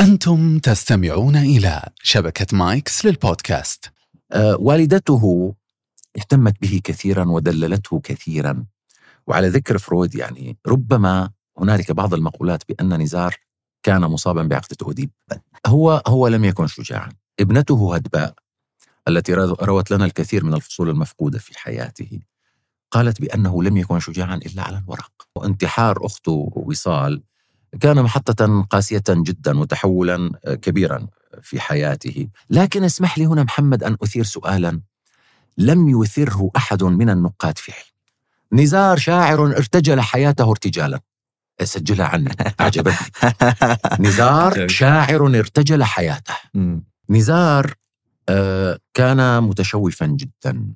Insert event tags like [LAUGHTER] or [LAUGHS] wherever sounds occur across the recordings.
أنتم تستمعون إلى شبكة مايكس للبودكاست. آه، والدته اهتمت به كثيرا ودللته كثيرا. وعلى ذكر فرويد يعني ربما هنالك بعض المقولات بأن نزار كان مصابا بعقدة أوديب هو هو لم يكن شجاعا. ابنته هدباء التي روت لنا الكثير من الفصول المفقودة في حياته. قالت بأنه لم يكن شجاعا إلا على الورق. وانتحار أخته وصال كان محطة قاسية جدا وتحولا كبيرا في حياته. لكن اسمح لي هنا محمد أن أثير سؤالا. لم يثره أحد من النقاد في علم نزار شاعر ارتجل حياته ارتجالا. سجلها عنه [LAUGHS] عجبتني. نزار [LAUGHS] شاعر ارتجل حياته. نزار آه، كان متشوفا جدا.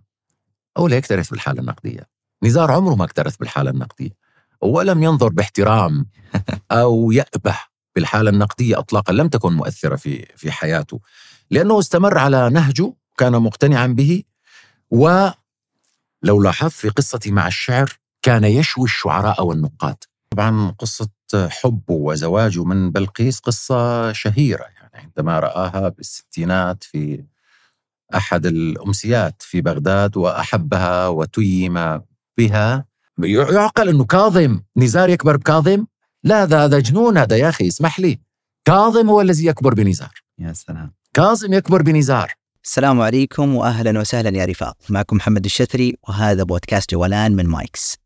أو لا يكترث بالحالة النقدية. نزار عمره ما اكترث بالحالة النقدية. ولم ينظر باحترام [LAUGHS] أو يأبه بالحالة النقدية أطلاقا لم تكن مؤثرة في في حياته. لأنه استمر على نهجه كان مقتنعا به ولو لاحظت في قصتي مع الشعر كان يشوي الشعراء والنقاد. طبعا قصة حبه وزواجه من بلقيس قصة شهيرة يعني عندما رآها بالستينات في أحد الأمسيات في بغداد وأحبها وتيم بها يعقل أنه كاظم نزار يكبر بكاظم؟ لا هذا هذا جنون هذا يا أخي اسمح لي. كاظم هو الذي يكبر بنزار. يا سلام. كاظم يكبر بنزار. السلام عليكم واهلا وسهلا يا رفاق. معكم محمد الشثري وهذا بودكاست جولان من مايكس.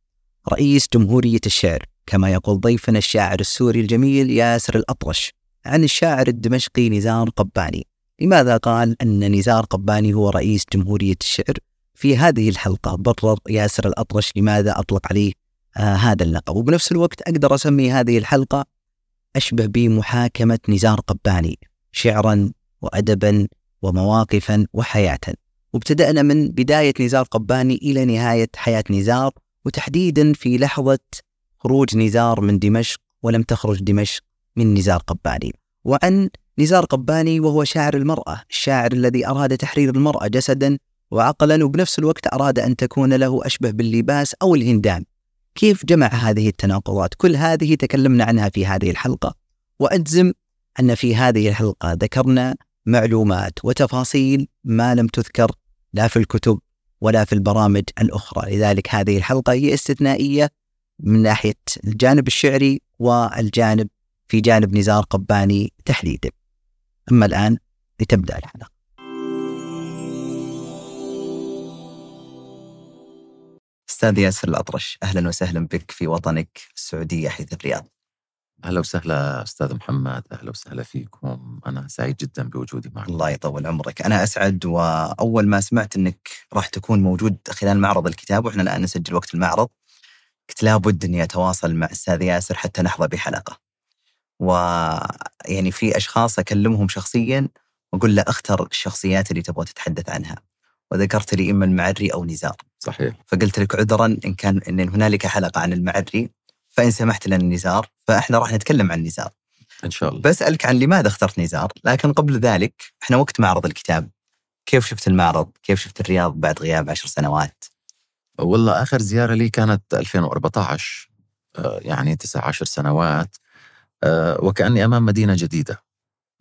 رئيس جمهورية الشعر كما يقول ضيفنا الشاعر السوري الجميل ياسر الأطرش عن الشاعر الدمشقي نزار قباني. لماذا قال أن نزار قباني هو رئيس جمهورية الشعر؟ في هذه الحلقة. برر ياسر الأطرش لماذا أطلق عليه آه هذا اللقب؟ وبنفس الوقت أقدر أسمي هذه الحلقة أشبه بمحاكمة نزار قباني شعرا وأدبا ومواقفا وحياة. وابتدأنا من بداية نزار قباني إلى نهاية حياة نزار وتحديدا في لحظة خروج نزار من دمشق ولم تخرج دمشق من نزار قباني. وعن نزار قباني وهو شاعر المرأة الشاعر الذي أراد تحرير المرأة جسدا وعقلا وبنفس الوقت أراد أن تكون له أشبه باللباس أو الهندام. كيف جمع هذه التناقضات؟ كل هذه تكلمنا عنها في هذه الحلقة. وأجزم أن في هذه الحلقة ذكرنا معلومات وتفاصيل ما لم تذكر لا في الكتب ولا في البرامج الأخرى. لذلك هذه الحلقة هي استثنائية من ناحية الجانب الشعري والجانب في جانب نزار قباني تحديدا. أما الآن لتبدأ الحلقة. أستاذ ياسر الأطرش أهلا وسهلا بك في وطنك السعودية حيث الرياض. أهلا وسهلا أستاذ محمد أهلا وسهلا فيكم. أنا سعيد جدا بوجودي معكم. الله يطول عمرك. أنا أسعد وأول ما سمعت إنك راح تكون موجود خلال معرض الكتاب وإحنا الآن نسجل وقت المعرض قلت لابد إني أتواصل مع أستاذ ياسر حتى نحظى بحلقة. ويعني في أشخاص أكلمهم شخصيا وأقول له اختر الشخصيات اللي تبغى تتحدث عنها. وذكرت لي إما المعري أو نزار. صحيح. فقلت لك عذرا إن كان إن هنالك حلقة عن المعري فإن سمحت لنا النزار فإحنا راح نتكلم عن نزار إن شاء الله. بسألك عن لماذا اخترت نزار لكن قبل ذلك إحنا وقت معرض الكتاب. كيف شفت المعرض؟ كيف شفت الرياض بعد غياب عشر سنوات؟ والله آخر زيارة لي كانت 2014 آه، يعني 19 سنوات آه، وكأني أمام مدينة جديدة.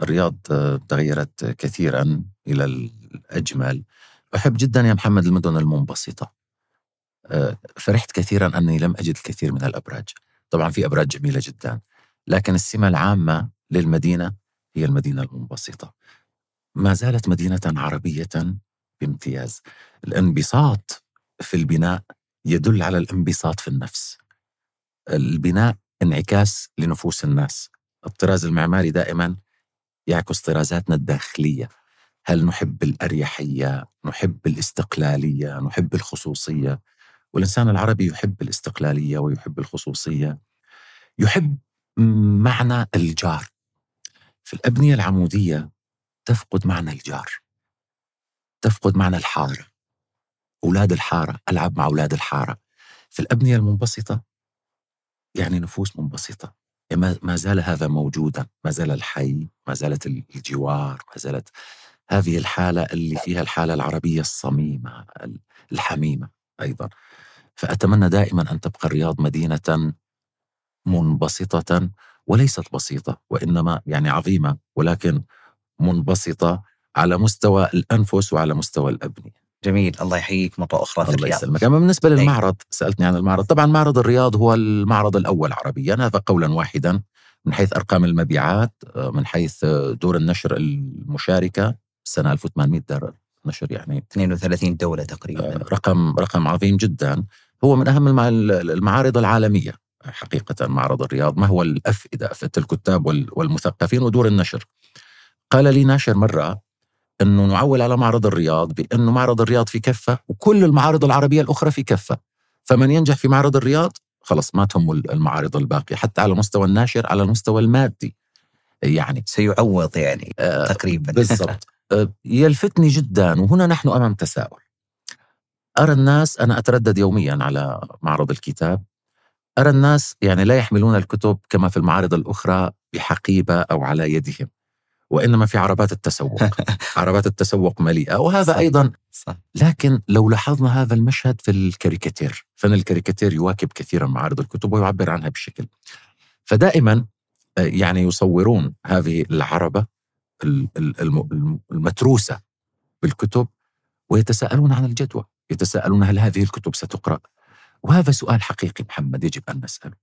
الرياض آه، تغيرت كثيرا إلى الأجمل. أحب جدا يا محمد المدن المنبسطة. فرحت كثيرا أني لم أجد الكثير من الأبراج. طبعا في أبراج جميلة جدا. لكن السمة العامة للمدينة هي المدينة المنبسطة. ما زالت مدينة عربية بامتياز. الانبساط في البناء يدل على الانبساط في النفس. البناء انعكاس لنفوس الناس. الطراز المعماري دائما يعكس طرازاتنا الداخلية. هل نحب الأريحية نحب الاستقلالية نحب الخصوصية؟ والإنسان العربي يحب الاستقلالية ويحب الخصوصية. يحب معنى الجار. في الأبنية العمودية تفقد معنى الجار. تفقد معنى الحارة. أولاد الحارة ألعب مع أولاد الحارة. في الأبنية المنبسطة يعني نفوس منبسطة. يعني ما زال هذا موجودا. ما زال الحي ما زالت الجوار ما زالت هذه الحالة اللي فيها الحالة العربية الصميمة الحميمة أيضا. فأتمنى دائما أن تبقى الرياض مدينة منبسطة وليست بسيطة وإنما يعني عظيمة ولكن منبسطة على مستوى الأنفس وعلى مستوى الأبنية. جميل. الله يحييك. مرة أخرى. في الله الرياض يسلمك. أما بالنسبة للمعرض سألتني عن المعرض. طبعا معرض الرياض هو المعرض الأول عربيا هذا قولا واحدا من حيث أرقام المبيعات آه، من حيث دور النشر المشاركة. سنة 1800 دار نشر يعني 32 دولة تقريبا. رقم رقم عظيم جدا. هو من المع- المعارض العالمية حقيقة معرض الرياض. ما هو الأفئدة أفئدة الكتاب وال- والمثقفين ودور النشر؟ قال لي ناشر مرة أنه نعول على معرض الرياض بأنه معرض الرياض في كفة وكل المعارض العربية الأخرى في كفة. فمن ينجح في معرض الرياض؟ خلص ما تهمه المعارض الباقية حتى على مستوى الناشر على المستوى المادي. يعني سيعوض يعني آه، تقريبا. بالضبط. آه، [LAUGHS] يلفتني جدا وهنا نحن أمام تساؤل. أرى الناس أنا أتردد يوميا على معرض الكتاب. أرى الناس يعني لا يحملون الكتب كما في المعارض الأخرى بحقيبة أو على يدهم وإنما في عربات التسوق. [LAUGHS] عربات التسوق مليئة وهذا صح. أيضا صح. لكن لو لاحظنا هذا المشهد في الكاريكاتير فن الكاريكاتير يواكب كثيرا معارض الكتب ويعبر عنها بشكل. فدائما آه، يعني يصورون هذه العربة ال- ال- الم- الم- المتروسة بالكتب ويتساءلون عن الجدوى يتساءلون هل هذه الكتب ستقرأ؟ وهذا سؤال حقيقي محمد يجب أن نسأله.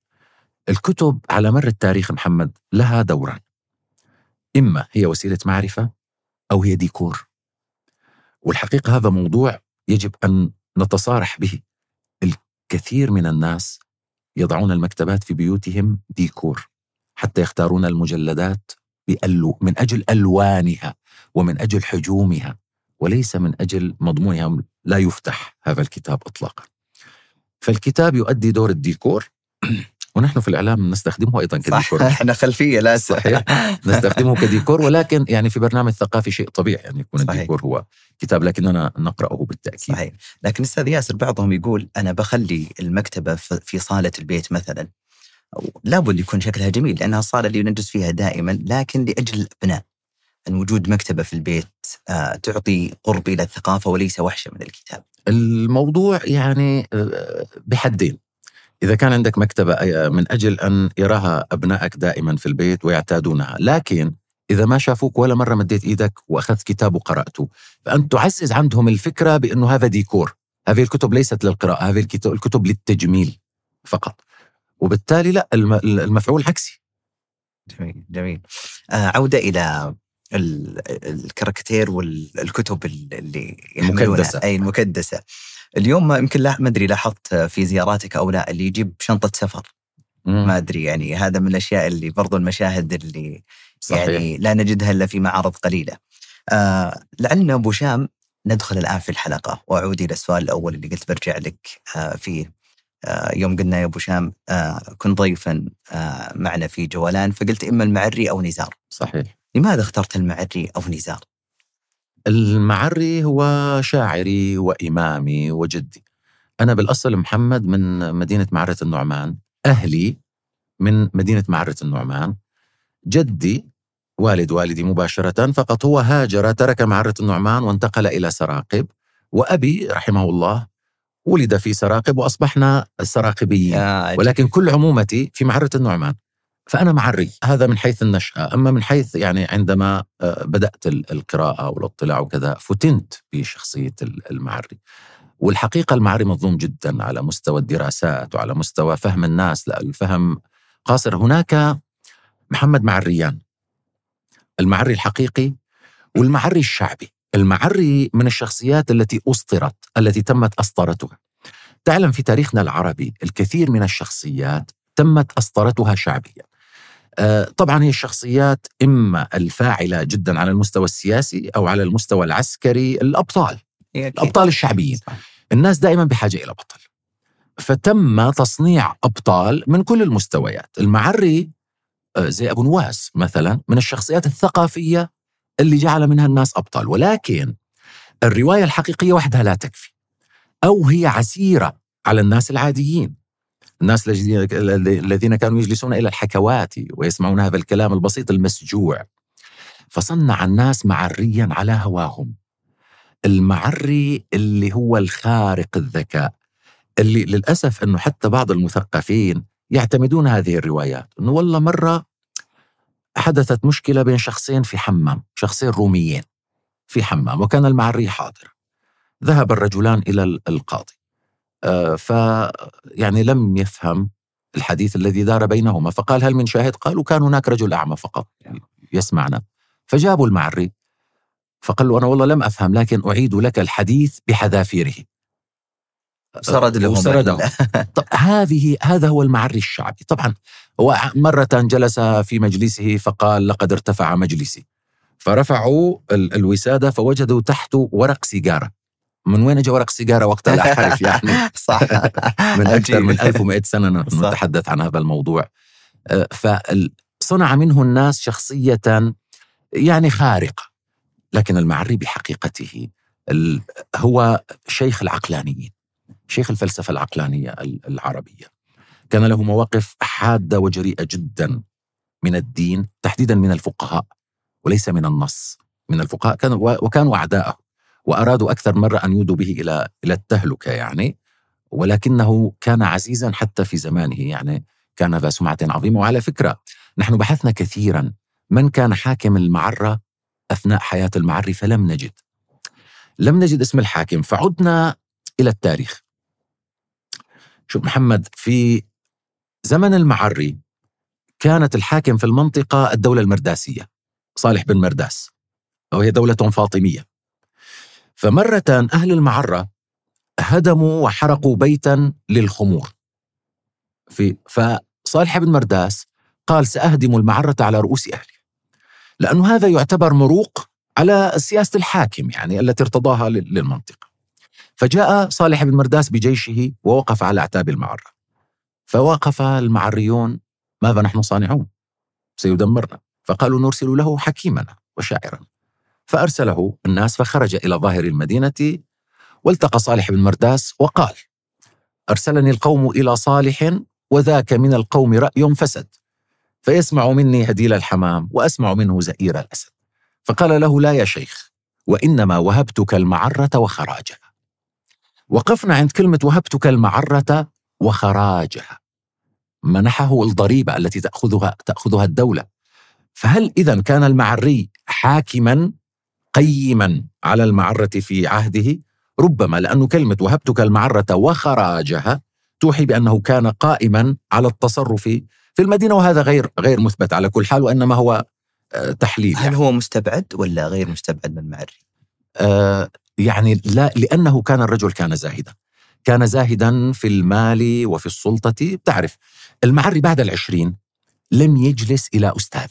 الكتب على مر التاريخ محمد لها دوران. إما هي وسيلة معرفة أو هي ديكور. والحقيقة هذا موضوع يجب أن نتصارح به. الكثير من الناس يضعون المكتبات في بيوتهم ديكور حتى يختارون المجلدات بألو من أجل ألوانها ومن أجل حجومها وليس من أجل مضمونها لا يفتح هذا الكتاب إطلاقا. فالكتاب يؤدي دور الديكور. [CLEARS THROAT] ونحن في الإعلام نستخدمه أيضا صح كديكور. [LAUGHS] إحنا خلفية لا صحيح. نستخدمه كديكور [LAUGHS] ولكن يعني في برنامج ثقافي شيء طبيعي يعني يكون صحيح. الديكور هو كتاب لكننا نقرأه بالتأكيد. صحيح. لكن أستاذ ياسر بعضهم يقول أنا بخلي المكتبة في صالة البيت مثلا. لابد يكون شكلها جميل لأنها الصاله اللي نجلس فيها دائما لكن لأجل الأبناء. إن وجود مكتبة في البيت آه تعطي قرب إلى الثقافة وليس وحشة من الكتاب. الموضوع يعني آه، بحدين. إذا كان عندك مكتبة آه، من أجل أن يراها أبنائك دائما في البيت ويعتادونها. لكن إذا ما شافوك ولا مرة مديت إيدك وأخذت كتاب وقرأته فأنت تعزز عندهم الفكرة بأنه هذا ديكور. هذه الكتب ليست للقراءة هذه الكتب للتجميل فقط. وبالتالي لا الم- المفعول عكسي جميل جميل. آه عودة إلى ال- الكاركتير والكتب اللي المكدسة. أي المكدسة. اليوم ما يمكن لا ما أدري لاحظت في زياراتك أو لا اللي يجيب شنطة سفر ما أدري يعني هذا من الأشياء اللي برضو المشاهد اللي صحيح. يعني لا نجدها إلا في معارض قليلة. آه لعلنا أبو شام ندخل الآن في الحلقة وأعود إلى السؤال الأول اللي قلت برجع لك آه فيه يوم قلنا يا أبو شام آه كن ضيفا آه معنا في جولان فقلت إما المعري أو نزار. صحيح لماذا اخترت المعري أو نزار؟ المعري هو شاعري وإمامي وجدي أنا بالأصل محمد من مدينة معرة النعمان أهلي من مدينة معرة النعمان جدي والد والدي مباشرة فقط هو هاجر ترك معرة النعمان وانتقل إلى سراقب وأبي رحمه الله ولد في سراقب وأصبحنا سراقبيين. آه ولكن كل عمومتي في معرة النعمان. فأنا معري. هذا من حيث النشأة. أما من حيث يعني عندما آه، بدأت ال- القراءة والاطلاع وكذا فتنت بشخصية ال- المعري. والحقيقة المعري مظلوم جدا على مستوى الدراسات وعلى مستوى فهم الناس لا الفهم قاصر. هناك محمد معريان المعري الحقيقي والمعري الشعبي. المعري من الشخصيات التي أسطرت التي تمت أسطرتها. تعلم في تاريخنا العربي الكثير من الشخصيات تمت أسطرتها شعبيا. آه، طبعا هي الشخصيات إما الفاعلة جدا على المستوى السياسي أو على المستوى العسكري الأبطال. الأبطال الشعبيين. الناس دائما بحاجة إلى بطل. فتم تصنيع أبطال من كل المستويات. المعري آه، زي أبو نواس مثلا من الشخصيات الثقافية اللي جعل منها الناس أبطال. ولكن الرواية الحقيقية وحدها لا تكفي. أو هي عسيرة على الناس العاديين. الناس الذين- كانوا يجلسون إلى الحكوات ويسمعون هذا الكلام البسيط المسجوع. فصنع الناس معريا على هواهم. المعري اللي هو الخارق الذكاء. اللي للأسف أنه حتى بعض المثقفين يعتمدون هذه الروايات. أنه والله مرة حدثت مشكلة بين شخصين في حمام شخصين روميين في حمام وكان المعري حاضر. ذهب الرجلان إلى القاضي. آه، ف يعني لم يفهم الحديث الذي دار بينهما فقال هل من شاهد؟ قالوا كان هناك رجل أعمى فقط يسمعنا. فجابوا المعري فقال له أنا والله لم أفهم لكن أعيد لك الحديث بحذافيره. سرد لهم وسرده. [LAUGHS] طب هذه هذا هو المعري الشعبي. طبعا هو مرة جلس في مجلسه فقال لقد ارتفع مجلسي. فرفعوا الوسادة فوجدوا تحته ورق سيجارة. من وين اجى ورق سيجارة وقتها لا [LAUGHS] أعرف يعني؟ صح. [LAUGHS] من أكثر من 1100 سنة نتحدث عن هذا الموضوع. أه، فصنع منه الناس شخصية يعني خارقة. لكن المعري بحقيقته هو شيخ العقلانيين. شيخ الفلسفة العقلانية العربية. كان له مواقف حادة وجريئة جدا من الدين تحديدا من الفقهاء وليس من النص. من الفقهاء كانوا وكانوا أعداءه وأرادوا أكثر مرة أن يودوا به إلى إلى التهلكة يعني. ولكنه كان عزيزا حتى في زمانه يعني. كان ذا سمعة عظيمة. وعلى فكرة نحن بحثنا كثيرا من كان حاكم المعرة أثناء حياة المعري فلم نجد. لم نجد اسم الحاكم فعدنا إلى التاريخ. شوف محمد في زمن المعري كانت الحاكم في المنطقة الدولة المرداسية صالح بن مرداس وهي دولة فاطمية. فمرة أهل المعرة هدموا وحرقوا بيتا للخمور. في فصالح بن مرداس قال سأهدم المعرة على رؤوس أهلي لأنه هذا يعتبر مروق على سياسة الحاكم يعني التي ارتضاها للمنطقة. فجاء صالح بن مرداس بجيشه ووقف على أعتاب المعرة فوقف المعريون ماذا نحن صانعون؟ سيدمرنا. فقالوا نرسل له حكيمنا وشاعرا. فأرسله الناس فخرج إلى ظاهر المدينة والتقى صالح بن مرداس وقال أرسلني القوم إلى صالح وذاك من القوم رأي فسد فيسمع مني هديل الحمام وأسمع منه زئير الأسد. فقال له لا يا شيخ وإنما وهبتك المعرة وخراجها وقفنا عند كلمة وهبتك المعرة وخراجها منحه الضريبة التي تأخذها تأخذها الدولة فهل إذا كان المعري حاكما قيما على المعرة في عهده ربما لأن كلمة وهبتك المعرة وخراجها توحي بأنه كان قائما على التصرف في المدينة وهذا غير غير مثبت على كل حال وإنما هو آه، تحليل هل يعني. هو مستبعد ولا غير مستبعد من المعري؟ آه يعني لا لأنه كان الرجل كان زاهدا. كان زاهدا في المال وفي السلطة تعرف المعري بعد العشرين لم يجلس إلى أستاذ.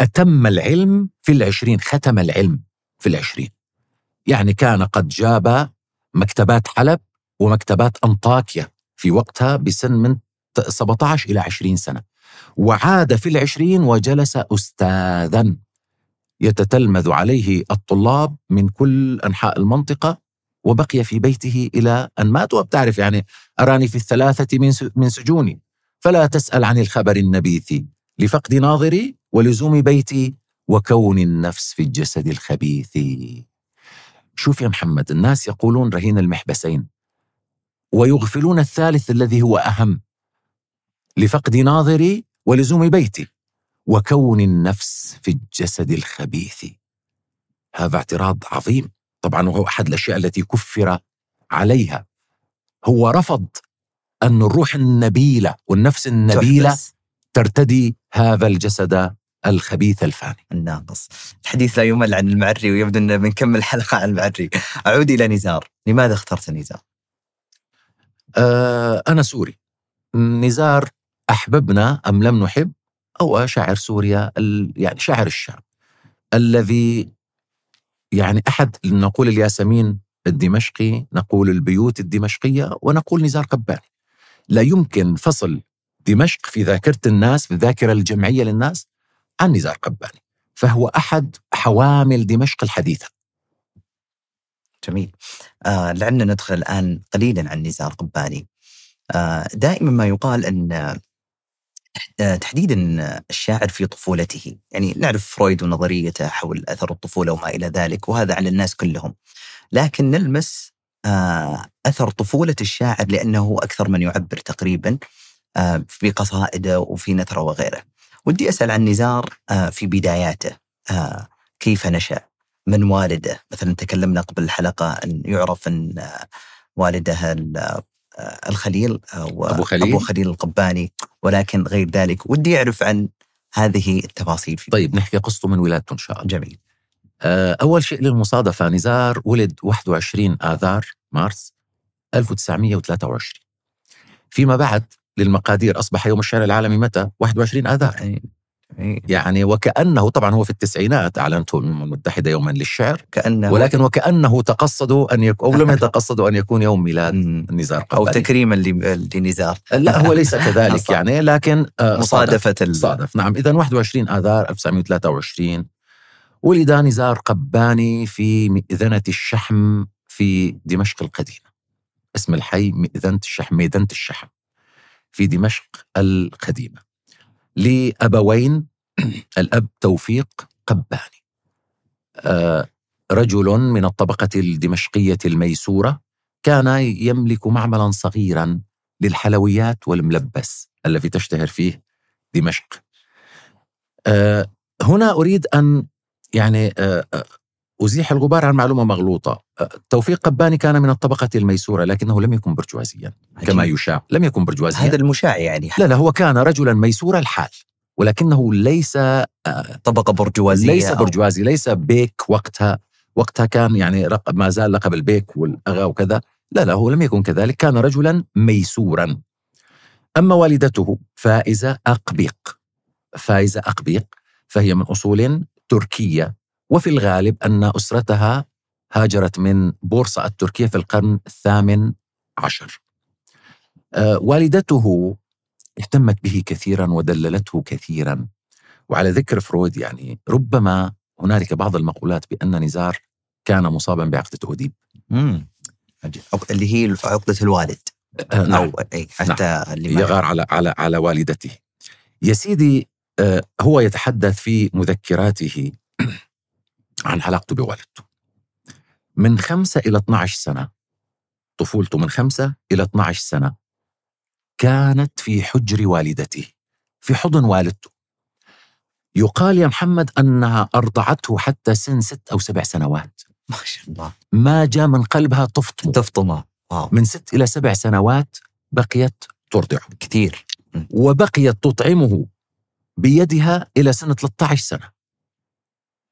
أتم العلم في العشرين ختم العلم في العشرين. يعني كان قد جاب مكتبات حلب ومكتبات أنطاكيا في وقتها بسن من 17 إلى 20 سنة. وعاد في العشرين وجلس أستاذا. يتتلمذ عليه الطلاب من كل أنحاء المنطقة وبقي في بيته إلى أن مات. وبتعرف يعني أراني في الثلاثة من سجوني. فلا تسأل عن الخبر النبيث لفقد ناظري ولزوم بيتي وكون النفس في الجسد الخبيث. شوف يا محمد الناس يقولون رهين المحبسين ويغفلون الثالث الذي هو أهم لفقد ناظري ولزوم بيتي. وكون النفس في الجسد الخبيث. هذا اعتراض عظيم. طبعا وهو أحد الأشياء التي كفر عليها. هو رفض أن الروح النبيلة والنفس النبيلة ترتدي هذا الجسد الخبيث الفاني. الناقص. الحديث لا يمل عن المعري ويبدو أن بنكمل حلقة عن المعري. أعود إلى نزار. لماذا اخترت نزار؟ آه أنا سوري. نزار أحببنا أم لم نحب؟ هو شاعر سوريا يعني شاعر الشام الذي يعني أحد نقول الياسمين الدمشقي نقول البيوت الدمشقية ونقول نزار قباني. لا يمكن فصل دمشق في ذاكرة الناس في الذاكرة الجمعية للناس عن نزار قباني فهو أحد حوامل دمشق الحديثة. جميل. آه لعلنا ندخل الآن قليلا عن نزار قباني. آه دائما ما يقال أن تحديدا الشاعر في طفولته يعني نعرف فرويد ونظريته حول أثر الطفولة وما إلى ذلك وهذا على الناس كلهم لكن نلمس آه، أثر طفولة الشاعر لأنه أكثر من يعبر تقريبا آه، في قصائده وفي نثره وغيره ودي أسأل عن نزار آه، في بداياته آه، كيف نشأ؟ من والده؟ مثلا تكلمنا قبل الحلقة أن يعرف آه، والده ال- آه، الخليل أو أبو خليل. أبو خليل القباني ولكن غير ذلك ودي أعرف عن هذه التفاصيل في طيب نحكي قصته من ولادته إن شاء الله جميل آه، أول شيء للمصادفة نزار ولد 21 آذار مارس 1923 فيما بعد للمقادير أصبح يوم الشعر العالمي متى؟ 21 آذار. يعني وكأنه طبعا هو في التسعينات أعلنته الأمم المتحدة يوما للشعر. كأنه ولكن وكأنه تقصدوا أن يكون أو لم يتقصدوا أن يكون يوم ميلاد. نزار أو قباني تكريما ل- لنزار. لا هو ليس [LAUGHS] كذلك. يعني لكن آه، مصادفة ال- صادف نعم. إذا 21 آذار 1923 ولد نزار قباني في مئذنة الشحم في دمشق القديمة. اسم الحي مئذنة الشحم ميدنة الشحم في دمشق القديمة. لأبوين. [CLEARS THROAT] الأب توفيق قباني. آه، رجل من الطبقة الدمشقية الميسورة كان يملك معملا صغيرا للحلويات والملبس الذي تشتهر فيه دمشق. آه، هنا أريد أن يعني آه، أزيح الغبار عن معلومة مغلوطة؟ آه، توفيق قباني كان من الطبقة الميسورة لكنه لم يكن برجوازيا كما. يشاع. لم يكن برجوازيا. هذا المشاع يعني. لا لا هو كان رجلا ميسور الحال ولكنه ليس طبقة برجوازية ليس أو- برجوازي ليس بيك وقتها. وقتها كان يعني ما زال لقب البيك والأغا وكذا. لا لا هو لم يكن كذلك كان رجلا ميسورا. أما والدته فائزة أقبيق. فائزة أقبيق فهي من أصول تركية. وفي الغالب أن أسرتها هاجرت من بورصة التركية في القرن الثامن عشر. آه، والدته اهتمت به كثيرا ودللته كثيرا. وعلى ذكر فرويد يعني ربما هنالك بعض المقولات بأن نزار كان مصابا بعقدة أوديب مم. اللي هي عقدة الوالد. آه، نعم. أو اي حتى اللي ما- يغار على على على والدته. يا سيدي آه، هو يتحدث في مذكراته عن علاقته بوالدته. من خمسة إلى 12 سنة طفولته من خمسة إلى 12 سنة كانت في حجر والدته في حضن والدته. يقال يا محمد أنها أرضعته حتى سن ست أو سبع سنوات. ما شاء الله. ما جاء من قلبها تفطم تفطمه واو. من ست إلى سبع سنوات بقيت ترضعه. كثير وبقيت تطعمه بيدها إلى سن 13 سنة.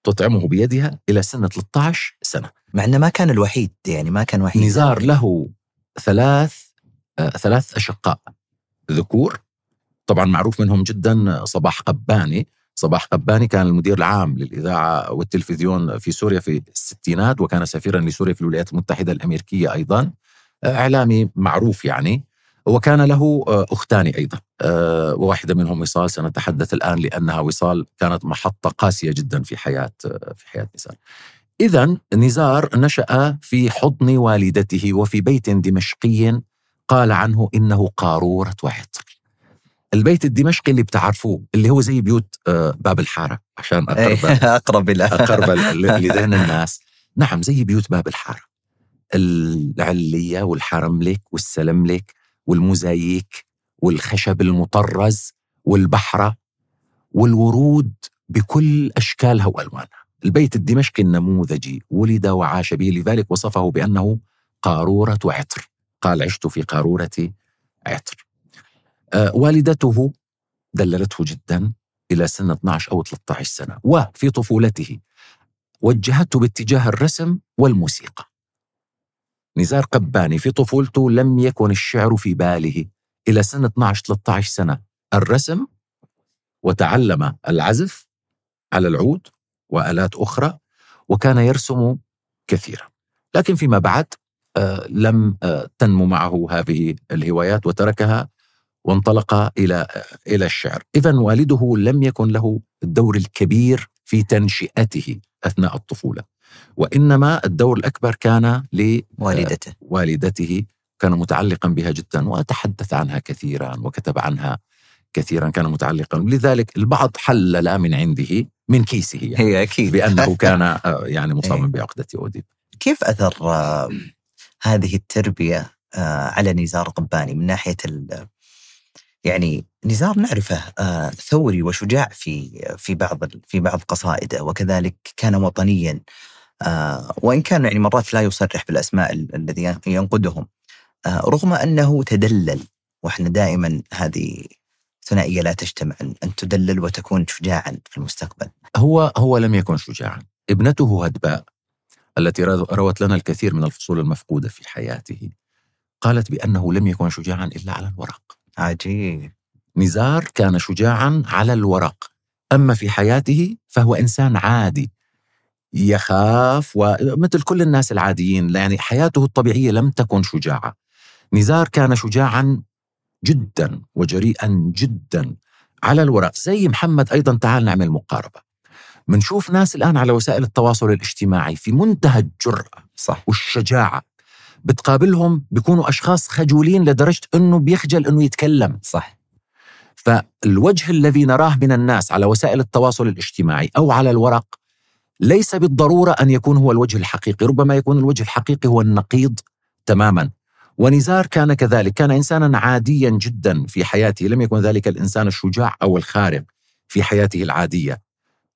تطعمه بيدها إلى سن 13 سنة. مع إنه ما كان الوحيد يعني ما كان وحيد. نزار له ثلاث آه ثلاث أشقاء ذكور. طبعا معروف منهم جدا صباح قباني. صباح قباني كان المدير العام للإذاعة والتلفزيون في سوريا في الستينات وكان سفيرا لسوريا في الولايات المتحدة الأمريكية أيضا. آه، إعلامي معروف يعني. وكان له آه، أختان أيضا. آه، وواحدة منهم وصال سنتحدث الآن لأنها وصال كانت محطة قاسية جدا في حياة آه، في حياة نزار. إذا نزار نشأ في حضن والدته وفي بيت دمشقي قال عنه إنه قارورة وعطر البيت الدمشقي اللي بتعرفوه اللي هو زي بيوت باب الحارة عشان إيه، أقرب [LAUGHS] أقرب إلى. أقرب ل- [LAUGHS] لذهن الناس. نعم زي بيوت باب الحارة. العلية والحرملك والسلملك والمزاييك والخشب المطرز والبحرة والورود بكل أشكالها وألوانها. البيت الدمشقي النموذجي ولد وعاش به لذلك وصفه بأنه قارورة عطر. قال عشت في قارورة عطر. آه، والدته دللته جدا إلى سن 12 أو 13 سنة وفي طفولته وجهته باتجاه الرسم والموسيقى. نزار قباني في طفولته لم يكن الشعر في باله إلى سن 12-13 سنة. الرسم وتعلم العزف على العود وآلات أخرى وكان يرسم كثيرا. لكن فيما بعد آه، لم آه، تنمو معه هذه الهوايات وتركها وانطلق إلى آه، إلى الشعر. إذا والده لم يكن له الدور الكبير في تنشئته أثناء الطفولة. وإنما الدور الأكبر كان والدته. لوالدته كان متعلقا بها جدا وتحدث عنها كثيرا وكتب عنها كثيرا كان متعلقا. لذلك البعض حلل من عنده من كيسه يعني. هي أكيد. بأنه [LAUGHS] كان آه، يعني مصابا إيه. بعقدة أوديب. كيف أثر آه، هذه التربية آه، على نزار قباني؟ من ناحية ال- يعني نزار نعرفه آه، ثوري وشجاع في في بعض في بعض قصائده وكذلك كان وطنيا. آه، وإن كان يعني مرات لا يصرح بالأسماء الذي ينقدهم آه، رغم أنه تدلل وإحنا دائما هذه ثنائية لا تجتمع ان تدلل وتكون شجاعا في المستقبل. هو هو لم يكن شجاعا، ابنته هدباء التي روت لنا الكثير من الفصول المفقودة في حياته قالت بأنه لم يكن شجاعا إلا على الورق. عجيب. نزار كان شجاعا على الورق، أما في حياته فهو إنسان عادي يخاف ومثل كل الناس العاديين يعني حياته الطبيعية لم تكن شجاعة. نزار كان شجاعا جدا وجريئا جدا على الورق زي محمد أيضا تعال نعمل مقاربة. بنشوف ناس الآن على وسائل التواصل الاجتماعي في منتهى الجرأة صح. والشجاعة. بتقابلهم بيكونوا أشخاص خجولين لدرجة إنه بيخجل إنه يتكلم. صح. فالوجه الذي نراه من الناس على وسائل التواصل الاجتماعي أو على الورق ليس بالضرورة أن يكون هو الوجه الحقيقي، ربما يكون الوجه الحقيقي هو النقيض تماما. ونزار كان كذلك، كان انسانا عاديا جدا في حياته، لم يكن ذلك الإنسان الشجاع أو الخارق في حياته العادية.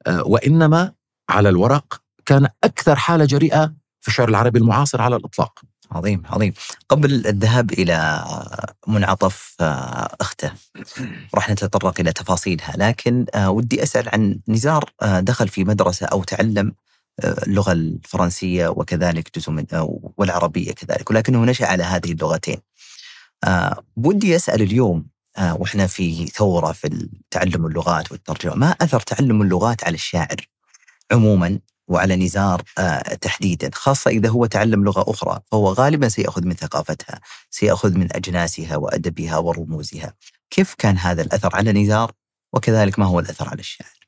آه، وإنما على الورق كان أكثر حالة جريئة في الشعر العربي المعاصر على الإطلاق. عظيم عظيم. قبل الذهاب إلى منعطف آه، أخته [COUGHS] راح نتطرق إلى تفاصيلها. لكن آه، ودي أسأل عن نزار آه، دخل في مدرسة أو تعلم اللغة الفرنسية وكذلك جزء من والعربية كذلك ولكنه نشأ على هذه اللغتين. ودي أسأل اليوم وإحنا في ثورة في تعلم اللغات والترجمة ما أثر تعلم اللغات على الشاعر عموما؟ وعلى نزار آه، تحديدا خاصة إذا هو تعلم لغة أخرى فهو غالبا سيأخذ من ثقافتها سيأخذ من أجناسها وأدبها ورموزها. كيف كان هذا الأثر على نزار؟ وكذلك ما هو الأثر على الشاعر؟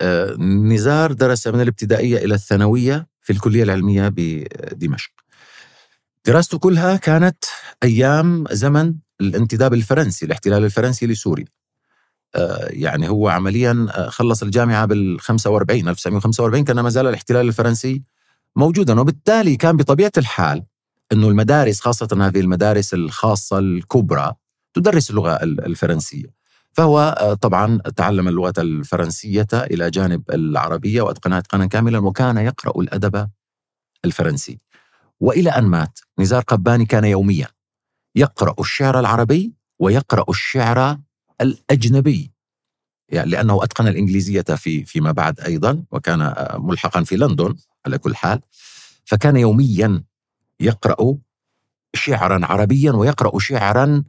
آه، نزار درس من الابتدائية إلى الثانوية في الكلية العلمية بدمشق. دراسته كلها كانت أيام زمن الانتداب الفرنسي الاحتلال الفرنسي لسوريا. يعني هو عمليا آه، خلص الجامعة بال 45 1945 كان ما زال الاحتلال الفرنسي موجودا. وبالتالي كان بطبيعة الحال إنه المدارس خاصة هذه المدارس الخاصة الكبرى تدرس اللغة الفرنسية. فهو آه، طبعا تعلم اللغة الفرنسية إلى جانب العربية وأتقنها اتقانا كاملا وكان يقرأ الأدب الفرنسي. وإلى أن مات نزار قباني كان يوميا يقرأ الشعر العربي ويقرأ الشعر الأجنبي. يعني لأنه أتقن الإنجليزية في فيما بعد أيضا وكان ملحقا في لندن على كل حال. فكان يوميا يقرأ شعرا عربيا ويقرأ شعرا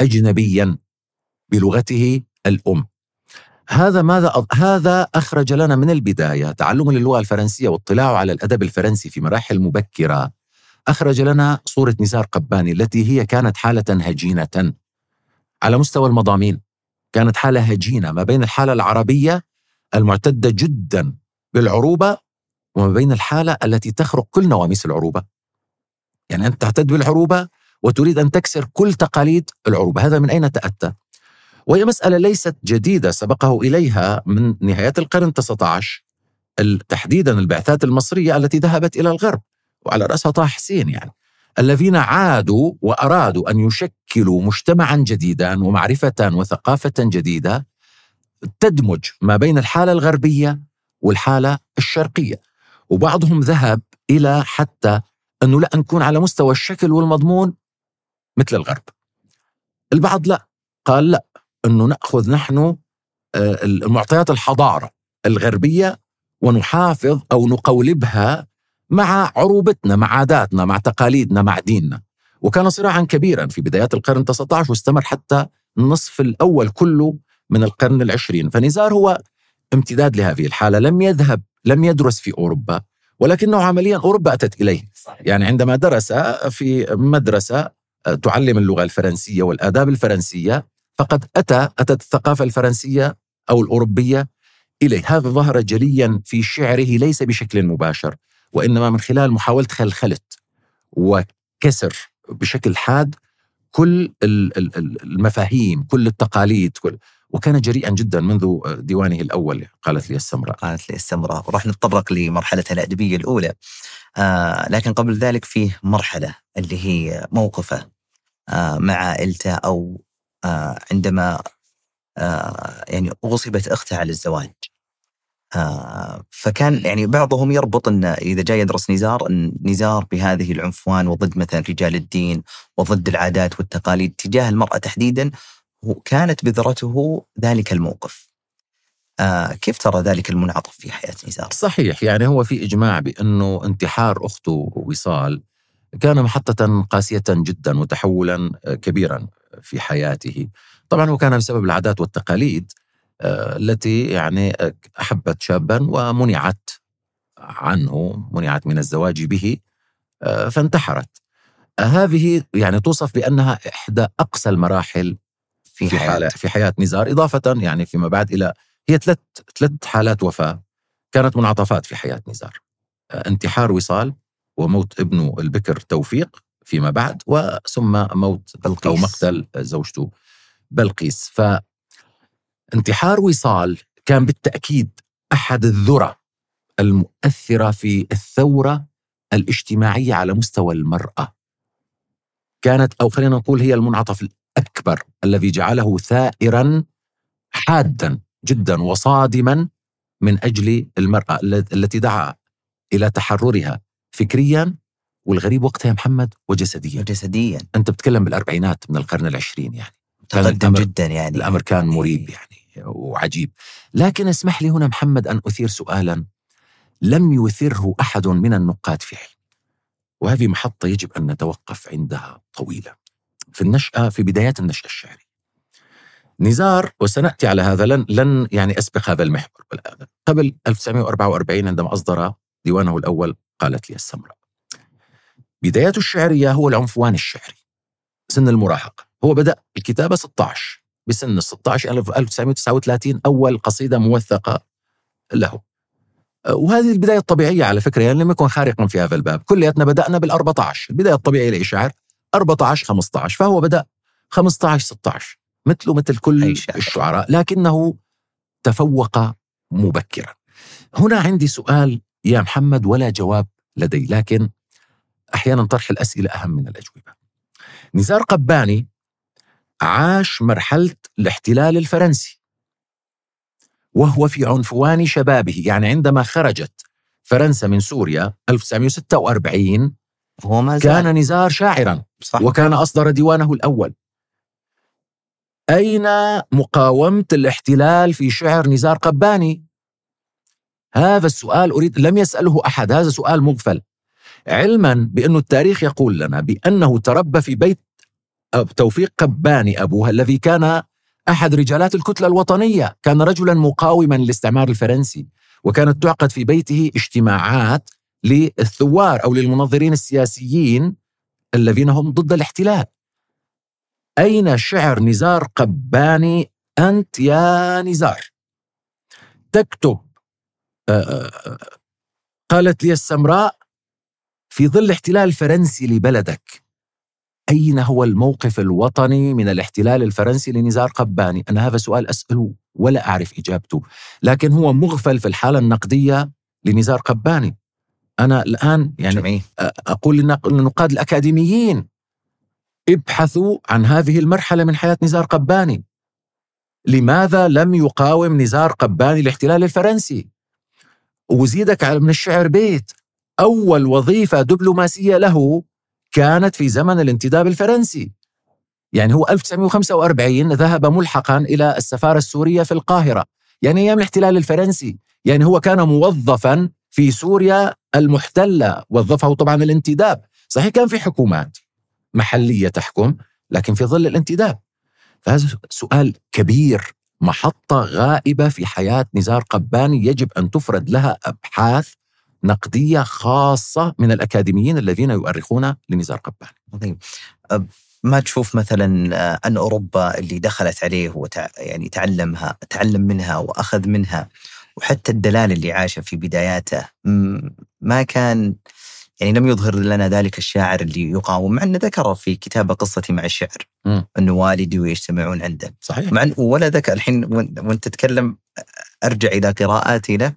أجنبيا بلغته الأم. هذا ماذا هذا أخرج لنا من البداية. تعلم اللغة الفرنسية واطلاعه على الأدب الفرنسي في مراحل مبكرة. أخرج لنا صورة نزار قباني التي هي كانت حالة هجينة. على مستوى المضامين. كانت حالة هجينة ما بين الحالة العربية المعتدة جدا بالعروبة وما بين الحالة التي تخرق كل نواميس العروبة. يعني أنت تعتد بالعروبة وتريد أن تكسر كل تقاليد العروبة. هذا من أين تأتى؟ وهي مسألة ليست جديدة سبقه إليها من نهاية القرن 19 تحديدا البعثات المصرية التي ذهبت إلى الغرب وعلى رأسها طه حسين يعني. الذين عادوا وأرادوا أن يشكلوا مجتمعا جديدا ومعرفة وثقافة جديدة تدمج ما بين الحالة الغربية والحالة الشرقية. وبعضهم ذهب إلى حتى أنه لا نكون على مستوى الشكل والمضمون مثل الغرب. البعض لا. قال لا أنه نأخذ نحن آه، معطيات الحضارة الغربية ونحافظ أو نقولبها مع عروبتنا مع عاداتنا مع تقاليدنا مع ديننا. وكان صراعا كبيرا في بدايات القرن 19 واستمر حتى النصف الأول كله من القرن العشرين. فنزار هو امتداد لهذه الحالة لم يذهب لم يدرس في أوروبا ولكنه عمليا أوروبا أتت إليه. صحيح. يعني عندما درس في مدرسة تعلم اللغة الفرنسية والآداب الفرنسية فقد أتى أتت الثقافة الفرنسية أو الأوروبية إليه. هذا ظهر جليا في شعره ليس بشكل مباشر. وإنما من خلال محاولة خلخلة وكسر بشكل حاد كل المفاهيم كل التقاليد كل وكان جريئا جدا منذ ديوانه الأول قالت لي السمراء. قالت لي السمراء. وراح نتطرق لمرحلة الأدبية الأولى. آه لكن قبل ذلك فيه مرحلة اللي هي موقفة آه مع عائلته أو آه، عندما آه، يعني أغصبت أختها على الزواج. فكان يعني بعضهم يربط أن إذا جاي يدرس نزار أن نزار بهذه العنفوان وضد مثلا رجال الدين وضد العادات والتقاليد تجاه المرأة تحديدا كانت بذرته ذلك الموقف آه كيف ترى ذلك المنعطف في حياة نزار؟ صحيح يعني هو في إجماع بأنه انتحار أخته وصال كان محطة قاسية جدا وتحولا كبيرا في حياته طبعا هو كان بسبب العادات والتقاليد آه، التي يعني أحبت شابا ومنعت عنه منعت من الزواج به آه، فانتحرت. هذه يعني توصف بأنها إحدى أقصى المراحل في, في حياة في حياة نزار إضافة يعني فيما بعد إلى هي ثلاث ثلاث حالات وفاة كانت منعطفات في حياة نزار. آه، انتحار وصال وموت ابنه البكر توفيق فيما بعد وثم موت بلقيس. أو مقتل زوجته بلقيس. فانتحار وصال كان بالتأكيد أحد الذرة المؤثرة في الثورة الاجتماعية على مستوى المرأة. كانت أو خلينا نقول هي المنعطف الأكبر الذي جعله ثائرا حادا جدا وصادما من أجل المرأة التي دعا إلى تحررها فكريا والغريب وقتها يا محمد وجسديا. وجسديا. أنت بتتكلم بالأربعينات من القرن العشرين يعني. تقدم جدا يعني. الأمر كان مريب يعني وعجيب. لكن اسمح لي هنا محمد أن أثير سؤالا لم يثره أحد من النقاد في علم. وهذه محطة يجب أن نتوقف عندها طويلة في النشأة في بدايات النشأة الشعرية. نزار وسنأتي على هذا لن, لن يعني أسبق هذا المحور والآن قبل 1944 عندما أصدر ديوانه الأول قالت لي السمراء. بدايته الشعرية هو العنفوان الشعري. سن المراهقة. هو بدأ الكتابة 16 بسن ال 16 1939 أول قصيدة موثقة له. وهذه البداية الطبيعية على فكرة يعني لم يكن خارقا في هذا الباب. كلياتنا بدأنا بال 14 البداية الطبيعية لإشعار 14 15 فهو بدأ 15 16 مثله مثل كل الشعراء لكنه تفوق مبكرا. هنا عندي سؤال يا محمد ولا جواب لدي لكن أحيانا طرح الأسئلة أهم من الأجوبة. نزار قباني عاش مرحلة الاحتلال الفرنسي وهو في عنفوان شبابه يعني عندما خرجت فرنسا من سوريا 1946 هو ما زال. كان نزار شاعرا صح. وكان أصدر ديوانه الأول أين مقاومة الاحتلال في شعر نزار قباني هذا السؤال أريد لم يسأله أحد هذا سؤال مغفل علما بأن التاريخ يقول لنا بأنه تربى في بيت توفيق قباني أبوه الذي كان أحد رجالات الكتلة الوطنية. كان رجلا مقاوما للاستعمار الفرنسي وكانت تعقد في بيته اجتماعات للثوار أو للمنظرين السياسيين الذين هم ضد الاحتلال. أين شعر نزار قباني أنت يا نزار؟ تكتب قالت لي السمراء في ظل احتلال فرنسي لبلدك أين هو الموقف الوطني من الاحتلال الفرنسي لنزار قباني؟ أنا هذا سؤال أسأله ولا أعرف إجابته. لكن هو مغفل في الحالة النقدية لنزار قباني. أنا الآن يعني جميل. أقول للنقاد الأكاديميين ابحثوا عن هذه المرحلة من حياة نزار قباني. لماذا لم يقاوم نزار قباني الاحتلال الفرنسي؟ وزيدك من الشعر بيت. أول وظيفة دبلوماسية له كانت في زمن الانتداب الفرنسي. يعني هو 1945 ذهب ملحقا إلى السفارة السورية في القاهرة. يعني أيام الاحتلال الفرنسي. يعني هو كان موظفا في سوريا المحتلة وظفه طبعا الانتداب. صحيح كان في حكومات محلية تحكم لكن في ظل الانتداب. فهذا سؤال كبير محطة غائبة في حياة نزار قباني يجب أن تفرد لها أبحاث نقدية خاصة من الأكاديميين الذين يؤرخون لنزار قباني. عظيم. ما تشوف مثلا أن أوروبا اللي دخلت عليه وتع... يعني تعلمها تعلم منها وأخذ منها وحتى الدلال اللي عاشه في بداياته ما كان يعني لم يظهر لنا ذلك الشاعر اللي يقاوم مع أنه ذكر في كتابه قصتي مع الشعر م. انه والدي ويجتمعون عنده صحيح مع ولا ذكر الحين وانت تتكلم أرجع إلى قراءاتي له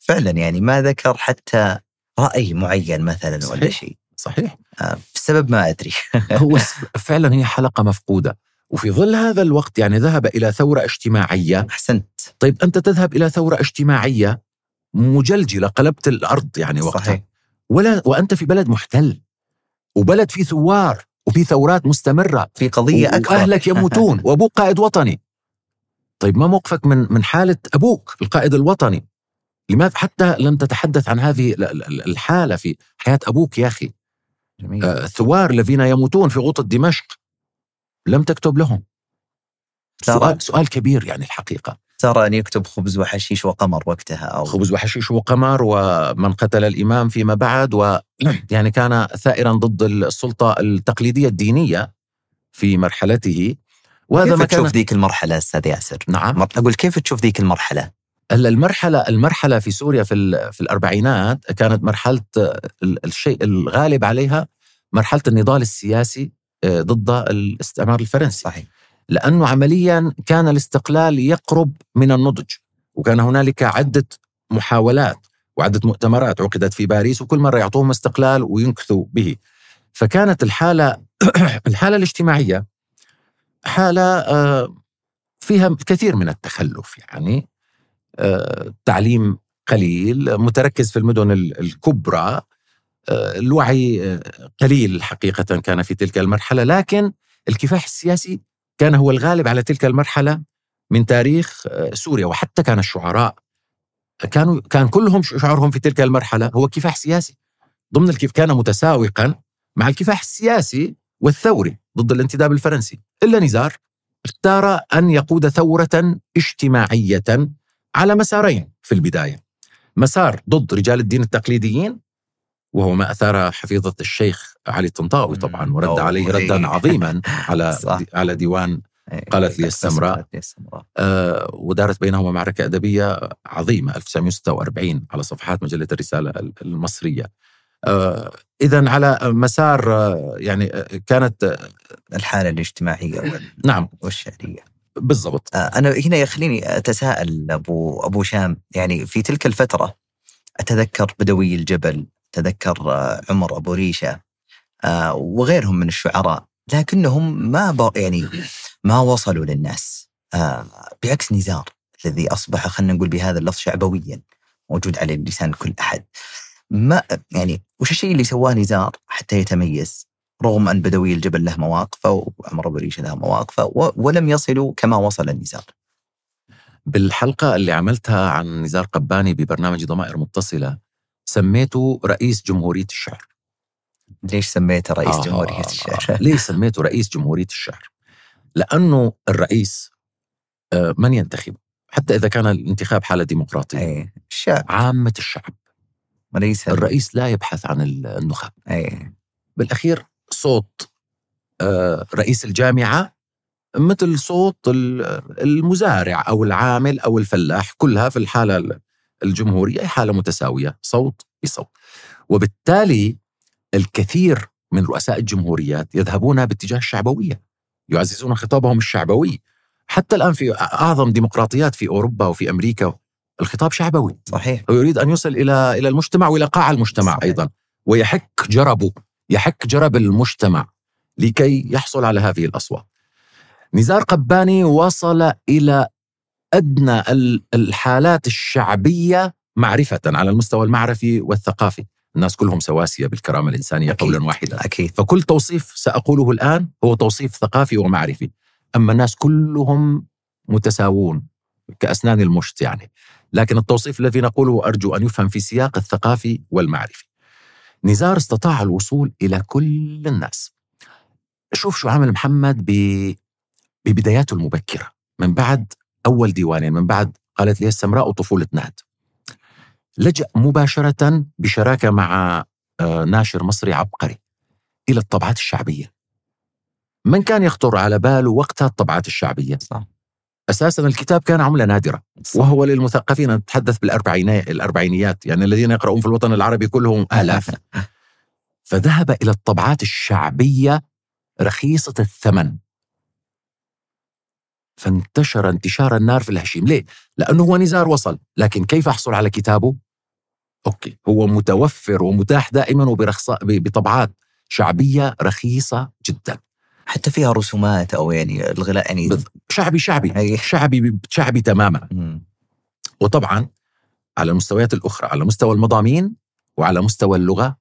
فعلا يعني ما ذكر حتى رأي معين مثلا صحيح. ولا شيء. صحيح. آه السبب ما أدري. [LAUGHS] هو فعلا هي حلقة مفقودة. وفي ظل هذا الوقت يعني ذهب إلى ثورة اجتماعية. أحسنت. طيب أنت تذهب إلى ثورة اجتماعية مجلجلة قلبت الأرض يعني وقتها. صحيح. ولا وأنت في بلد محتل وبلد فيه ثوار وفي ثورات مستمرة في قضية أكبر. وأهلك [LAUGHS] يموتون وأبوك قائد وطني. طيب ما موقفك من من حالة أبوك القائد الوطني؟ لماذا حتى لم تتحدث عن هذه ال- ال- الحالة في حياة أبوك يا أخي جميل. آه، الثوار الذين يموتون في غوطة دمشق لم تكتب لهم سؤال سؤال كبير يعني الحقيقة ترى أن يكتب خبز وحشيش وقمر وقتها أو خبز وحشيش وقمر ومن قتل الإمام فيما بعد ويعني [CLEARS THROAT] كان ثائرا ضد السلطة التقليدية الدينية في مرحلته وهذا كيف ما تشوف كان ذيك المرحلة أستاذ ياسر؟ نعم أقول كيف تشوف ذيك المرحلة؟ هلا المرحلة المرحلة في سوريا في في الأربعينات كانت مرحلة ال- الشيء الغالب عليها مرحلة النضال السياسي آه، ضد الاستعمار الفرنسي. صحيح. لأنه عمليا كان الاستقلال يقرب من النضج وكان هنالك عدة محاولات وعدة مؤتمرات عقدت في باريس وكل مرة يعطوهم استقلال وينكثوا به. فكانت الحالة [CLEARS THROAT] الحالة الاجتماعية حالة آه، فيها الكثير من التخلف يعني. تعليم قليل متركز في المدن ال- الكبرى. آه، الوعي آه، قليل حقيقة كان في تلك المرحلة لكن الكفاح السياسي كان هو الغالب على تلك المرحلة من تاريخ آه، سوريا وحتى كان الشعراء كانوا كان كلهم شعارهم في تلك المرحلة هو كفاح سياسي. ضمن الكيف كان متساوقا مع الكفاح السياسي والثوري ضد الانتداب الفرنسي. إلا نزار اختار أن يقود ثورة اجتماعية على مسارين في البداية مسار ضد رجال الدين التقليديين وهو ما أثار حفيظة الشيخ علي الطنطاوي طبعا ورد. عليه ردا [LAUGHS] عظيما على. على ديوان إيه، قالت لي السمراء. آه، ودارت بينهما معركة أدبية عظيمة 1946 على صفحات مجلة الرسالة المصرية آه، إذا على مسار آه، يعني آه، كانت آه، الحالة الاجتماعية وال- نعم والشعرية بالضبط. آه، أنا هنا يخليني أتساءل أبو أبو شام. يعني في تلك الفترة أتذكر بدوي الجبل أتذكر آه، عمر أبو ريشة آه، وغيرهم من الشعراء لكنهم ما. يعني ما وصلوا للناس. بعكس نزار الذي أصبح خلينا نقول بهذا اللفظ شعبويا موجود على لسان كل أحد. ما يعني وش الشيء اللي سواه نزار حتى يتميز؟ رغم أن بدوي الجبل له مواقفه وعمر ابو ريشة له مواقفه. ولم يصلوا كما وصل النزار. بالحلقة اللي عملتها عن نزار قباني ببرنامج ضمائر متصلة سميته رئيس جمهورية الشعر. ليش سميته رئيس آه، جمهورية الشعر؟ [LAUGHS] ليه سميته رئيس جمهورية الشعر؟ لأنه الرئيس آه، من ينتخب؟ حتى إذا كان الانتخاب حالة ديمقراطية. إيه الشعب. عامة الشعب. وليس الرئيس لا يبحث عن النخب. إيه. بالأخير صوت آه، رئيس الجامعة مثل صوت ال- المزارع أو العامل أو الفلاح كلها في الحالة الجمهورية هي حالة متساوية صوت بصوت. وبالتالي الكثير من رؤساء الجمهوريات يذهبون باتجاه الشعبوية يعززون خطابهم الشعبوي. حتى الآن في أعظم ديمقراطيات في أوروبا وفي أمريكا الخطاب شعبوي. صحيح. هو يريد أن يصل إلى إلى المجتمع وإلى قاع المجتمع صحيح. أيضا ويحك جربه. يحك جرب المجتمع لكي يحصل على هذه الأصوات. نزار قباني وصل إلى أدنى ال- الحالات الشعبية معرفة على المستوى المعرفي والثقافي، الناس كلهم سواسية بالكرامة الإنسانية أكيد. قولا واحدا. أكيد فكل توصيف سأقوله الآن هو توصيف ثقافي ومعرفي، أما الناس كلهم متساوون كأسنان المشط يعني. لكن التوصيف الذي نقوله أرجو أن يفهم في سياق الثقافي والمعرفي نزار استطاع الوصول إلى كل الناس. شوف شو عمل محمد ب... ببداياته المبكرة. من بعد أول ديوانين من بعد قالت لي السمراء وطفولة نهد. لجأ مباشرة بشراكة مع آه، ناشر مصري عبقري إلى الطبعات الشعبية. من كان يخطر على باله وقتها الطبعات الشعبية؟ صح. أساسا الكتاب كان عملة نادرة وهو للمثقفين نتحدث بالأربعينيات الأربعينيات يعني الذين يقرؤون في الوطن العربي كلهم آلاف. [LAUGHS] فذهب إلى الطبعات الشعبية رخيصة الثمن. فانتشر انتشار النار في الهشيم. ليه؟ لأنه هو نزار وصل. لكن كيف أحصل على كتابه؟ أوكي. هو متوفر ومتاح دائما وبرخص بطبعات شعبية رخيصة جدا. حتى فيها رسومات أو يعني الغلاء يعني شعبي شعبي أي. شعبي شعبي تماما مم. وطبعا على المستويات الأخرى على مستوى المضامين وعلى مستوى اللغة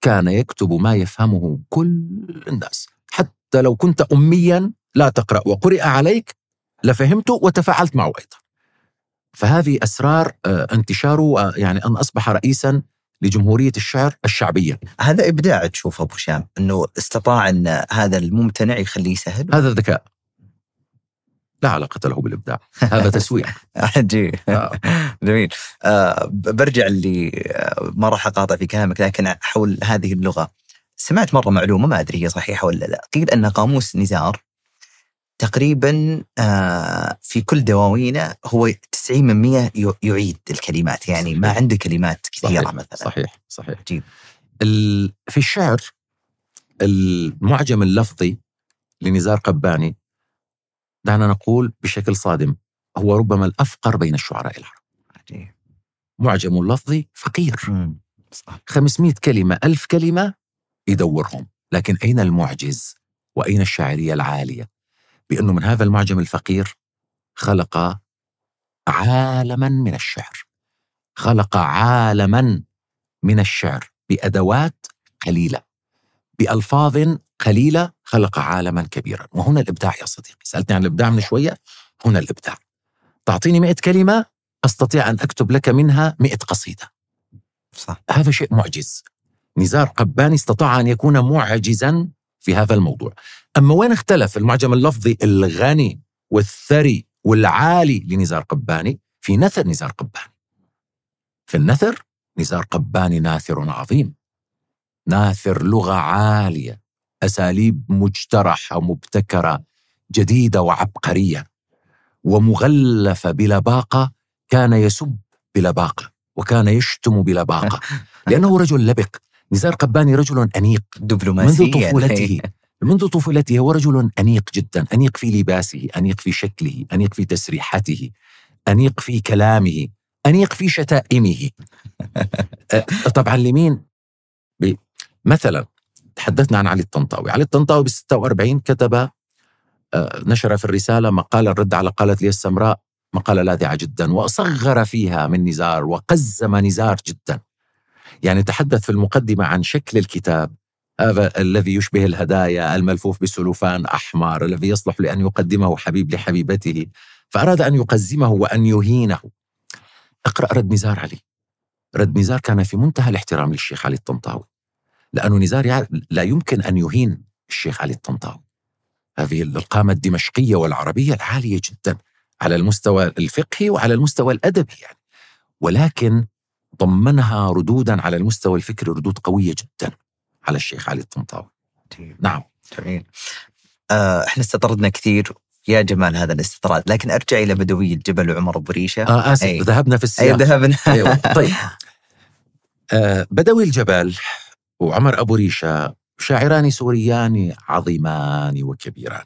كان يكتب ما يفهمه كل الناس حتى لو كنت أميا لا تقرأ وقرئ عليك لفهمته وتفاعلت معه أيضا فهذه أسرار آه، انتشاره يعني أن أصبح رئيسا لجمهورية الشعر الشعبية. هذا إبداع تشوفه أبو هشام إنه استطاع إن هذا الممتنع يخليه سهل هذا ذكاء. لا علاقة له بالإبداع. هذا تسويق. عجيب [LAUGHS] آه. [LAUGHS] جميل. آه برجع اللي آه ما راح أقاطع في كلامك لكن حول هذه اللغة. سمعت مرة معلومة ما أدري هي صحيحة ولا لا. قيل أن قاموس نزار تقريبا آه في كل دواوينه هو 90 من 100 ي- يعيد الكلمات. يعني ما صحيح. عنده كلمات كثيرة صحيح. مثلا. صحيح صحيح. عجيب. ال- في الشعر المعجم اللفظي لنزار قباني دعنا نقول بشكل صادم هو ربما الأفقر بين الشعراء العرب. عجيب. معجم لفظي فقير. مم. صح. 500 كلمة ألف كلمة يدورهم. لكن أين المعجز؟ وأين الشاعرية العالية؟ بأنه من هذا المعجم الفقير خلق عالما من الشعر. خلق عالما من الشعر بأدوات قليلة. بألفاظ قليلة خلق عالما كبيرا. وهنا الإبداع يا صديقي. سألتني عن الإبداع من شوية هنا الإبداع. تعطيني مئة كلمة أستطيع أن أكتب لك منها مئة قصيدة. صح. هذا شيء معجز. نزار قباني استطاع أن يكون معجزا في هذا الموضوع. أما وين اختلف المعجم اللفظي الغني والثري والعالي لنزار قباني؟ في نثر نزار قباني. في النثر نزار قباني ناثر عظيم. ناثر لغة عالية أساليب مجترحة مبتكرة جديدة وعبقرية. ومغلفة بلباقة كان يسب بلباقة وكان يشتم بلباقة [LAUGHS] لأنه رجل لبق. نزار قباني رجل أنيق. دبلوماسيا منذ طفولته. [LAUGHS] منذ طفولته هو رجل أنيق جدا أنيق في لباسه أنيق في شكله أنيق في تسريحته أنيق في كلامه أنيق في شتائمه. [LAUGHS] أه، طبعا لمين؟ ب- مثلا تحدثنا عن علي الطنطاوي. علي الطنطاوي بال 46 كتب آه، نشر في الرسالة مقالا رد على قالت لي السمراء مقالة لاذعة جدا وصغر فيها من نزار وقزم نزار جدا. يعني تحدث في المقدمة عن شكل الكتاب هذا الذي يشبه الهدايا الملفوف بسلوفان أحمر الذي يصلح لأن يقدمه حبيب لحبيبته فأراد أن يقزمه وأن يهينه. اقرأ رد نزار علي. رد نزار كان في منتهى الاحترام للشيخ علي الطنطاوي لأنه نزار لا يمكن أن يهين الشيخ علي الطنطاوي. هذه القامة الدمشقية والعربية العالية جدا على المستوى الفقهي وعلى المستوى الأدبي يعني. ولكن ضمنها ردودا على المستوى الفكري ردود قوية جدا. على الشيخ علي الطنطاوي. نعم. جميل آه إحنا استطردنا كثير. يا جمال هذا الاستطراد. لكن ارجع إلى بدوي الجبل وعمر أبو ريشة. آسف أي. ذهبنا في أي السياق ذهبنا. [LAUGHS] أيوة. طيب. [LAUGHS] آه بدوي الجبل وعمر أبو ريشة شاعران سوريان عظيمان وكبيران.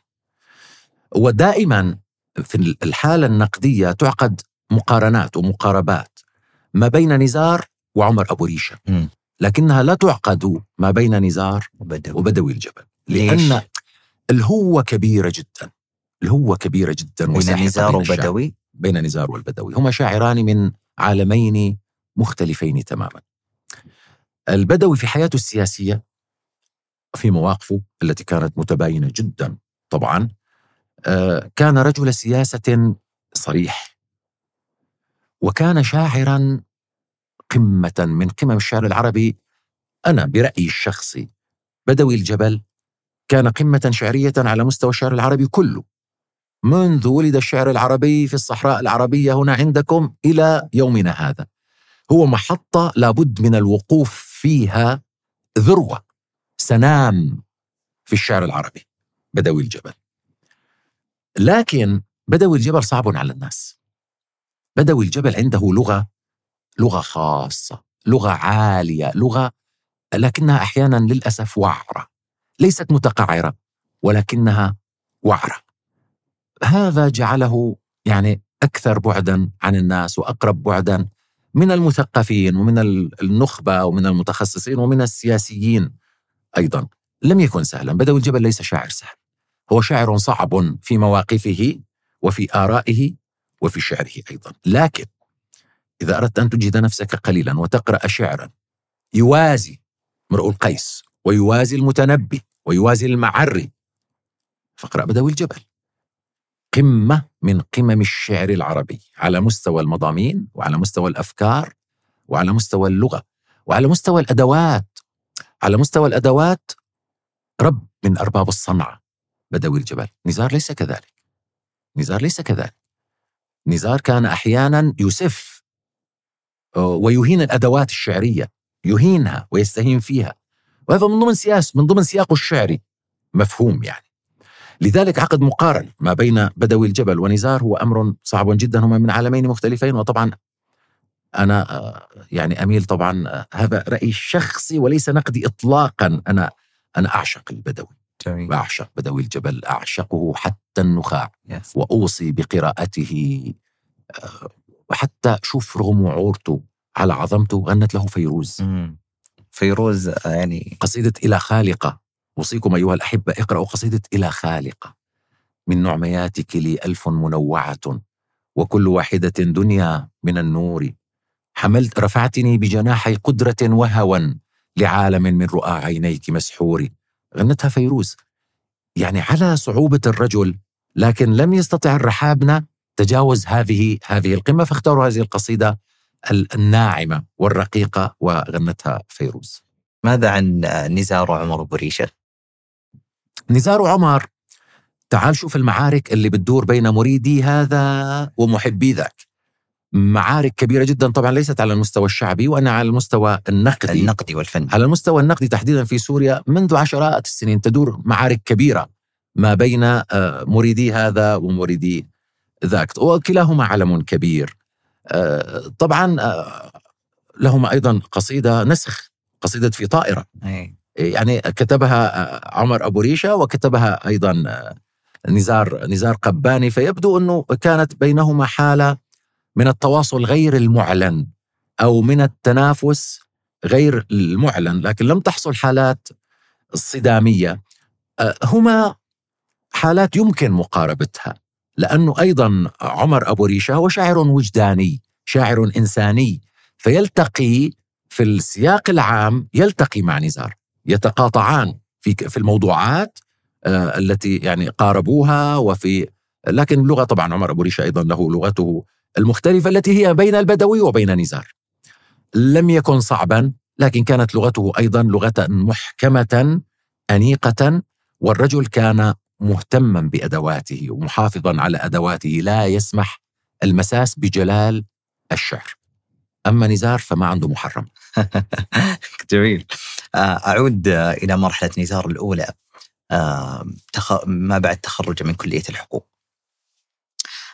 ودائما في الحالة النقدية تعقد مقارنات ومقاربات ما بين نزار وعمر أبو ريشة. مم. لكنها لا تعقد ما بين نزار بدوي وبدوي الجبل. ليش؟ لأن الهوة كبيرة جدا. الهوة كبيرة جدا بين نزار. وبدوي؟ بين نزار والبدوي. هما شاعران من عالمين مختلفين تماما. البدوي في حياته السياسية في مواقفه التي كانت متباينة جدا طبعا آه، كان رجل سياسة صريح. وكان شاعرا قمة من قمم الشعر العربي. أنا برأيي الشخصي بدوي الجبل كان قمة شعرية على مستوى الشعر العربي كله. منذ ولد الشعر العربي في الصحراء العربية هنا عندكم إلى يومنا هذا. هو محطة لابد من الوقوف فيها ذروة سنام في الشعر العربي بدوي الجبل. لكن بدوي الجبل صعب على الناس. بدوي الجبل عنده لغة لغة خاصة لغة عالية لغة لكنها أحيانا للأسف وعرة ليست متقعرة ولكنها وعرة. هذا جعله يعني أكثر بعدا عن الناس وأقرب بعدا من المثقفين ومن النخبة ومن المتخصصين ومن السياسيين أيضا. لم يكن سهلا بدوي الجبل ليس شاعر سهل. هو شاعر صعب في مواقفه وفي آرائه وفي شعره أيضا. لكن إذا أردت أن تجهد نفسك قليلا وتقرأ شعرا يوازي مرء القيس ويوازي المتنبي ويوازي المعري فاقرأ بدوي الجبل. قمة من قمم الشعر العربي على مستوى المضامين وعلى مستوى الأفكار وعلى مستوى اللغة وعلى مستوى الأدوات. على مستوى الأدوات رب من أرباب الصنعة. بدوي الجبل. نزار ليس كذلك. نزار ليس كذلك. نزار كان أحيانا يسف ويهين الأدوات الشعرية يهينها ويستهين فيها. وهذا من ضمن سياس من ضمن سياقه الشعري. مفهوم يعني. لذلك عقد مقارن ما بين بدوي الجبل ونزار هو أمر صعب جدا هما من عالمين مختلفين وطبعا أنا آه، يعني أميل طبعا آه، هذا رايي شخصي وليس نقدي اطلاقا. أنا أنا أعشق البدوي. جميل. اعشق بدوي الجبل أعشقه حتى النخاع. Yes. وأوصي بقراءته آه، وحتى شوف رغم وعورته على عظمته غنت له فيروز. مم. فيروز يعني قصيدة إلى خالقة. أوصيكم أيها الأحبة اقرأوا قصيدة إلى خالقة. من نعمياتك لي ألف منوعة وكل واحدة دنيا من النور. حملت رفعتني بجناحي قدرة وهوى لعالم من رؤى عينيك مسحور. غنتها فيروز. يعني على صعوبة الرجل لكن لم يستطع الرحابنة تجاوز هذه هذه القمة فاختاروا هذه القصيدة الناعمة والرقيقة وغنتها فيروز. ماذا عن نزار عمر أبو ريشة؟ نزار عمر تعال شوف المعارك اللي بتدور بين مريدي هذا ومحبي ذاك. معارك كبيرة جدا طبعا ليست على المستوى الشعبي وأنا على المستوى النقدي. النقدي والفني. على المستوى النقدي تحديدا في سوريا منذ عشرات السنين تدور معارك كبيرة ما بين آه، مريدي هذا ومريدي ذاك وكلاهما علم كبير. آه، طبعا آه، لهما أيضا قصيدة نسخ قصيدة في طائرة. أي. يعني كتبها عمر أبو ريشة وكتبها أيضا نزار نزار قباني. فيبدو أنه كانت بينهما حالة من التواصل غير المعلن أو من التنافس غير المعلن. لكن لم تحصل حالات صدامية. أه، هما حالات يمكن مقاربتها. لأنه أيضا عمر أبو ريشة هو شاعر وجداني شاعر إنساني فيلتقي في السياق العام يلتقي مع نزار يتقاطعان في في الموضوعات أه، التي يعني قاربوها وفي لكن اللغة طبعا عمر أبو ريشة أيضا له لغته المختلفة التي هي بين البدوي وبين نزار. لم يكن صعبا لكن كانت لغته أيضا لغة محكمة أنيقة والرجل كان مهتما بأدواته ومحافظا على أدواته لا يسمح المساس بجلال الشعر. أما نزار فما عنده محرم. [LAUGHS] جميل. آه، أعود إلى مرحلة نزار الأولى. ما بعد تخرجه من كلية الحقوق.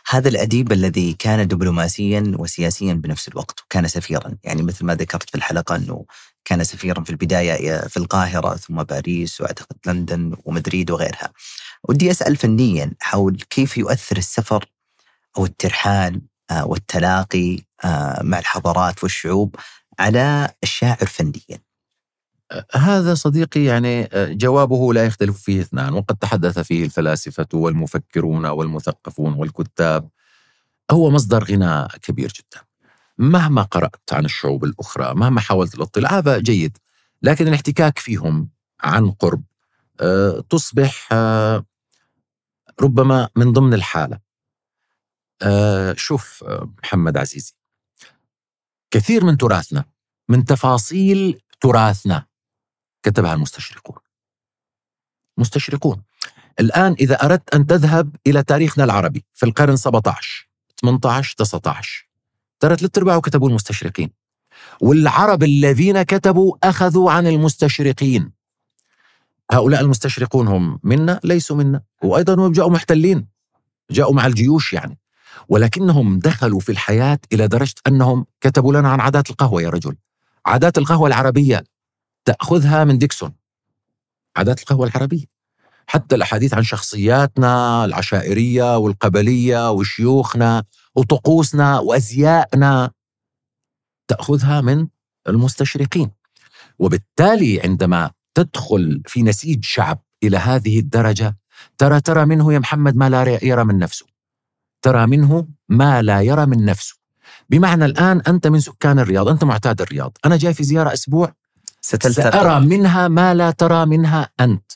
هذا الأديب الذي كان دبلوماسيا وسياسيا بنفس الوقت وكان سفيرا. يعني مثل ما ذكرت في الحلقة أنه كان سفيرا في البداية في القاهرة ثم باريس وأعتقد لندن ومدريد وغيرها. ودي أسأل فنيا حول كيف يؤثر السفر أو الترحال آه، والتلاقي آه، مع الحضارات والشعوب على الشاعر فنيا؟ هذا صديقي يعني آه، جوابه لا يختلف فيه اثنان وقد تحدث فيه الفلاسفة والمفكرون والمثقفون والكتاب. هو مصدر غناء كبير جدا. مهما قرأت عن الشعوب الأخرى مهما حاولت الاطلاع هذا جيد. لكن الاحتكاك فيهم عن قرب آه، تصبح آه، ربما من ضمن الحالة. شوف محمد عزيزي. كثير من تراثنا من تفاصيل تراثنا كتبها المستشرقون. مستشرقون. الآن إذا أردت أن تذهب إلى تاريخنا العربي في القرن 17 18 19 ترى ثلاث أرباعه كتبوا المستشرقين. والعرب الذين كتبوا أخذوا عن المستشرقين. هؤلاء المستشرقون هم منا ليسوا منا وأيضا هم جاءوا محتلين جاءوا مع الجيوش يعني. ولكنهم دخلوا في الحياة إلى درجة أنهم كتبوا لنا عن عادات القهوة يا رجل. عادات القهوة العربية تأخذها من ديكسون. عادات القهوة العربية. حتى الأحاديث عن شخصياتنا العشائرية والقبلية وشيوخنا وطقوسنا وأزيائنا تأخذها من المستشرقين. وبالتالي عندما تدخل في نسيج شعب إلى هذه الدرجة ترى ترى منه يا محمد ما لا يرى من نفسه. ترى منه ما لا يرى من نفسه. بمعنى الآن أنت من سكان الرياض أنت معتاد الرياض. أنا جاي في زيارة أسبوع سأرى منها ما لا ترى منها أنت.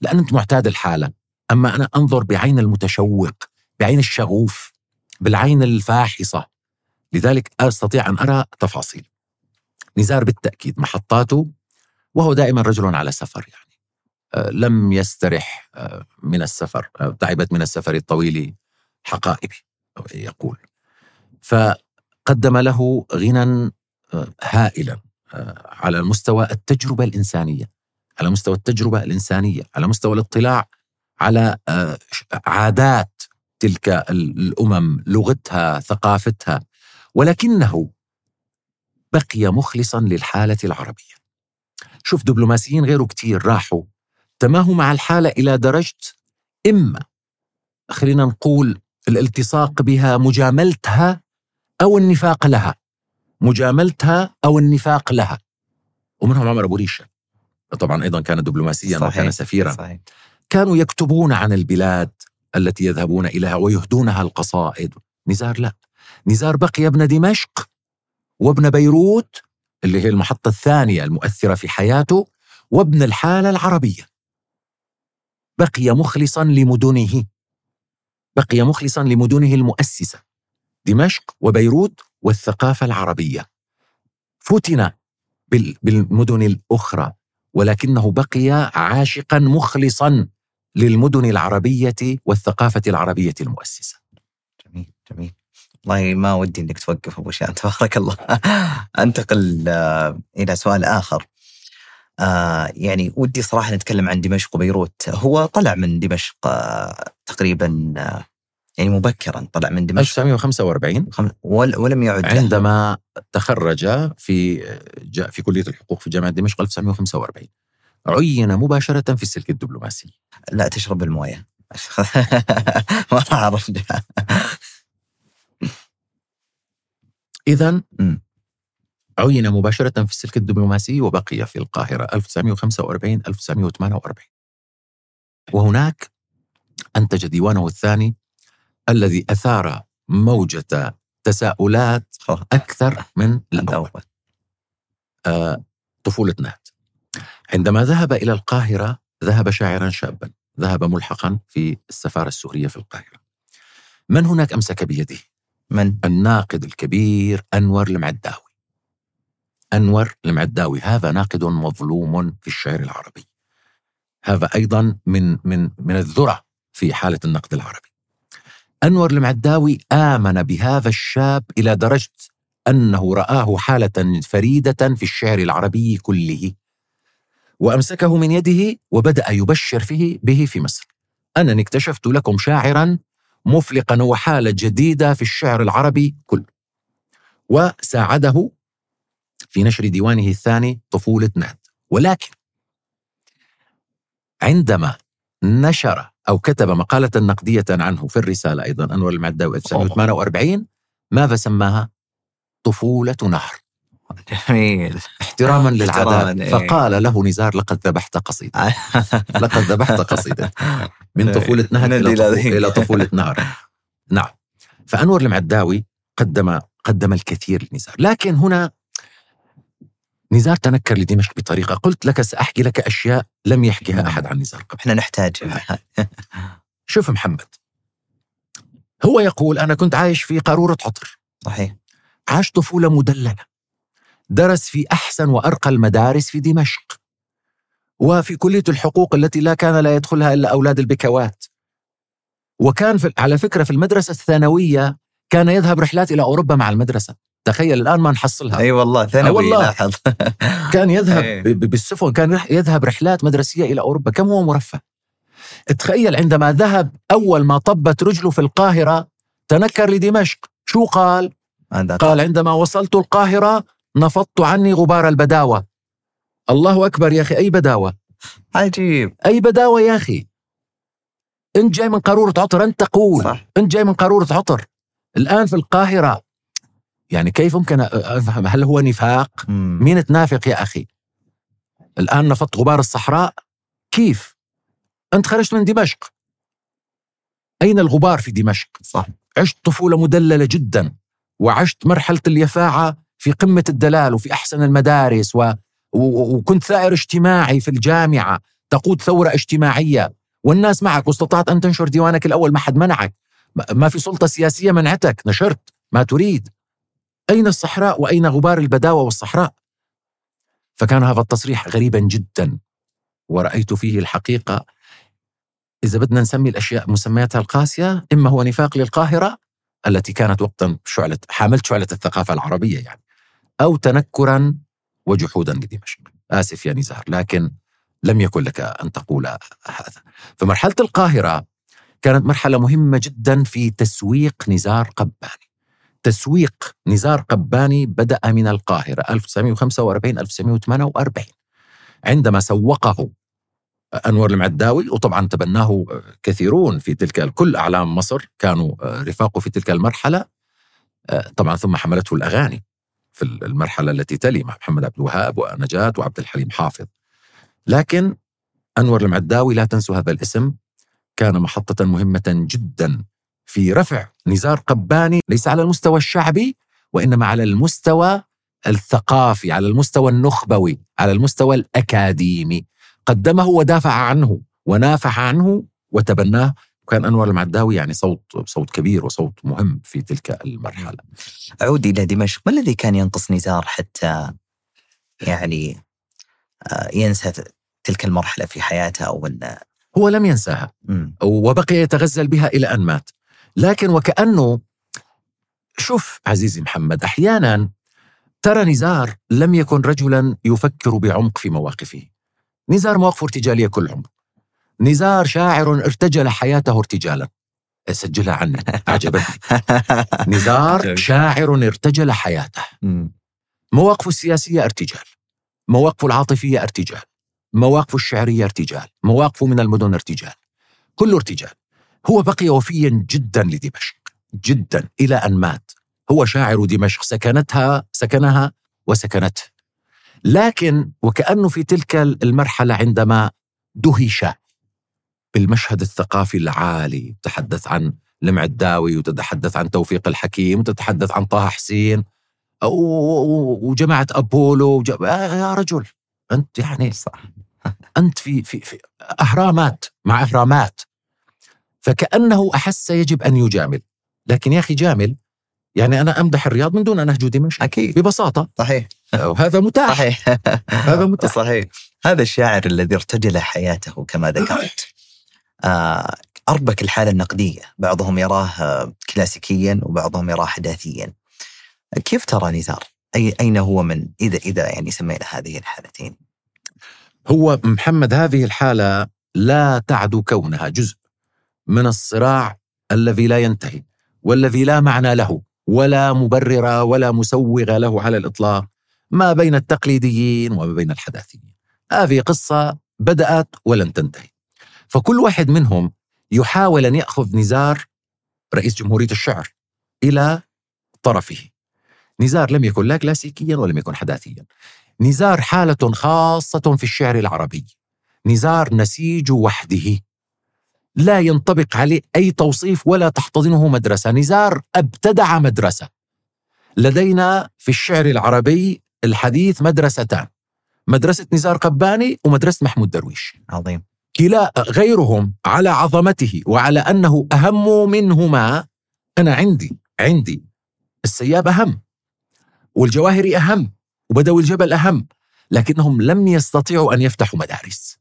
لأن أنت معتاد الحالة. أما أنا أنظر بعين المتشوق بعين الشغوف بالعين الفاحصة. لذلك أستطيع أن أرى تفاصيل. نزار بالتأكيد محطاته وهو دائما رجل على سفر يعني. آه، لم يسترح آه، من السفر آه، تعبت من السفر الطويل حقائبي يقول. فقدم له غنى هائلا على مستوى التجربة الإنسانية على مستوى التجربة الإنسانية على مستوى الاطلاع على عادات تلك الأمم لغتها ثقافتها. ولكنه بقي مخلصا للحالة العربية. شوف دبلوماسيين غيره كتير راحوا. تماهوا مع الحالة إلى درجة إما خلينا نقول الالتصاق بها مجاملتها أو النفاق لها. مجاملتها أو النفاق لها. ومنهم عمر أبو ريشة. طبعا أيضا كان دبلوماسيا صحيح. وكان سفيرا. صحيح. كانوا يكتبون عن البلاد التي يذهبون إليها ويهدونها القصائد. نزار لا. نزار بقي ابن دمشق وابن بيروت اللي هي المحطة الثانية المؤثرة في حياته وابن الحالة العربية. بقي مخلصا لمدنه. بقي مخلصا لمدنه المؤسسة. دمشق وبيروت والثقافة العربية. فتن بالمدن الأخرى ولكنه بقي عاشقا مخلصا للمدن العربية والثقافة العربية المؤسسة. جميل جميل. والله ما ودي إنك توقف أبو شان [LAUGHS] تبارك الله. أنتقل آه، إلى سؤال آخر. آه يعني ودي صراحة نتكلم عن دمشق وبيروت. هو طلع من دمشق آه تقريبا آه يعني مبكرا طلع من دمشق. 1945 ولم يعد عندما تخرج في في كلية الحقوق في جامعة دمشق 1945 عين مباشرة في السلك الدبلوماسي. لا تشرب الموية. [LAUGHS] ما أعرف. [LAUGHS] إذا عين مباشرة في السلك الدبلوماسي وبقي في القاهرة 1945 1948 وهناك أنتج ديوانه الثاني الذي أثار موجة تساؤلات أكثر من الأول. آه طفولة نهد. عندما ذهب إلى القاهرة ذهب شاعرا شابا. ذهب ملحقا في السفارة السورية في القاهرة. من هناك أمسك بيده؟ من؟ الناقد الكبير أنور المعداوي. أنور المعداوي هذا ناقد مظلوم في الشعر العربي. هذا أيضا من من من الذرة في حالة النقد العربي. أنور المعداوي آمن بهذا الشاب إلى درجة أنه رآه حالة فريدة في الشعر العربي كله. وأمسكه من يده وبدأ يبشر فيه به في مصر. أنني اكتشفت لكم شاعرا مفلقا وحالة جديدة في الشعر العربي كله. وساعده في نشر ديوانه الثاني طفولة نهد ولكن عندما نشر أو كتب مقالة نقدية عنه في الرسالة أيضا أنور المعداوي 1948 ماذا سماها؟ طفولة نهر. [LAUGHS] جميل. احتراما للعادات إيه. فقال له نزار لقد ذبحت قصيدة. [LAUGHS] لقد ذبحت قصيدة. من طفولة نهر إلى, طفولة, إلى طفولة نهر نعم. فأنور المعداوي قدم قدم الكثير لنزار. لكن هنا نزار تنكر لدمشق بطريقة. قلت لك سأحكي لك أشياء لم يحكيها أحد عن نزار قبل. إحنا نحتاج [LAUGHS] شوف محمد. هو يقول أنا كنت عايش في قارورة عطر صحيح. عاش طفولة مدللة. درس في أحسن وأرقى المدارس في دمشق. وفي كلية الحقوق التي لا كان لا يدخلها إلا أولاد البكوات. وكان في على فكرة في المدرسة الثانوية كان يذهب رحلات إلى أوروبا مع المدرسة. تخيل الآن ما نحصلها. أي أيوة والله ثانوي والله. لاحظ. [LAUGHS] كان يذهب أيه. بالسفن كان يذهب رحلات مدرسية إلى أوروبا. كم هو مرفه. تخيل عندما ذهب أول ما طبت رجله في القاهرة تنكر لدمشق. شو قال؟ قال عندما وصلت القاهرة نفضت عني غبار البداوة. الله أكبر يا أخي أي بداوة؟ عجيب. أي بداوة يا أخي؟ أنت جاي من قارورة عطر أنت تقول صح. أنت جاي من قارورة عطر. الآن في القاهرة. يعني كيف ممكن أفهم؟ هل هو نفاق؟ مم. مين تنافق يا أخي؟ الآن نفضت غبار الصحراء. كيف؟ أنت خرجت من دمشق. أين الغبار في دمشق؟ صح. عشت طفولة مدللة جدا وعشت مرحلة اليفاعة في قمة الدلال وفي أحسن المدارس و... و... وكنت ثائر اجتماعي في الجامعة تقود ثورة اجتماعية. والناس معك واستطعت أن تنشر ديوانك الأول ما حد منعك. ما في سلطة سياسية منعتك نشرت ما تريد. أين الصحراء وأين غبار البداوة والصحراء؟ فكان هذا التصريح غريبا جدا ورأيت فيه الحقيقة. إذا بدنا نسمي الأشياء مسمياتها القاسية إما هو نفاق للقاهرة التي كانت وقتا شعلة حاملت شعلة الثقافة العربية يعني. أو تنكرا وجحودا لدمشق آسف يا نزار لكن لم يكن لك أن تقول هذا. فمرحلة القاهرة كانت مرحلة مهمة جدا في تسويق نزار قباني. تسويق نزار قباني بدأ من القاهرة 1945 1948 عندما سوقه أنور المعداوي وطبعا تبناه كثيرون في تلك كل أعلام مصر كانوا رفاقه في تلك المرحلة طبعا ثم حملته الأغاني. في المرحلة التي تلي مع محمد عبد الوهاب ونجاة وعبد الحليم حافظ. لكن أنور المعداوي لا تنسوا هذا الاسم كان محطة مهمة جدا في رفع نزار قباني ليس على المستوى الشعبي وإنما على المستوى الثقافي على المستوى النخبوي على المستوى الأكاديمي. قدمه ودافع عنه ونافح عنه وتبناه وكان أنور المعداوي يعني صوت صوت كبير وصوت مهم في تلك المرحلة. أعود إلى دمشق، ما الذي كان ينقص نزار حتى يعني آه، ينسى تلك المرحلة في حياته أو ولا هو لم ينساها وبقي يتغزل بها إلى أن مات. لكن وكأنه شوف عزيزي محمد أحيانا ترى نزار لم يكن رجلا يفكر بعمق في مواقفه. نزار مواقفه ارتجالية كل عمره. نزار شاعر ارتجل حياته ارتجالا. سجلها عني أعجبتني [LAUGHS] نزار شاعر ارتجل حياته. مواقفه السياسية ارتجال. مواقفه العاطفية ارتجال. مواقفه الشعرية ارتجال. مواقفه من المدن ارتجال. كله ارتجال. هو بقي وفيا جدا لدمشق. جدا. إلى أن مات. هو شاعر دمشق. سكنتها سكنها وسكنته لكن وكأنه في تلك المرحلة عندما دهش بالمشهد الثقافي العالي تحدث عن المعداوي وتتحدث عن توفيق الحكيم وتتحدث عن طه حسين وجماعة أبولو يا رجل أنت يعني صح. أنت في, في, في أهرامات مع أهرامات. فكأنه أحس يجب أن يجامل. لكن يا أخي جامل يعني أنا أمدح الرياض من دون أن أهجو دمشق. أكيد. ببساطة. صحيح. وهذا متاح. صحيح. هذا متاح. صحيح. هذا الشاعر الذي ارتجل حياته كما ذكرت. آه، [COUGHS] أربك الحالة النقدية بعضهم يراه كلاسيكيا وبعضهم يراه حداثيا كيف ترى نزار؟ أي أين هو من إذا إذا يعني سمينا هذه الحالتين؟ هو محمد هذه الحالة لا تعدو كونها جزء من الصراع الذي لا ينتهي والذي لا معنى له ولا مبرر ولا مسوغ له على الإطلاق ما بين التقليديين وما بين الحداثيين هذه قصة بدأت ولن تنتهي فكل واحد منهم يحاول أن يأخذ نزار رئيس جمهورية الشعر إلى طرفه. نزار لم يكن لا كلاسيكيا ولم يكن حداثيا. نزار حالة خاصة في الشعر العربي. نزار نسيج وحده. لا ينطبق عليه أي توصيف ولا تحتضنه مدرسة. نزار أبتدع مدرسة. لدينا في الشعر العربي الحديث مدرستان. مدرسة نزار قباني ومدرسة محمود درويش. عظيم. كلا غيرهم على عظمته وعلى أنه أهم منهما. أنا عندي عندي. السياب أهم. والجواهري أهم. وبدوي الجبل أهم. لكنهم لم يستطيعوا أن يفتحوا مدارس.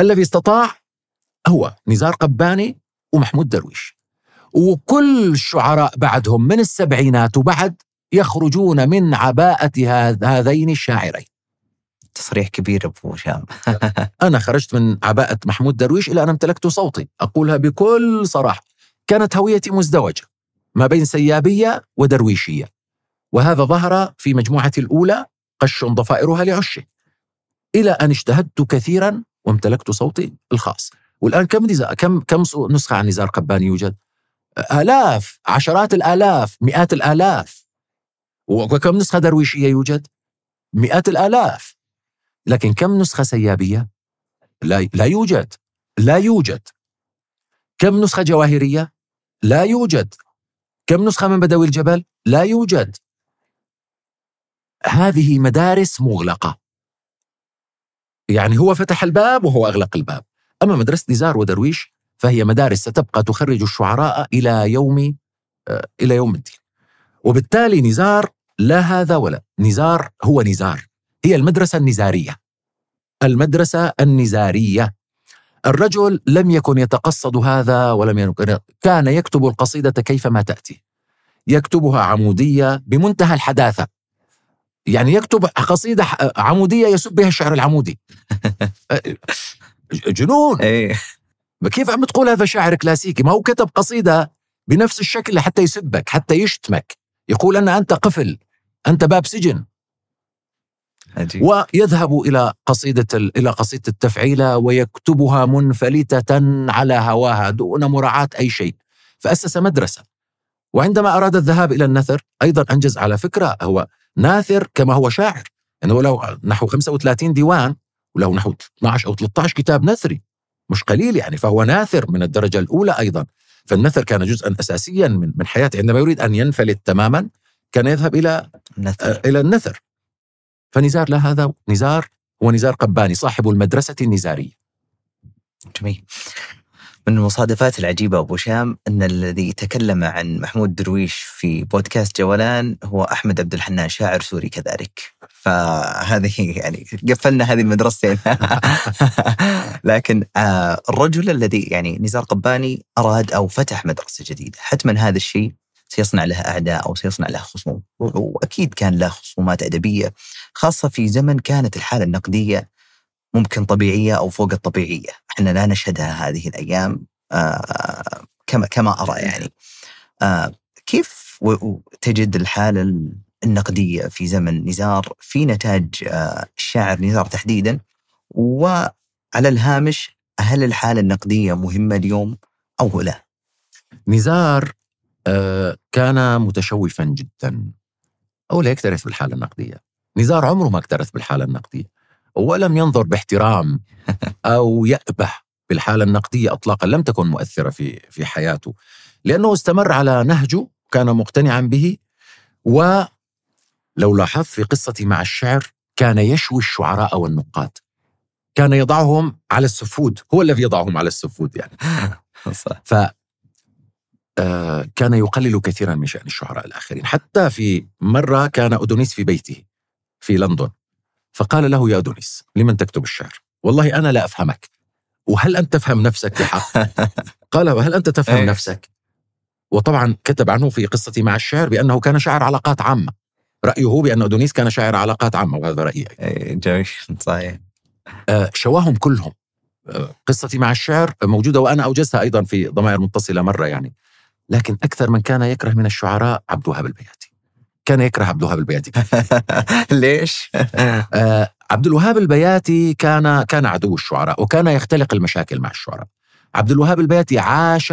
الذي استطاع هو نزار قباني ومحمود درويش. وكل الشعراء بعدهم من السبعينات وبعد يخرجون من عباءة هذين الشاعرين. تصريح كبير أبو هشام. [LAUGHS] أنا خرجت من عباءة محمود درويش إلى أن امتلكت صوتي أقولها بكل صراحة. كانت هويتي مزدوجة ما بين سيابية ودرويشية. وهذا ظهر في مجموعتي الأولى قش ضفائرها لعشه. إلى أن اجتهدت كثيرا وامتلكت صوتي الخاص. والآن كم كم كم نسخة عن نزار قباني يوجد؟ آلاف عشرات الآلاف مئات الآلاف. وكم نسخة درويشية يوجد؟ مئات الآلاف. لكن كم نسخة سيابية؟ لا لا يوجد. لا يوجد. كم نسخة جواهرية؟ لا يوجد. كم نسخة من بدوي الجبل؟ لا يوجد. هذه مدارس مغلقة. يعني هو فتح الباب وهو أغلق الباب. أما مدرسة نزار ودرويش فهي مدارس ستبقى تخرج الشعراء إلى يوم آه، إلى يوم الدين. وبالتالي نزار لا هذا ولا. نزار هو نزار. هي المدرسة النزارية. المدرسة النزارية. الرجل لم يكن يتقصد هذا ولم يكن كان يكتب القصيدة كيفما تأتي. يكتبها عمودية بمنتهى الحداثة. يعني يكتب قصيدة عمودية يسب بها الشعر العمودي. [LAUGHS] جنون! إيه. كيف عم تقول هذا شاعر كلاسيكي؟ ما هو كتب قصيدة بنفس الشكل حتى يسبك حتى يشتمك. يقول أن أنت قفل أنت باب سجن. عجيب. ويذهب إلى قصيدة إلى قصيدة التفعيلة ويكتبها منفلتة على هواها دون مراعاة أي شيء. فأسس مدرسة. وعندما أراد الذهاب إلى النثر أيضا أنجز على فكرة هو ناثر كما هو شاعر. يعني هو له نحو 35 ديوان وله نحو 12 أو 13 كتاب نثري مش قليل يعني فهو ناثر من الدرجة الأولى أيضا. فالنثر كان جزءا أساسيا من من حياته. عندما يريد أن ينفلت تماما كان يذهب إلى نثر. آه، إلى النثر. فنزار لا هذا نزار هو نزار قباني صاحب المدرسة النزارية. جميل. من المصادفات العجيبة أبو شام أن الذي تكلم عن محمود درويش في بودكاست جولان هو أحمد عبد الحنان شاعر سوري كذلك. فهذه يعني قفلنا هذه المدرستين [LAUGHS] لكن آه، الرجل الذي يعني نزار قباني أراد أو فتح مدرسة جديدة حتما هذا الشيء سيصنع له أعداء أو سيصنع له خصوم. وأكيد كان له خصومات أدبية خاصة في زمن كانت الحالة النقدية ممكن طبيعية أو فوق الطبيعية. إحنا لا نشهدها هذه الأيام آه كما كما أرى يعني. آه كيف تجد الحالة النقدية في زمن نزار؟ في نتاج آه الشاعر نزار تحديدا. وعلى الهامش هل الحالة النقدية مهمة اليوم أو لا؟ نزار آه، كان متشوفا جدا. أو لا يكترث بالحالة النقدية. نزار عمره ما اكترث بالحالة النقدية. ولم ينظر باحترام [LAUGHS] أو يأبه بالحالة النقدية أطلاقا لم تكن مؤثرة في في حياته. لأنه استمر على نهجه كان مقتنعا به ولو لاحظت في قصتي مع الشعر كان يشوي الشعراء والنقاد. كان يضعهم على السفود. هو الذي يضعهم على السفود يعني. [LAUGHS] صح. آه، كان يقلل كثيرا من شأن الشعراء الآخرين. حتى في مرة كان أدونيس في بيته في لندن. فقال له يا أدونيس لمن تكتب الشعر؟ والله أنا لا أفهمك. وهل أنت تفهم نفسك بحق؟ [LAUGHS] قال وهل أنت تفهم إيه. نفسك؟ وطبعا كتب عنه في قصتي مع الشعر بأنه كان شاعر علاقات عامة. رأيه بأن أدونيس كان شاعر علاقات عامة وهذا رأيي إيه، جميل صحيح. آه، شواهم كلهم آه، قصتي مع الشعر موجودة وأنا أوجزتها أيضا في ضمائر متصلة مرة يعني. لكن أكثر من كان يكره من الشعراء عبد الوهاب البياتي. كان يكره عبد الوهاب البياتي. [LAUGHS] ليش؟ [LAUGHS] آه، عبد الوهاب البياتي كان كان عدو الشعراء وكان يختلق المشاكل مع الشعراء. عبد الوهاب البياتي عاش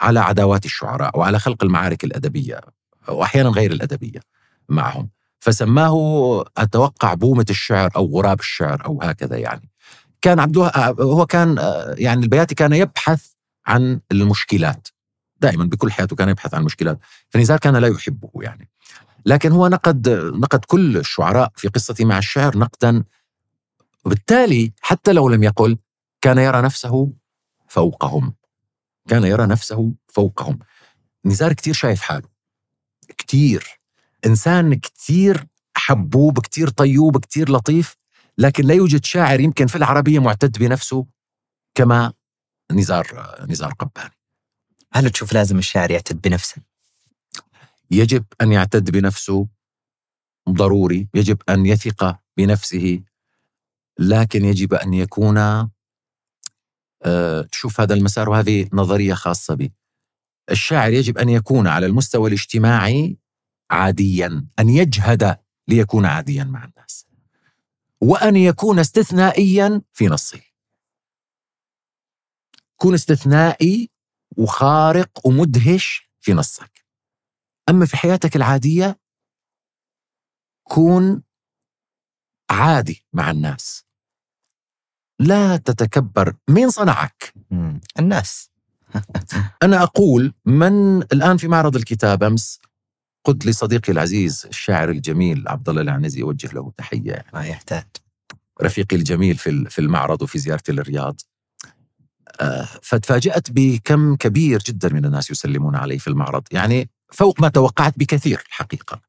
على عداوات الشعراء وعلى خلق المعارك الأدبية وأحيانا غير الأدبية معهم. فسماه أتوقع بومة الشعر أو غراب الشعر أو هكذا يعني. كان عبد الوهاب هو كان آه، يعني البياتي كان يبحث عن المشكلات. دائما بكل حياته كان يبحث عن المشكلات فنزار كان لا يحبه يعني. لكن هو نقد نقد كل الشعراء في قصتي مع الشعر نقدا. وبالتالي حتى لو لم يقل كان يرى نفسه فوقهم. كان يرى نفسه فوقهم. نزار كتير شايف حاله. كتير. إنسان كتير حبوب كتير طيوب كتير لطيف لكن لا يوجد شاعر يمكن في العربية معتد بنفسه كما نزار نزار قباني. هل تشوف لازم الشاعر يعتد بنفسه؟ يجب أن يعتد بنفسه ضروري يجب أن يثق بنفسه لكن يجب أن يكون آه، شوف هذا المسار وهذه نظرية خاصة بي الشاعر يجب أن يكون على المستوى الاجتماعي عاديا أن يجهد ليكون عاديا مع الناس وأن يكون استثنائيا في نصه كون استثنائي وخارق ومدهش في نصك. أما في حياتك العادية كون عادي مع الناس. لا تتكبر. مين صنعك. الناس. [LAUGHS] أنا أقول من الآن في معرض الكتاب أمس قلت لصديقي العزيز الشاعر الجميل عبد الله العنزي أوجه له تحية. ما يحتاج. رفيقي الجميل في في المعرض وفي زيارتي للرياض. فتفاجأت بكم كبير جدا من الناس يسلمون علي في المعرض. يعني فوق ما توقعت بكثير الحقيقة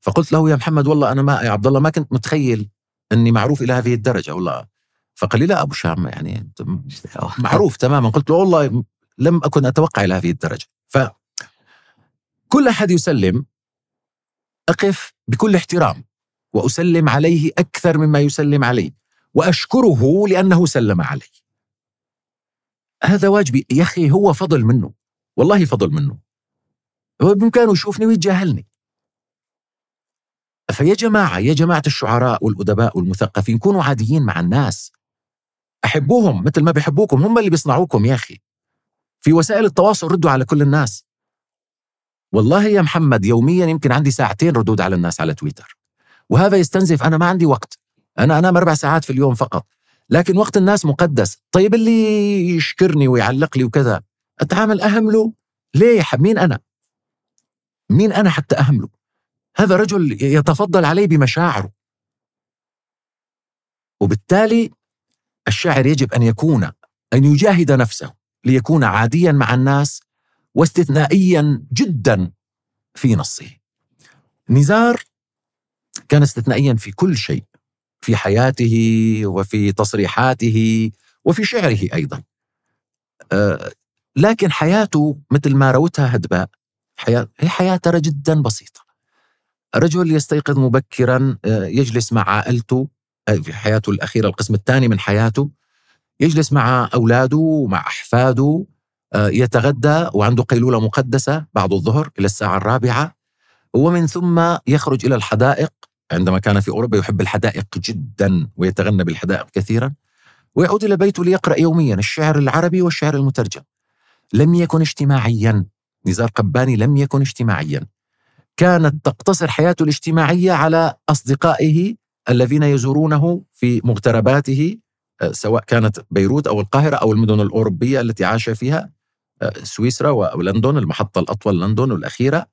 فقلت له يا محمد والله أنا ما يا عبد الله ما كنت متخيل أني معروف إلى هذه الدرجة والله. فقال لي لا أبو شام يعني [LAUGHS] معروف تماما. قلت له والله لم أكن أتوقع إلى هذه الدرجة. ف كل أحد يسلم. أقف بكل احترام وأسلم عليه أكثر مما يسلم علي وأشكره لأنه سلم علي هذا واجبي. يا أخي هو فضل منه. والله فضل منه. هو بإمكانه يشوفني ويتجاهلني. فيا جماعة يا جماعة الشعراء والأدباء والمثقفين كونوا عاديين مع الناس. أحبوهم مثل ما بيحبوكم. هم اللي بيصنعوكم يا أخي. في وسائل التواصل ردوا على كل الناس. والله يا محمد يوميا يمكن عندي ساعتين ردود على الناس على تويتر. وهذا يستنزف. أنا ما عندي وقت. أنا أنام أربع ساعات في اليوم فقط. لكن وقت الناس مقدس. طيب اللي يشكرني ويعلق لي وكذا أتعامل أهمله؟ ليه مين أنا؟ مين أنا حتى أهمله؟ هذا رجل يتفضل علي بمشاعره. وبالتالي الشاعر يجب أن يكون أن يجاهد نفسه ليكون عاديا مع الناس واستثنائيا جدا في نصه. نزار كان استثنائيا في كل شيء. في حياته وفي تصريحاته وفي شعره أيضا. آه، لكن حياته مثل ما روتها هدباء حياة هي حياة ترى جدا بسيطة. رجل يستيقظ مبكرا آه، يجلس مع عائلته آه، في حياته الأخيرة القسم الثاني من حياته يجلس مع أولاده ومع أحفاده يتغدى وعنده قيلولة مقدسة بعد الظهر إلى الساعة الرابعة ومن ثم يخرج إلى الحدائق عندما كان في أوروبا يحب الحدائق جدا ويتغنى بالحدائق كثيرا ويعود إلى بيته ليقرأ يوميا الشعر العربي والشعر المترجم. لم يكن اجتماعيا نزار قباني لم يكن اجتماعيا. كانت تقتصر حياته الاجتماعية على أصدقائه الذين يزورونه في مغترباته آه، سواء كانت بيروت أو القاهرة أو المدن الأوروبية التي عاش فيها آه، سويسرا ولندن المحطة الأطول لندن والأخيرة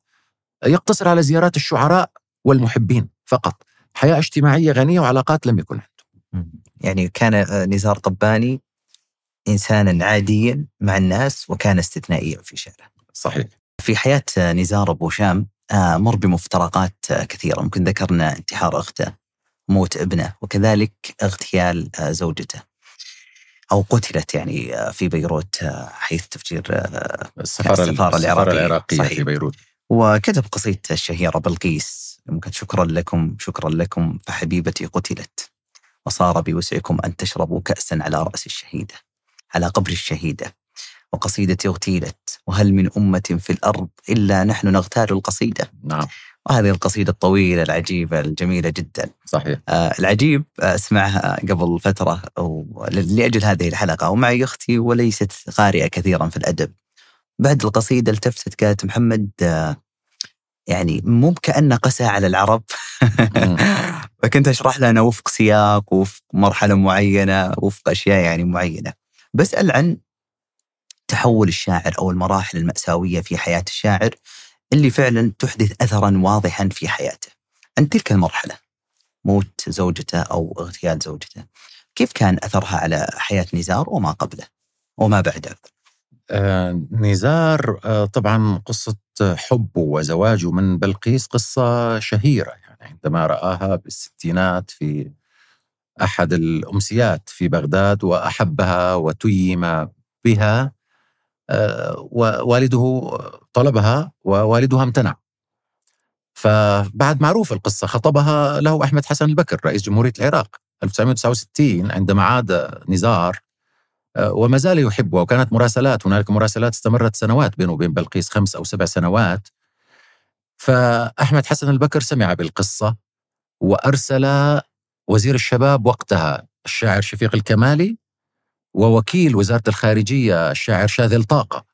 يقتصر على زيارات الشعراء والمحبين. فقط. حياة اجتماعية غنية وعلاقات لم يكن عنده. يعني كان آه، نزار قباني إنسانا عاديا مع الناس وكان استثنائيا في شعره. صحيح. في حياة آه، نزار أبو شام آه، مر بمفترقات كثيرة. ممكن ذكرنا انتحار أخته موت ابنه وكذلك اغتيال زوجته. أو قتلت يعني في بيروت حيث تفجير السفارة, السفارة العراقية, العراقية صحيح. في بيروت. وكتب قصيدته الشهيرة بلقيس. ممكن شكرا لكم شكرا لكم فحبيبتي قتلت وصار بوسعكم أن تشربوا كأسا على رأس الشهيدة على قبر الشهيدة. وقصيدتي اغتيلت وهل من أمة في الأرض إلا نحن نغتال القصيدة؟ نعم. وهذه القصيدة الطويلة العجيبة الجميلة جدا. صحيح. آه العجيب أسمعها قبل فترة لأجل هذه الحلقة. ومعي أختي وليست قارئة كثيرا في الأدب. بعد القصيدة التفتت قالت محمد آه يعني مو كأنه قسى على العرب. [LAUGHS] فكنت أشرح لنا وفق سياق وفق مرحلة معينة وفق أشياء يعني معينة. بسأل عن تحول الشاعر أو المراحل المأساوية في حياة الشاعر اللي فعلا تحدث أثرا واضحا في حياته. عن تلك المرحلة موت زوجته أو اغتيال زوجته كيف كان أثرها على حياة نزار وما قبله وما بعده؟ نزار آه طبعا قصة حبه وزواجه من بلقيس قصة شهيرة يعني عندما رآها بالستينات في أحد الأمسيات في بغداد وأحبها وتيم بها آه ووالده طلبها ووالدها امتنع. فبعد معروف القصة خطبها له أحمد حسن البكر رئيس جمهورية العراق 1969 عندما عاد نزار آه، وما زال يحبها وكانت مراسلات هنالك مراسلات استمرت سنوات بينه وبين بلقيس خمس أو سبع سنوات. فأحمد حسن البكر سمع بالقصة وأرسل وزير الشباب وقتها الشاعر شفيق الكمالي ووكيل وزارة الخارجية الشاعر شاذل طاقة.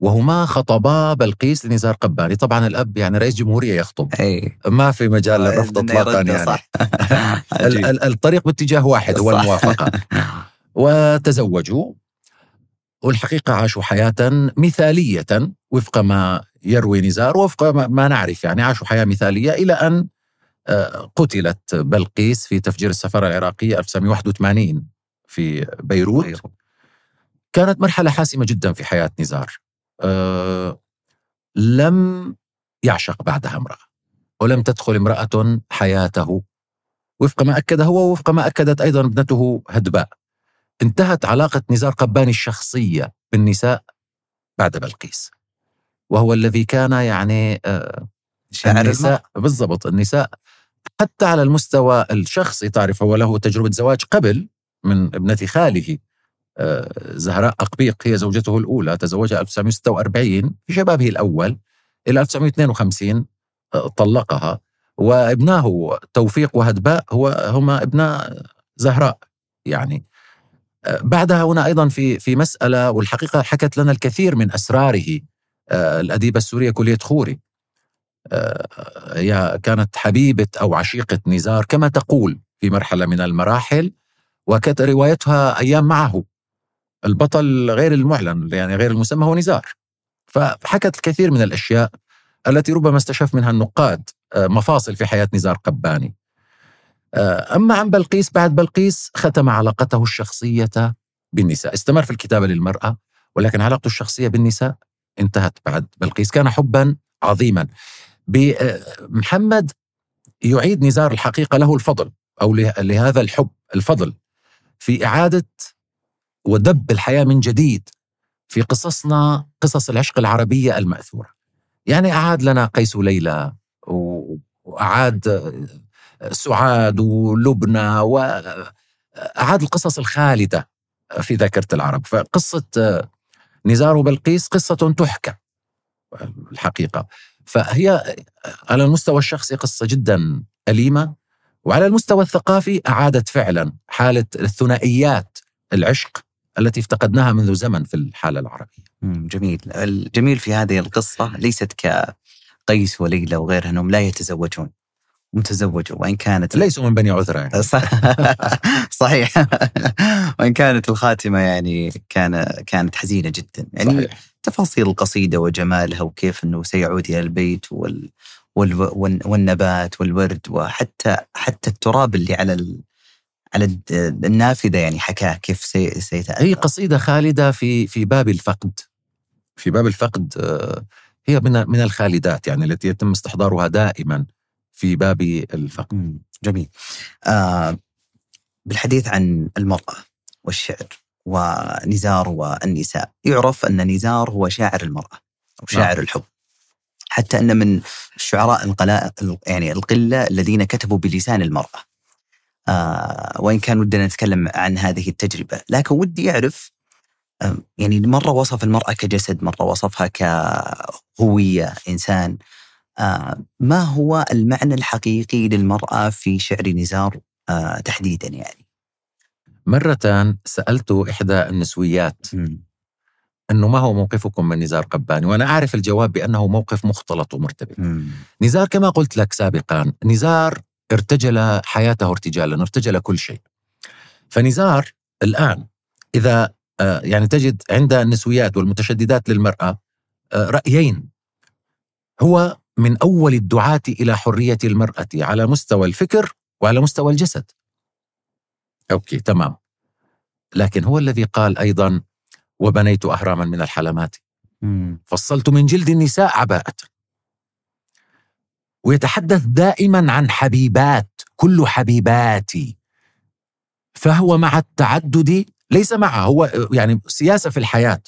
وهما خطبا بلقيس لنزار قباني طبعا الأب يعني رئيس جمهورية يخطب. أي. ما في مجال للرفض إطلاقا يعني. صح. [LAUGHS] الطريق باتجاه واحد هو الموافقة. [LAUGHS] وتزوجوا والحقيقة عاشوا حياة مثالية وفق ما يروي نزار وفق ما نعرف يعني عاشوا حياة مثالية إلى أن آه، قتلت بلقيس في تفجير السفارة العراقية 1981 في بيروت. كانت مرحلة حاسمة جدا في حياة نزار. أه لم يعشق بعدها امرأة ولم تدخل امرأة حياته وفق ما أكد هو وفق ما أكدت أيضا ابنته هدباء. انتهت علاقة نزار قباني الشخصية بالنساء بعد بلقيس. وهو الذي كان يعني آه شاعر النساء بالضبط النساء حتى على المستوى الشخصي تعرف هو له تجربة زواج قبل من ابنة خاله آه، زهراء أقبيق هي زوجته الأولى تزوجها 1946 في شبابه الأول إلى 1952 آه، طلقها. وابناه توفيق وهدباء هو هما ابناء زهراء يعني. بعدها هنا أيضا في في مسألة والحقيقة حكت لنا الكثير من أسراره الأديبة السورية كليه خوري. هي كانت حبيبة أو عشيقة نزار كما تقول في مرحلة من المراحل وكانت روايتها أيام معه. البطل غير المعلن يعني غير المسمى هو نزار. فحكت الكثير من الأشياء التي ربما استشف منها النقاد آه، مفاصل في حياة نزار قباني. آه، أما عن بلقيس بعد بلقيس ختم علاقته الشخصية بالنساء. استمر في الكتابة للمرأة ولكن علاقته الشخصية بالنساء انتهت بعد بلقيس. كان حبا عظيما. محمد يعيد نزار الحقيقة له الفضل أو لهذا الحب الفضل في إعادة ودب الحياة من جديد في قصصنا قصص العشق العربية المأثورة. يعني أعاد لنا قيس وليلى وأعاد سعاد ولبنى واعاد القصص الخالدة في ذاكرة العرب، فقصة نزار وبلقيس قصة تحكى الحقيقة. فهي على المستوى الشخصي قصة جدا أليمة وعلى المستوى الثقافي أعادت فعلا حالة الثنائيات العشق التي افتقدناها منذ زمن في الحالة العربية. جميل، الجميل في هذه القصة ليست كقيس وليلى وغيرها انهم لا يتزوجون. متزوجوا وإن كانت ليسوا من بني عذرة يعني. [LAUGHS] صحيح. وإن كانت الخاتمة يعني كان كانت حزينة جدا. يعني صحيح. تفاصيل القصيدة وجمالها وكيف إنه سيعود إلى البيت وال والنبات والورد وحتى حتى التراب اللي على على النافذة يعني حكاه كيف سيتأثر هي قصيدة خالدة في في باب الفقد. في باب الفقد آه، هي من من الخالدات يعني التي يتم استحضارها دائما. في باب الفقد جميل آه بالحديث عن المرأة والشعر ونزار والنساء يعرف أن نزار هو شاعر المرأة أو شاعر نعم. الحب حتى أن من الشعراء القلاء يعني القلة الذين كتبوا بلسان المرأة. آه وإن كان ودنا نتكلم عن هذه التجربة، لكن ودي اعرف آه يعني مرة وصف المرأة كجسد، مرة وصفها كهويه إنسان. آه ما هو المعنى الحقيقي للمرأة في شعر نزار آه تحديدا يعني؟ مرة سألت إحدى النسويات م. أنه ما هو موقفكم من نزار قباني وأنا أعرف الجواب بأنه موقف مختلط ومرتبط مم. نزار كما قلت لك سابقا نزار ارتجل حياته ارتجالا ارتجل كل شيء فنزار الآن إذا آه، يعني تجد عند النسويات والمتشددات للمرأة آه، رأيين هو من أول الدعاة إلى حرية المرأة على مستوى الفكر وعلى مستوى الجسد. أوكي تمام. لكن هو الذي قال أيضا وبنيت أهراما من الحلمات. فصلت من جلد النساء عباءة. ويتحدث دائما عن حبيبات كل حبيباتي. فهو مع التعدد ليس معه هو يعني سياسة في الحياة.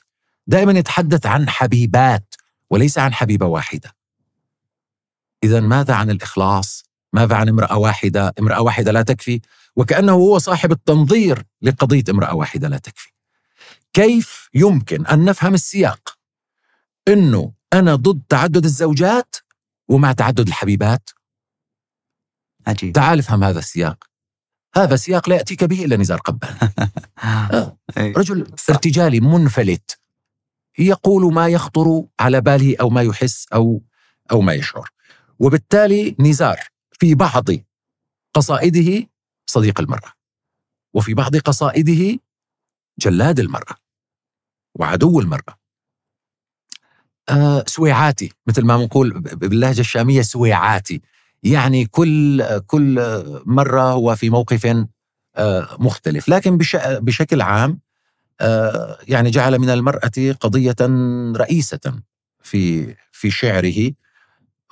دائما يتحدث عن حبيبات وليس عن حبيبة واحدة. إذا ماذا عن الإخلاص؟ ماذا عن امرأة واحدة؟ امرأة واحدة لا تكفي؟ وكأنه هو صاحب التنظير لقضية امرأة واحدة لا تكفي. كيف يمكن أن نفهم السياق؟ أنه أنا ضد تعدد الزوجات ومع تعدد الحبيبات؟ عجيب. تعال افهم هذا السياق. هذا سياق لا يأتيك به إلا نزار قبان. [LAUGHS] آه. رجل ارتجالي منفلت يقول ما يخطر على باله أو ما يحس أو أو ما يشعر. وبالتالي نزار في بعض قصائده صديق المرأة وفي بعض قصائده جلاد المرأة وعدو المرأة. آه سويعاتي مثل ما بنقول باللهجة الشامية سويعاتي. يعني كل كل مرة هو في موقف آه مختلف. لكن بشكل عام آه يعني جعل من المرأة قضية رئيسة في في شعره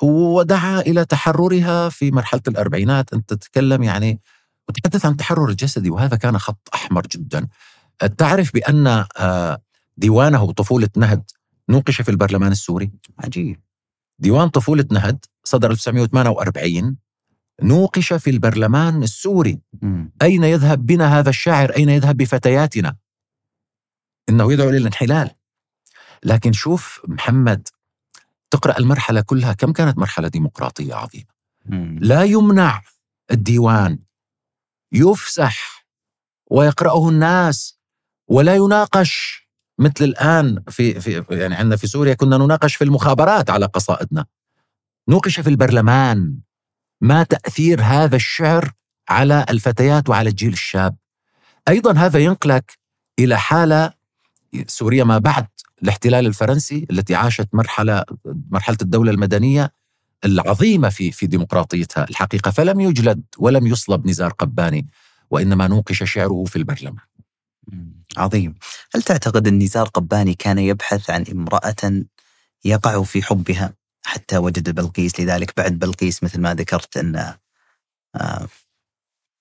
ودعا إلى تحررها في مرحلة الأربعينات. أنت تتكلم يعني وتحدث عن التحرر الجسدي وهذا كان خط أحمر جدا. تعرف بأن آه، ديوانه طفولة نهد نوقش في البرلمان السوري؟ عجيب. ديوان طفولة نهد صدر 1948 نوقش في البرلمان السوري. م. أين يذهب بنا هذا الشاعر؟ أين يذهب بفتياتنا؟ إنه يدعو للانحلال لكن شوف محمد تقرأ المرحلة كلها. كم كانت مرحلة ديمقراطية عظيمة. لا يمنع الديوان يفسح ويقرأه الناس ولا يناقش مثل الآن في, في يعني عندنا في سوريا كنا نناقش في المخابرات على قصائدنا. نوقش في البرلمان. ما تأثير هذا الشعر على الفتيات وعلى الجيل الشاب؟ أيضا هذا ينقلك إلى حالة سوريا ما بعد الاحتلال الفرنسي التي عاشت مرحلة مرحلة الدولة المدنية العظيمة في في ديمقراطيتها. الحقيقة فلم يجلد ولم يصلب نزار قباني وإنما نوقش شعره في البرلمان. عظيم. هل تعتقد أن نزار قباني كان يبحث عن امرأة يقع في حبها حتى وجد بلقيس؟ لذلك بعد بلقيس مثل ما ذكرت أن آه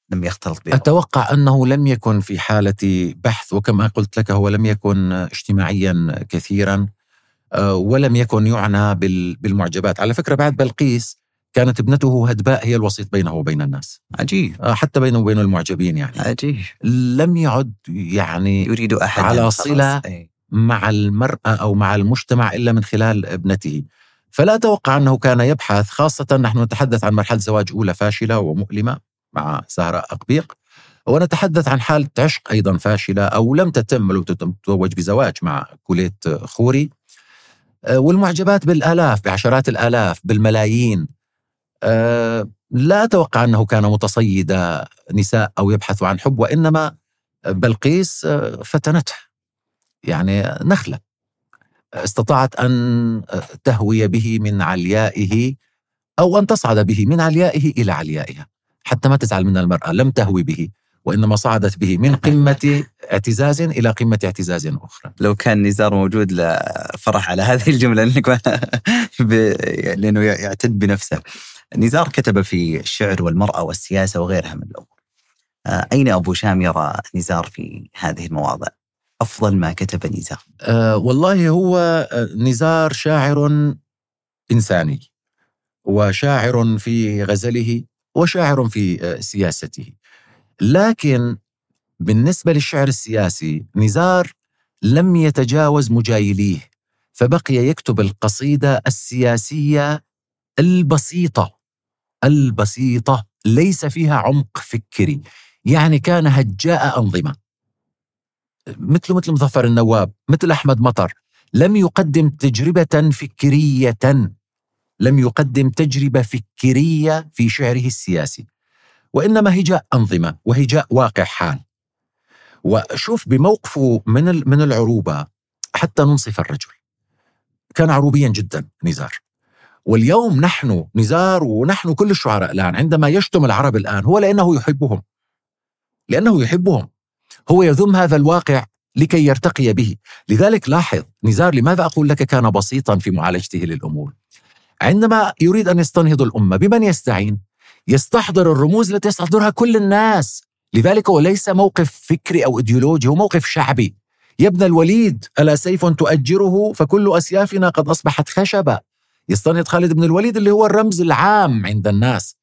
لم يختلط بها. أتوقع أنه لم يكن في حالة بحث وكما قلت لك هو لم يكن اجتماعيا كثيرا آه، ولم يكن يعنى بالمعجبات. على فكرة بعد بلقيس كانت ابنته هدباء هي الوسيط بينه وبين الناس. عجيب. آه، حتى بينه وبين المعجبين يعني. عجيب. لم يعد يعني يريد أحد على صلة مع المرأة أو مع المجتمع إلا من خلال ابنته. فلا أتوقع أنه كان يبحث خاصة نحن نتحدث عن مرحلة زواج أولى فاشلة ومؤلمة. مع سهرة أقبيق. ونتحدث عن حالة عشق أيضا فاشلة أو لم تتم لو تتزوج بزواج مع كوليت خوري. آه، والمعجبات بالآلاف بعشرات الآلاف بالملايين. آه، لا أتوقع أنه كان متصيد نساء أو يبحث عن حب وإنما بلقيس آه، فتنته يعني نخلة. استطاعت أن تهوي به من عليائه أو أن تصعد به من عليائه إلى عليائها. حتى ما تزعل من المرأة لم تهوي به وإنما صعدت به من قمة اعتزاز إلى قمة اعتزاز أخرى. لو كان نزار موجود لفرح على هذه الجملة [LAUGHS] لأنه يعتد بنفسه. نزار كتب في الشعر والمرأة والسياسة وغيرها من الأمور. آه، أين أبو شام يرى نزار في هذه المواضع؟ أفضل ما كتب نزار. أه والله هو آه، نزار شاعر إنساني وشاعر في غزله وشاعر في آه، سياسته. لكن بالنسبة للشعر السياسي نزار لم يتجاوز مجايليه فبقي يكتب القصيدة السياسية البسيطة البسيطة ليس فيها عمق فكري. يعني كان هجاء أنظمة. مثل مثل مظفر النواب مثل أحمد مطر لم يقدم تجربة فكرية. لم يقدم تجربة فكرية في شعره السياسي. وإنما هجاء أنظمة وهجاء واقع حال. وشوف بموقفه من من العروبة حتى ننصف الرجل. كان عروبيا جدا نزار. واليوم نحن نزار ونحن كل الشعراء الآن عندما يشتم العرب الآن هو لأنه يحبهم. لأنه يحبهم. هو يذم هذا الواقع لكي يرتقي به. لذلك لاحظ نزار لماذا أقول لك كان بسيطا في معالجته للأمور؟ عندما يريد أن يستنهض الأمة بمن يستعين؟ يستحضر الرموز التي يستحضرها كل الناس. لذلك هو ليس موقف فكري أو إيديولوجي هو موقف شعبي. يا ابن الوليد ألا سيف تؤجره؟ فكل أسيافنا قد أصبحت خشبة. يستنهض خالد بن الوليد اللي هو الرمز العام عند الناس.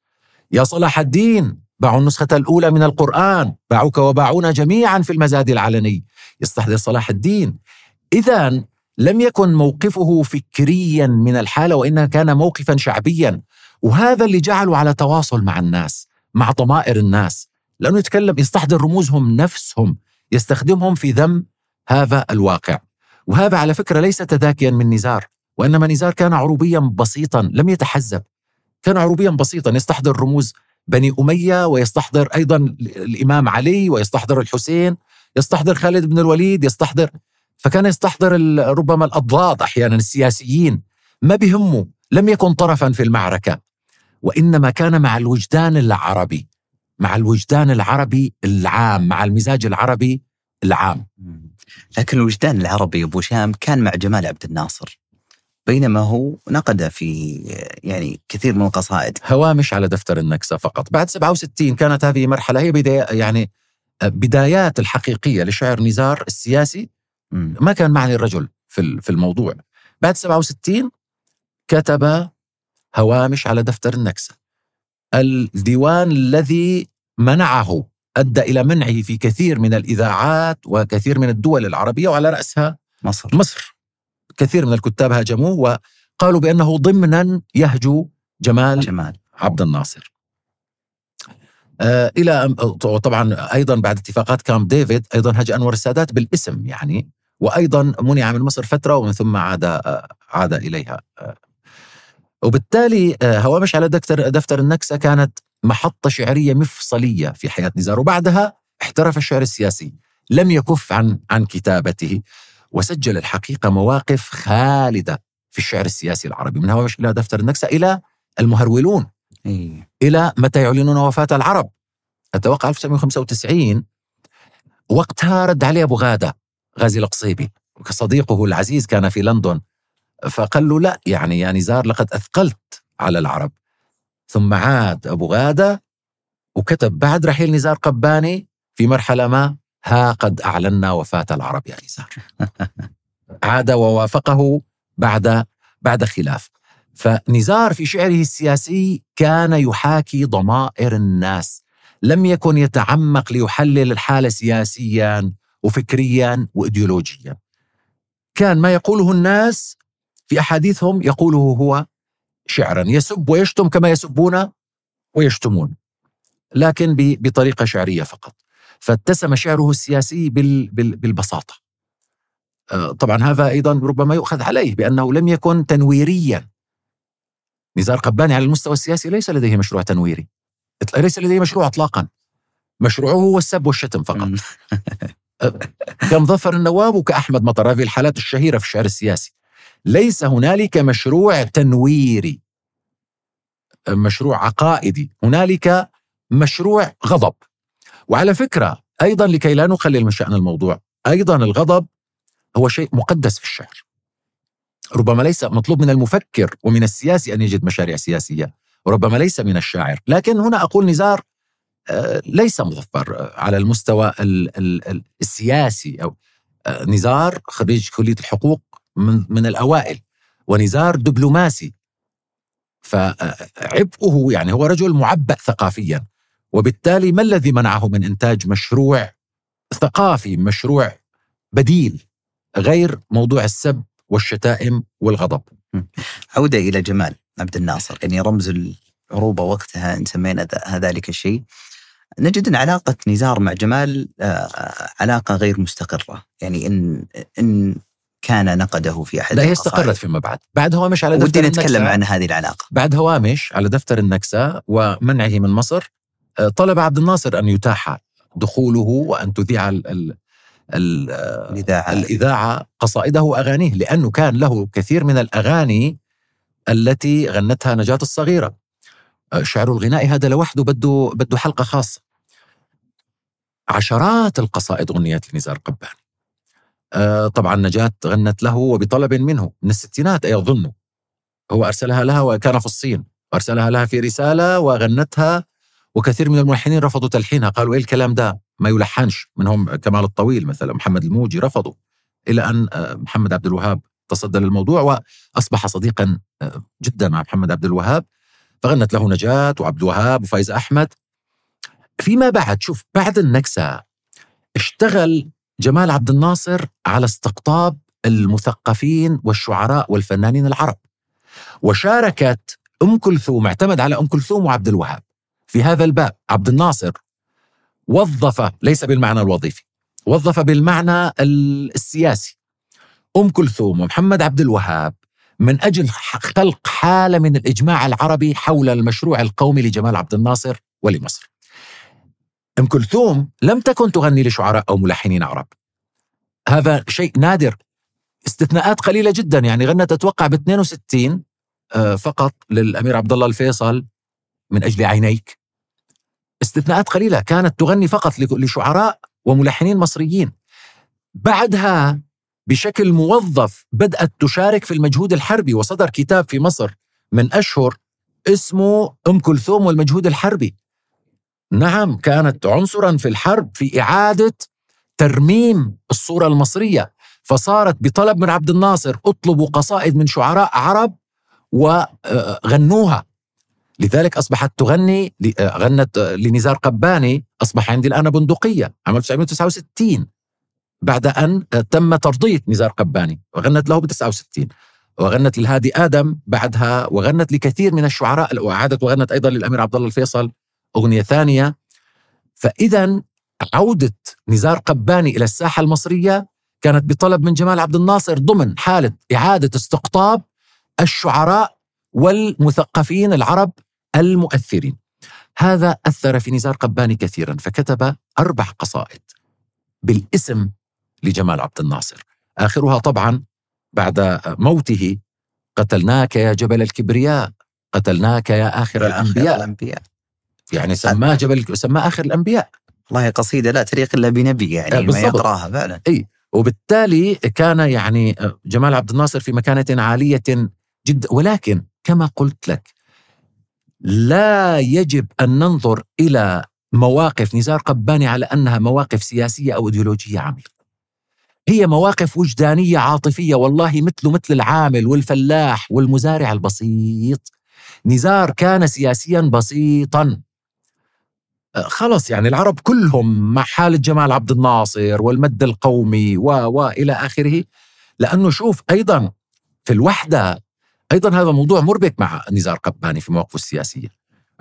يا صلاح الدين باعوا النسخة الأولى من القرآن. باعوك وباعونا جميعا في المزاد العلني. يستحضر صلاح الدين. إذا لم يكن موقفه فكريا من الحالة وإنما كان موقفا شعبيا. وهذا اللي جعله على تواصل مع الناس مع ضمائر الناس. لأنه يتكلم يستحضر رموزهم نفسهم يستخدمهم في ذم هذا الواقع. وهذا على فكرة ليس تذاكيا من نزار وإنما نزار كان عروبيا بسيطا لم يتحزب. كان عروبيا بسيطا يستحضر رموز بني أمية ويستحضر أيضا الإمام علي ويستحضر الحسين يستحضر خالد بن الوليد يستحضر فكان يستحضر ربما الأضداد أحيانا السياسيين. ما بهمه لم يكن طرفا في المعركة. وإنما كان مع الوجدان العربي مع الوجدان العربي العام مع المزاج العربي العام. لكن الوجدان العربي أبو شام كان مع جمال عبد الناصر. بينما هو نقد في يعني كثير من القصائد. هوامش على دفتر النكسة فقط. بعد 67 كانت هذه مرحلة هي بداية يعني بدايات الحقيقية لشعر نزار السياسي. ما كان معني الرجل في في الموضوع. بعد 67 كتب هوامش على دفتر النكسة. الديوان الذي منعه أدى إلى منعه في كثير من الإذاعات وكثير من الدول العربية وعلى رأسها مصر. مصر. كثير من الكتاب هاجموه وقالوا بأنه ضمنا يهجو جمال جمال. عبد الناصر. آه إلى طبعا أيضا بعد اتفاقات كامب ديفيد أيضا هج أنور السادات بالاسم يعني وأيضا منع من مصر فترة ومن ثم عاد عاد إليها. وبالتالي آه هوامش على دفتر دفتر النكسة كانت محطة شعرية مفصلية في حياة نزار. وبعدها احترف الشعر السياسي. لم يكف عن عن كتابته. وسجل الحقيقة مواقف خالدة في الشعر السياسي العربي. من هوامش إلى دفتر النكسة إلى المهرولون. إي. إلى متى يعلنون وفاة العرب؟ أتوقع 1995 وقتها رد عليه أبو غادة. غازي القصيبي وكصديقه العزيز كان في لندن. فقال له لا يعني يا نزار لقد أثقلت على العرب. ثم عاد أبو غادة وكتب بعد رحيل نزار قباني في مرحلة ما ها قد أعلنا وفاة العرب يا نزار. [LAUGHS] عاد ووافقه بعد بعد خلاف. فنزار في شعره السياسي كان يحاكي ضمائر الناس. لم يكن يتعمق ليحلل الحالة سياسيا وفكريا وإيديولوجيا. كان ما يقوله الناس في أحاديثهم يقوله هو شعرا. يسب ويشتم كما يسبون ويشتمون لكن ب- بطريقة شعرية فقط. فاتسم شعره السياسي بال- بال- بالبساطة. آه، طبعا هذا أيضا ربما يؤخذ عليه بأنه لم يكن تنويريا. نزار قباني على المستوى السياسي ليس لديه مشروع تنويري. ليس لديه مشروع اطلاقا. مشروعه هو السب والشتم فقط. [LAUGHS] كمظفر النواب وكأحمد مطر. هذه الحالات الشهيرة في الشعر السياسي. ليس هنالك مشروع تنويري مشروع عقائدي. هنالك مشروع غضب. وعلى فكرة أيضا لكي لا نقلل من شأن الموضوع أيضا الغضب هو شيء مقدس في الشعر. ربما ليس مطلوب من المفكر ومن السياسي أن يجد مشاريع سياسية. وربما ليس من الشاعر. لكن هنا أقول نزار ليس مظفر آه، على المستوى ال ال ال السياسي أو آه، نزار خريج كلية الحقوق من, من الأوائل ونزار دبلوماسي. فعبئه يعني هو رجل معبأ ثقافيا وبالتالي ما الذي منعه من إنتاج مشروع ثقافي مشروع بديل غير موضوع السب والشتائم والغضب؟ عودة إلى جمال عبد الناصر. يعني رمز العروبة وقتها إن سمينا ذلك الشيء. نجد أن علاقة نزار مع جمال آه، علاقة غير مستقرة. يعني إن إن كان نقده في أحد لا هي. استقرت فيما بعد. بعد هوامش على دفتر ودي نتكلم عن هذه العلاقة. بعد هوامش على دفتر النكسة ومنعه من مصر آه، طلب عبد الناصر أن يتاح دخوله وأن تذيع ال ال ال الإذاعة. الإذاعة قصائده وأغانيه لأنه كان له كثير من الأغاني التي غنتها نجاة الصغيرة. آه، شعر الغناء هذا لوحده بده بده حلقة خاصة. عشرات القصائد غنيت لنزار قباني آه، طبعا نجاة غنت له وبطلب منه من الستينات أظن هو أرسلها لها وكان في الصين. وأرسلها لها في رسالة وغنتها وكثير من الملحنين رفضوا تلحينها. قالوا إيه الكلام ده؟ ما يلحنش منهم كمال الطويل مثلا محمد الموجي رفضوا إلى أن آه، محمد عبد الوهاب تصدى للموضوع وأصبح صديقا آه، جدا مع محمد عبد الوهاب. فغنت له نجاة وعبد الوهاب وفايز أحمد. فيما بعد شوف بعد النكسة اشتغل جمال عبد الناصر على استقطاب المثقفين والشعراء والفنانين العرب وشاركت أم كلثوم اعتمد على أم كلثوم وعبد الوهاب. في هذا الباب عبد الناصر وظف ليس بالمعنى الوظيفي وظف بالمعنى ال- السياسي. أم كلثوم ومحمد عبد الوهاب من أجل ح- خلق حالة من الإجماع العربي حول المشروع القومي لجمال عبد الناصر ولمصر. أم كلثوم لم تكن تغني لشعراء أو ملحنين عرب. هذا شيء نادر استثناءات قليلة جدا يعني غنت أتوقع ب 62 آه، فقط للأمير عبد الله الفيصل من أجل عينيك استثناءات قليلة كانت تغني فقط لشعراء وملحنين مصريين بعدها بشكل موظف بدأت تشارك في المجهود الحربي وصدر كتاب في مصر من أشهر اسمه أم كلثوم والمجهود الحربي. نعم كانت عنصرا في الحرب في إعادة ترميم الصورة المصرية فصارت بطلب من عبد الناصر اطلبوا قصائد من شعراء عرب وغنوها. لذلك أصبحت تغني غنت لنزار قباني أصبح عندي الآن بندقية عام 1969 بعد أن تم ترضية نزار قباني. وغنت له ب 69 وغنت للهادي آدم بعدها وغنت لكثير من الشعراء وعادت وغنت أيضا للأمير عبد الله الفيصل. أغنية ثانية. فاذا عودة نزار قباني إلى الساحة المصرية كانت بطلب من جمال عبد الناصر ضمن حالة إعادة استقطاب الشعراء والمثقفين العرب المؤثرين. هذا أثر في نزار قباني كثيرا فكتب أربع قصائد بالاسم لجمال عبد الناصر. آخرها طبعا بعد موته قتلناك يا جبل الكبرياء قتلناك يا آخر الأنبياء. يعني سماه جبل سماه آخر الأنبياء. والله قصيدة لا تليق إلا بنبي يعني آه، ما. يقراها فعلا. وبالتالي كان يعني جمال عبد الناصر في مكانة عالية جدا ولكن كما قلت لك لا يجب أن ننظر إلى مواقف نزار قباني على أنها مواقف سياسية أو إيديولوجية عميقه. هي مواقف وجدانية عاطفية والله مثله مثل العامل والفلاح والمزارع البسيط. نزار كان سياسيا بسيطا. آه، خلص يعني العرب كلهم مع حالة جمال عبد الناصر والمد القومي و والى آخره لأنه شوف أيضا في الوحدة أيضا هذا موضوع مربك مع نزار قباني في مواقفه السياسية.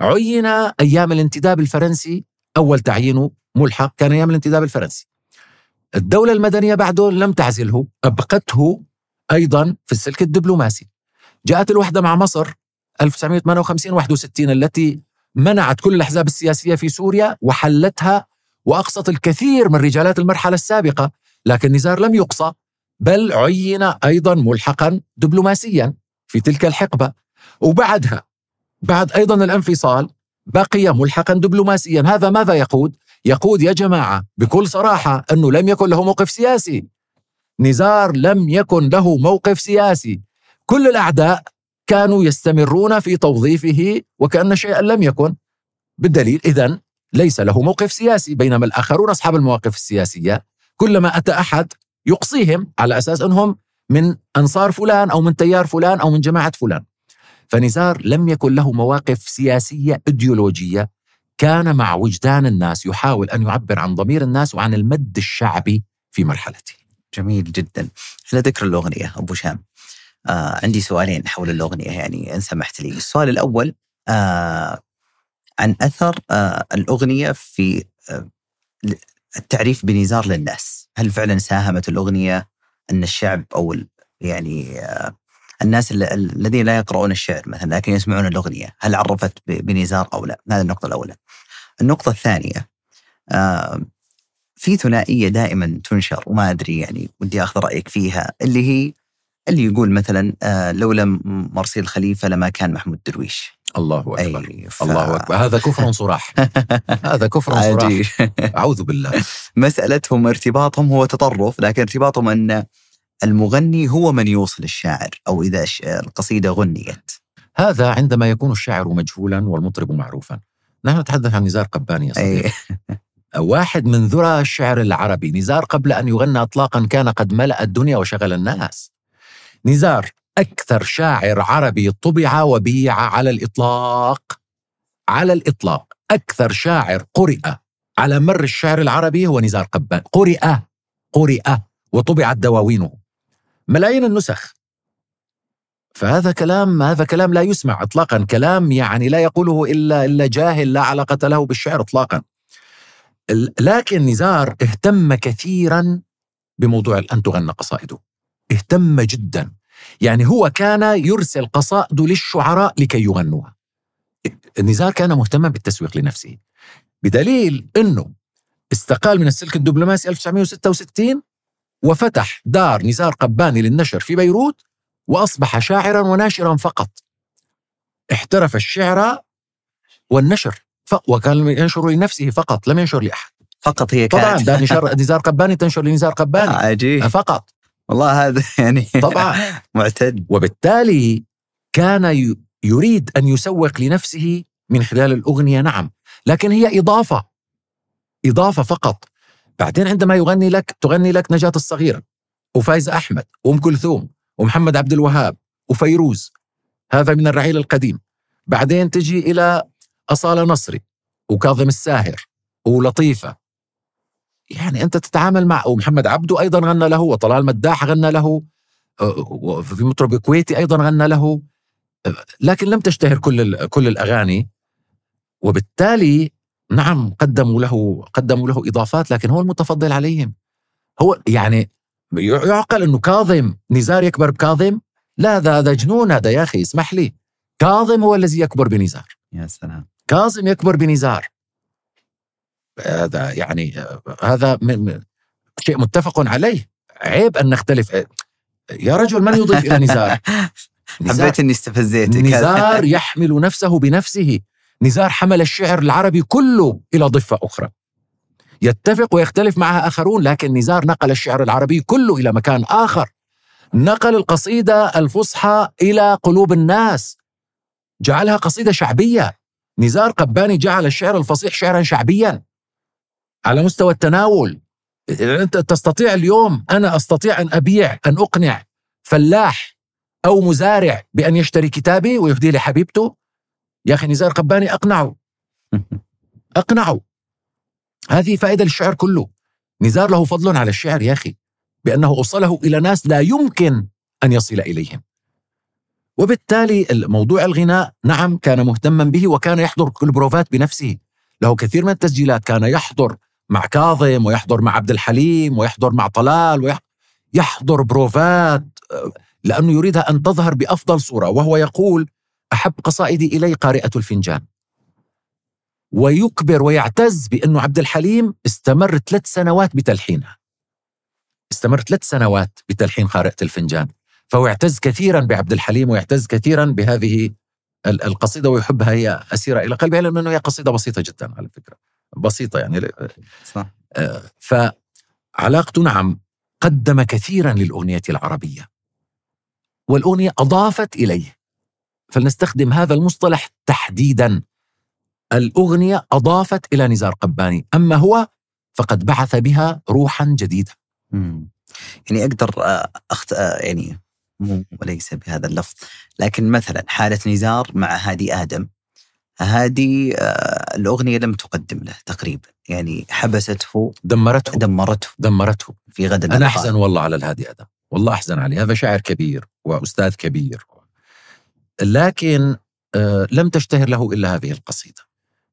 عين أيام الانتداب الفرنسي أول تعيينه ملحق كان أيام الانتداب الفرنسي. الدولة المدنية بعده لم تعزله أبقته أيضا في السلك الدبلوماسي. جاءت الوحدة مع مصر 1958 61 التي منعت كل الأحزاب السياسية في سوريا وحلتها وأقصت الكثير من رجالات المرحلة السابقة، لكن نزار لم يقصى بل عين أيضا ملحقا دبلوماسيا في تلك الحقبة. وبعدها بعد أيضا الانفصال بقي ملحقا دبلوماسيا. هذا ماذا يقود؟ يقود يا جماعة بكل صراحة أنه لم يكن له موقف سياسي. نزار لم يكن له موقف سياسي. كل الأعداء كانوا يستمرون في توظيفه وكأن شيئا لم يكن. بالدليل اذا ليس له موقف سياسي بينما الآخرون أصحاب المواقف السياسية. كلما أتى أحد يقصيهم على أساس أنهم من أنصار فلان أو من تيار فلان أو من جماعة فلان. فنزار لم يكن له مواقف سياسية إيديولوجية. كان مع وجدان الناس يحاول أن يعبر عن ضمير الناس وعن المد الشعبي في مرحلته. جميل جدا. على ذكر الأغنية أبو شام. آه عندي سؤالين حول الأغنية يعني إن سمحت لي. السؤال الأول آه عن أثر آه الأغنية في آه التعريف بنزار للناس. هل فعلا ساهمت الأغنية أن الشعب أو يعني آه الناس ال- الذين لا يقرؤون الشعر مثلا لكن يسمعون الأغنية؟ هل عرفت بنزار أو لا؟ هذه النقطة الأولى. النقطة الثانية آه في ثنائية دائما تنشر وما أدري يعني ودي آخذ رأيك فيها اللي هي اللي يقول مثلا آه لولا م- مرسي الخليفة لما كان محمود درويش. الله أكبر. ف... الله أكبر. هذا كفر [LAUGHS] صراح هذا كفر صراح. [LAUGHS] أعوذ بالله. مسألتهم ارتباطهم هو تطرف لكن ارتباطهم أن المغني هو من يوصل الشاعر أو إذا القصيدة غنيت. هذا عندما يكون الشاعر مجهولا والمطرب معروفا. نحن نتحدث عن نزار قباني يا صديقي. اي [LAUGHS] واحد من ذرى الشعر العربي. نزار قبل أن يغنى أطلاقا كان قد ملأ الدنيا وشغل الناس. نزار أكثر شاعر عربي طبع وبيع على الإطلاق. على الإطلاق. أكثر شاعر قرئ على مر الشعر العربي هو نزار قبان قرئ قرئ وطبعت دواوينه. ملايين النسخ. فهذا كلام هذا كلام لا يسمع اطلاقا. كلام يعني لا يقوله الا إلا جاهل لا علاقة له بالشعر اطلاقا. لكن نزار اهتم كثيرا بموضوع أن تغنى قصائده. اهتم جدا. يعني هو كان يرسل قصائده للشعراء لكي يغنوها. نزار كان مهتما بالتسويق لنفسه. بدليل إنه استقال من السلك الدبلوماسي 1966 وفتح دار نزار قباني للنشر في بيروت وأصبح شاعرا وناشرا فقط. احترف الشعر والنشر وكان ينشر لنفسه فقط لم ينشر لأحد. فقط هي طبعا كانت ده نشر نزار [LAUGHS] قباني تنشر لنزار قباني. عجيب. فقط. والله هذا [LAUGHS] يعني طبعا. [LAUGHS] معتد. وبالتالي كان يريد أن يسوق لنفسه من خلال الأغنية نعم. لكن هي إضافة إضافة فقط. بعدين عندما يغني لك تغني لك نجاة الصغيرة وفايزه أحمد وام كلثوم. ومحمد عبد الوهاب وفيروز هذا من الرعيل القديم. بعدين تجي إلى أصالة نصري وكاظم الساهر ولطيفة. يعني أنت تتعامل مع ومحمد عبده أيضا غنى له وطلال مداح غنى له في مطرب كويتي أيضا غنى له. لكن لم تشتهر كل كل الأغاني. وبالتالي نعم قدموا له قدموا له إضافات لكن هو المتفضل عليهم. هو يعني يعقل إنه كاظم نزار يكبر بكاظم؟ لا هذا هذا جنون هذا يا أخي اسمح لي. كاظم هو الذي يكبر بنزار. يا سلام. كاظم يكبر بنزار. هذا يعني هذا شيء متفق عليه. عيب أن نختلف. يا رجل من يضيف إلى نزار نزار, [LAUGHS] حبيت إني استفزيتك. نزار يحمل نفسه بنفسه. نزار حمل الشعر العربي كله إلى ضفة أخرى. يتفق ويختلف معها آخرون لكن نزار نقل الشعر العربي كله إلى مكان آخر. نقل القصيدة الفصحى إلى قلوب الناس. جعلها قصيدة شعبية. نزار قباني جعل الشعر الفصيح شعرا شعبيا. على مستوى التناول. أنت تستطيع اليوم أنا أستطيع أن أبيع أن أقنع فلاح أو مزارع بأن يشتري كتابي ويهديه لحبيبته. يا أخي نزار قباني أقنعه. [LAUGHS] أقنعه. هذه فائدة للشعر كله. نزار له فضل على الشعر يا أخي بأنه أوصله إلى ناس لا يمكن أن يصل إليهم. وبالتالي موضوع الغناء نعم كان مهتما به وكان يحضر كل بروفات بنفسه. له كثير من التسجيلات كان يحضر مع كاظم ويحضر مع عبد الحليم ويحضر مع طلال ويحضر بروفات آه، لأنه يريدها أن تظهر بأفضل صورة وهو يقول أحب قصائدي إلي قارئة الفنجان. ويكبر ويعتز بأنه عبد الحليم استمر ثلاث سنوات بتلحينها. استمر ثلاث سنوات بتلحين قارئة الفنجان. فهو يعتز كثيرا بعبد الحليم ويعتز كثيرا بهذه ال- القصيدة ويحبها. هي أسيرة إلى قلبه لأنه هي قصيدة بسيطة جدا على فكرة. بسيطة يعني. صح. آه، فعلاقته نعم قدم كثيرا للأغنية العربية. والأغنية أضافت إليه. فلنستخدم هذا المصطلح تحديدا. الأغنية أضافت إلى نزار قباني. أما هو فقد بعث بها روحا جديدة. مم. يعني أقدر آه، أخت... آه، يعني مو وليس بهذا اللفظ. لكن مثلا حالة نزار مع هادي آدم. هادي آه، الأغنية لم تقدم له تقريبا. يعني حبسته. دمرته. دمرته. دمرته. في غد أنا. أحزن والله على الهادي أدم. والله أحزن عليه. هذا شاعر كبير وأستاذ كبير. لكن لم تشتهر له إلا هذه القصيدة.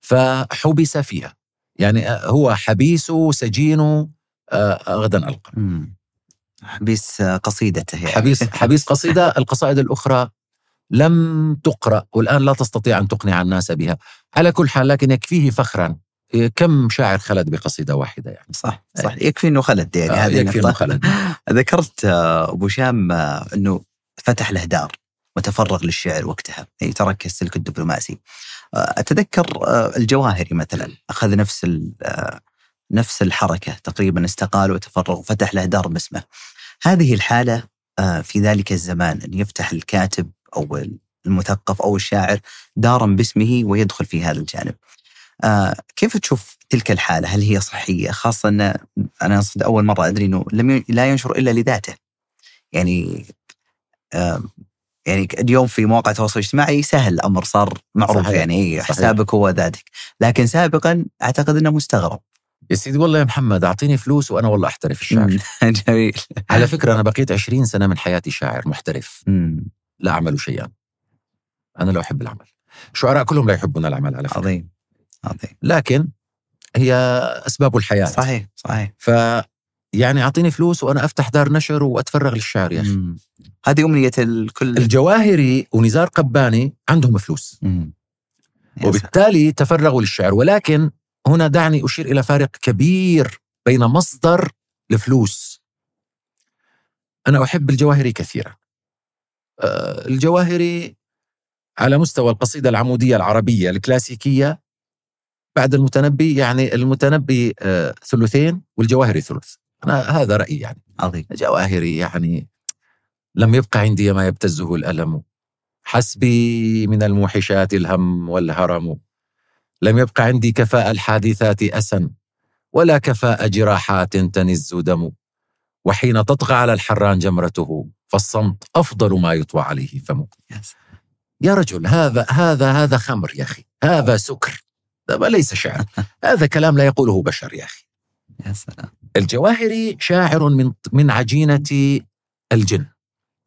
فحبس فيها. يعني آه، هو حبيسه سجينه آه، غدا ألقى. حبيس آه، قصيدته يعني. حبيس [LAUGHS] حبيس قصيدة. القصائد الأخرى لم تقرأ والآن لا تستطيع أن تقنع الناس بها. على كل حال لكن يكفيه فخرا. إيه، كم شاعر خلد بقصيدة واحدة يعني؟ صح صح. يكفي إنه خلد يعني آه، هذه يكفي. أنه خلد. [LAUGHS] ذكرت آه، أبو شام آه، إنه فتح له دار وتفرغ للشعر وقتها. يعني ترك السلك الدبلوماسي. آه، أتذكر آه، الجواهري مثلا أخذ نفس آه، نفس الحركة تقريبا استقال وتفرغ وفتح له دار باسمه. هذه الحالة آه، في ذلك الزمان أن يفتح الكاتب أو المثقف أو الشاعر دارا باسمه ويدخل في هذا الجانب. آه، كيف تشوف تلك الحالة؟ هل هي صحية؟ خاصة أن أنا أول مرة أدري إنه لم لا ينشر إلا لذاته. يعني يعني اليوم في مواقع التواصل الاجتماعي سهل الأمر صار معروف صحيح. يعني صحيح. حسابك هو ذاتك. لكن سابقا أعتقد إنه مستغرب. يا سيدي والله يا محمد أعطيني فلوس وأنا والله أحترف الشعر. [LAUGHS] جميل. على فكرة أنا بقيت عشرين سنة من حياتي شاعر محترف. لا أعمل شيئا. أنا لا أحب العمل. الشعراء كلهم لا يحبون العمل على فكرة. عظيم عظيم. لكن هي أسباب الحياة. صحيح صحيح. ف يعني أعطيني فلوس وأنا أفتح دار نشر وأتفرغ للشعر يا أخي مم. هذه أمنية الكل الجواهري ونزار قباني عندهم فلوس مم. يا سلام. وبالتالي تفرغوا للشعر ولكن هنا دعني أشير إلى فارق كبير بين مصدر الفلوس أنا أحب الجواهري كثيرا آه، الجواهري على مستوى القصيدة العمودية العربية الكلاسيكية بعد المتنبي يعني المتنبي آه، ثلثين والجواهري ثلث أنا هذا رأيي يعني. عظيم. الجواهري يعني لم يبق عندي ما يبتزه الألم. حسبي من الموحشات الهم والهرم. لم يبق عندي كفاء الحادثات أسا ولا كفاء جراحات تنز دم. وحين تطغى على الحران جمرته فالصمت أفضل ما يطوى عليه فمه. يا رجل هذا هذا هذا خمر يا أخي. هذا سكر. هذا ليس شعر. [LAUGHS] هذا كلام لا يقوله بشر يا أخي. يا سلام. الجواهري شاعر من من عجينة الجن.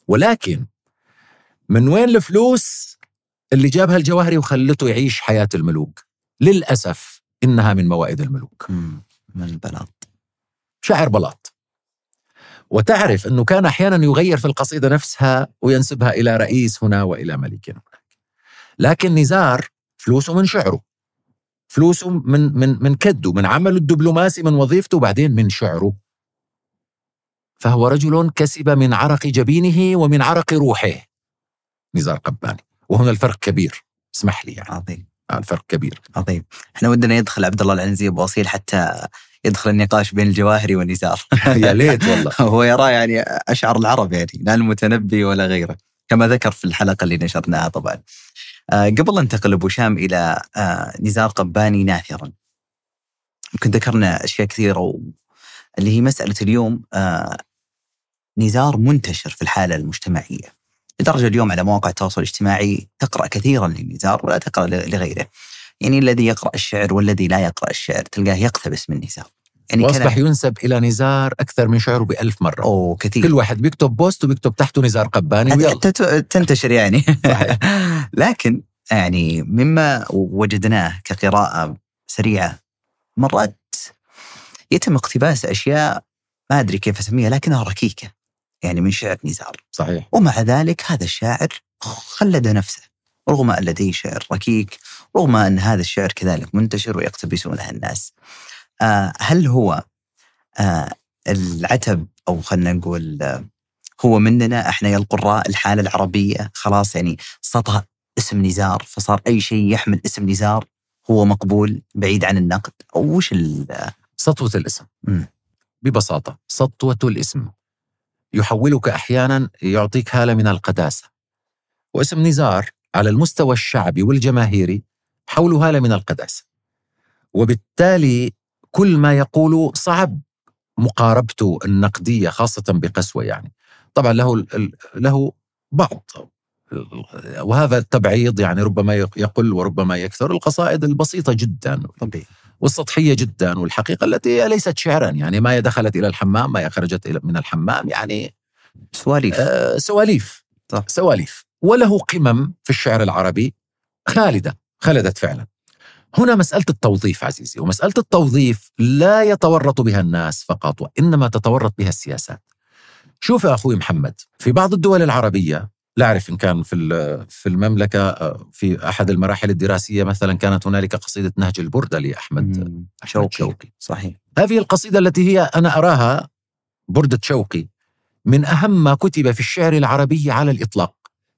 ولكن من وين الفلوس اللي جابها الجواهري وخلته يعيش حياة الملوك؟ للأسف إنها من موائد الملوك. من البلاط شاعر بلاط. وتعرف أنه كان أحيانا يغير في القصيدة نفسها وينسبها إلى رئيس هنا وإلى ملك هناك. لكن نزار فلوسه من شعره. فلوسه من من من كده من عمله الدبلوماسي من وظيفته وبعدين من شعره. فهو رجل كسب من عرق جبينه ومن عرق روحه. نزار قباني. وهنا الفرق كبير. اسمح لي يعني. عظيم. آه، الفرق كبير. عظيم. إحنا ودنا يدخل عبد الله العنزي أبو أصيل حتى يدخل النقاش بين الجواهري والنزار [LAUGHS] يا ليت والله. [LAUGHS] هو يرى يعني اشعار العرب يعني لا المتنبي ولا غيره. كما ذكر في الحلقة اللي نشرناها طبعا. قبل أن ننتقل ابو شام إلى آه نزار قباني ناثرا. يمكن ذكرنا أشياء كثيرة و... اللي هي مسألة اليوم آه نزار منتشر في الحالة المجتمعية. لدرجة اليوم على مواقع التواصل الاجتماعي تقرأ كثيرا للنزار ولا تقرأ لغيره. يعني الذي يقرأ الشعر والذي لا يقرأ الشعر تلقاه يقتبس من نزار. يعني واصبح ينسب إلى نزار أكثر من شعره بألف مرة. أوه كثير. كل واحد بيكتب بوست وبيكتب تحته نزار قباني ويلا. تنتشر يعني. صحيح. [LAUGHS] لكن يعني مما وجدناه كقراءة سريعة مرات يتم اقتباس أشياء ما أدري كيف أسميها لكنها ركيكة يعني من شعر نزار. صحيح. ومع ذلك هذا الشاعر خلد نفسه رغم أن لديه شعر ركيك رغم أن هذا الشعر كذلك منتشر ويقتبسونه الناس. هل هو آه العتب أو خلينا نقول آه هو مننا إحنا يا القراء الحالة العربية خلاص يعني سطى اسم نزار فصار أي شيء يحمل اسم نزار هو مقبول بعيد عن النقد؟ أو وش سطوة الاسم. مم. ببساطة سطوة الاسم. يحولك أحيانا يعطيك هالة من القداسة. واسم نزار على المستوى الشعبي والجماهيري حوله هالة من القداسة. وبالتالي كل ما يقوله صعب. مقاربته النقدية خاصة بقسوة يعني. طبعا له له بعض وهذا التبعيض يعني ربما يقل وربما يكثر. القصائد البسيطة جدا طبيعي. والسطحية جدا والحقيقة التي ليست شعرا يعني. ما دخلت إلى الحمام ما خرجت من الحمام يعني سواليف. آه سواليف. صح. سواليف. وله قمم في الشعر العربي خالدة خلدت فعلا. هنا مسألة التوظيف عزيزي ومسألة التوظيف لا يتورط بها الناس فقط وإنما تتورط بها السياسات. شوف يا أخوي محمد في بعض الدول العربية لا أعرف إن كان في في المملكة آه، في أحد المراحل الدراسية مثلا كانت هنالك قصيدة نهج البردة لأحمد شوقي. شوقي. صحيح. هذه القصيدة التي هي أنا أراها بردة شوقي من أهم ما كتب في الشعر العربي على الإطلاق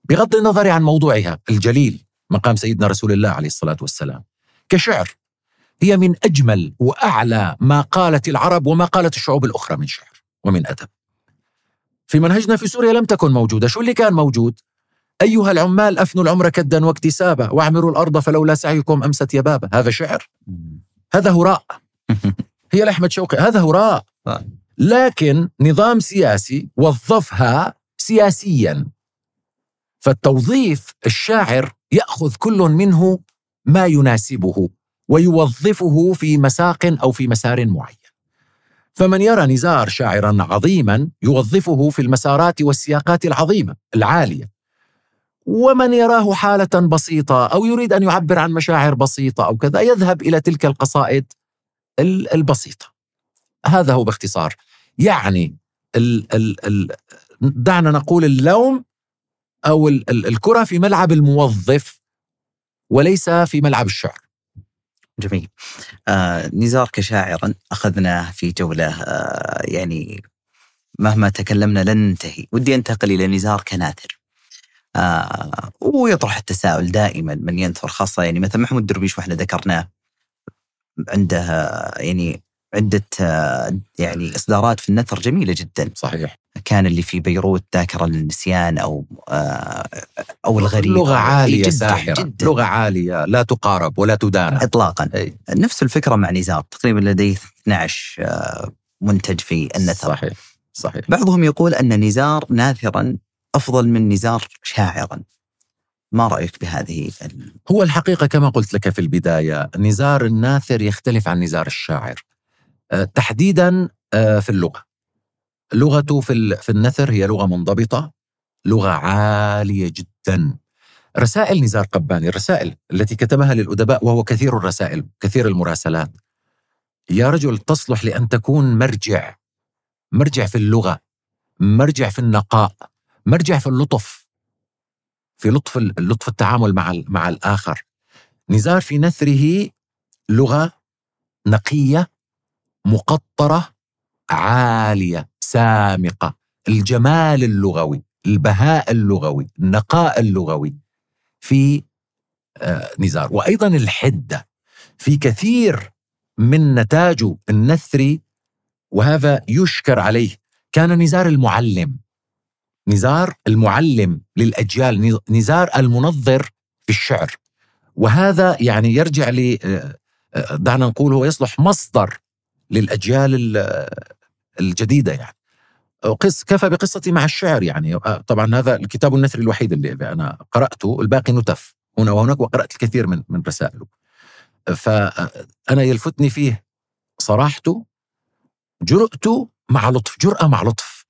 بغض النظر عن موضوعها الجليل مقام سيدنا رسول الله عليه الصلاة والسلام. كشعر. هي من أجمل وأعلى ما قالت العرب وما قالت الشعوب الأخرى من شعر ومن أدب. في منهجنا في سوريا لم تكن موجودة. شو اللي كان موجود؟ أيها العمال أفنوا العمر كدا واكتسابا واعمروا الأرض فلولا سعيكم أمست يبابا. هذا شعر. هذا هراء. [LAUGHS] هي لأحمد شوقي. هذا هراء. لكن نظام سياسي وظفها سياسيا. فالتوظيف الشاعر يأخذ كل منه ما يناسبه ويوظفه في مساق أو في مسار معين. فمن يرى نزار شاعرا عظيما يوظفه في المسارات والسياقات العظيمة العالية. ومن يراه حالة بسيطة أو يريد أن يعبر عن مشاعر بسيطة أو كذا يذهب إلى تلك القصائد ال- البسيطة. هذا هو باختصار. يعني ال ال ال دعنا نقول اللوم أو ال ال الكرة في ملعب الموظف. وليس في ملعب الشعر. جميل. آه نزار كشاعرا أخذناه في جولة آه يعني مهما تكلمنا لن ننتهي. ودي أنتقل إلى نزار كناثر آه ويطرح التساؤل دائما من ينثر خاصة يعني مثلا محمود درويش وإحنا ذكرناه عنده يعني عدة آه، يعني إصدارات في النثر جميلة جدا. صحيح. كان اللي في بيروت ذاكرة للنسيان أو آه، أو الغريب. لغة عالية جداً ساحرة. جداً. لغة عالية لا تقارب ولا تدان إطلاقا. أي. نفس الفكرة مع نزار. تقريبا لديه 12 آه، منتج في النثر. صحيح صحيح. بعضهم يقول أن نزار ناثرا أفضل من نزار شاعرا. ما رأيك بهذه ال- هو الحقيقة كما قلت لك في البداية نزار الناثر يختلف عن نزار الشاعر. تحديدا آه، في اللغة. لغته في في النثر هي لغة منضبطة لغة عالية جدا. رسائل نزار قباني الرسائل التي كتبها للأدباء وهو كثير الرسائل كثير المراسلات. يا رجل تصلح لأن تكون مرجع. مرجع في اللغة. مرجع في النقاء. مرجع في اللطف. في لطف لطف التعامل مع مع الآخر. نزار في نثره لغة نقية مقطرة عالية سامقة. الجمال اللغوي البهاء اللغوي النقاء اللغوي في آه، نزار. وأيضا الحدة. في كثير من نتاجه النثري وهذا يشكر عليه. كان نزار المعلم. نزار المعلم للأجيال. نزار المنظر في الشعر. وهذا يعني يرجع ل آه، آه، دعنا نقول هو يصلح مصدر للأجيال ال- الجديدة يعني. قص كفى بقصتي مع الشعر يعني. آه، طبعا هذا الكتاب النثري الوحيد اللي أنا قرأته. الباقي نتف. هنا وهناك وقرأت الكثير من من رسائله. فأنا يلفتني فيه صراحته جرأته مع لطف جرأة مع لطف.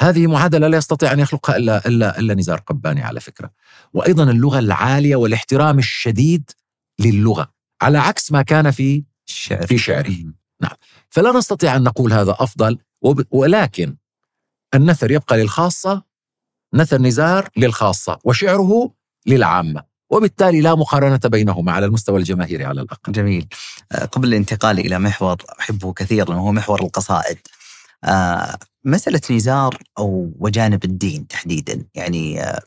هذه معادلة لا يستطيع أن يخلقها إلا إلا إلا نزار قباني على فكرة. وأيضا اللغة العالية والاحترام الشديد للغة على عكس ما كان في الشعر في شعره. فلا نستطيع أن نقول هذا أفضل ولكن النثر يبقى للخاصة نثر نزار للخاصة وشعره للعامة وبالتالي لا مقارنة بينهما على المستوى الجماهيري على الأقل. جميل. آه، قبل الانتقال إلى محور أحبه كثيرا وهو محور القصائد آه، مسألة نزار أو وجانب الدين تحديدا يعني آه،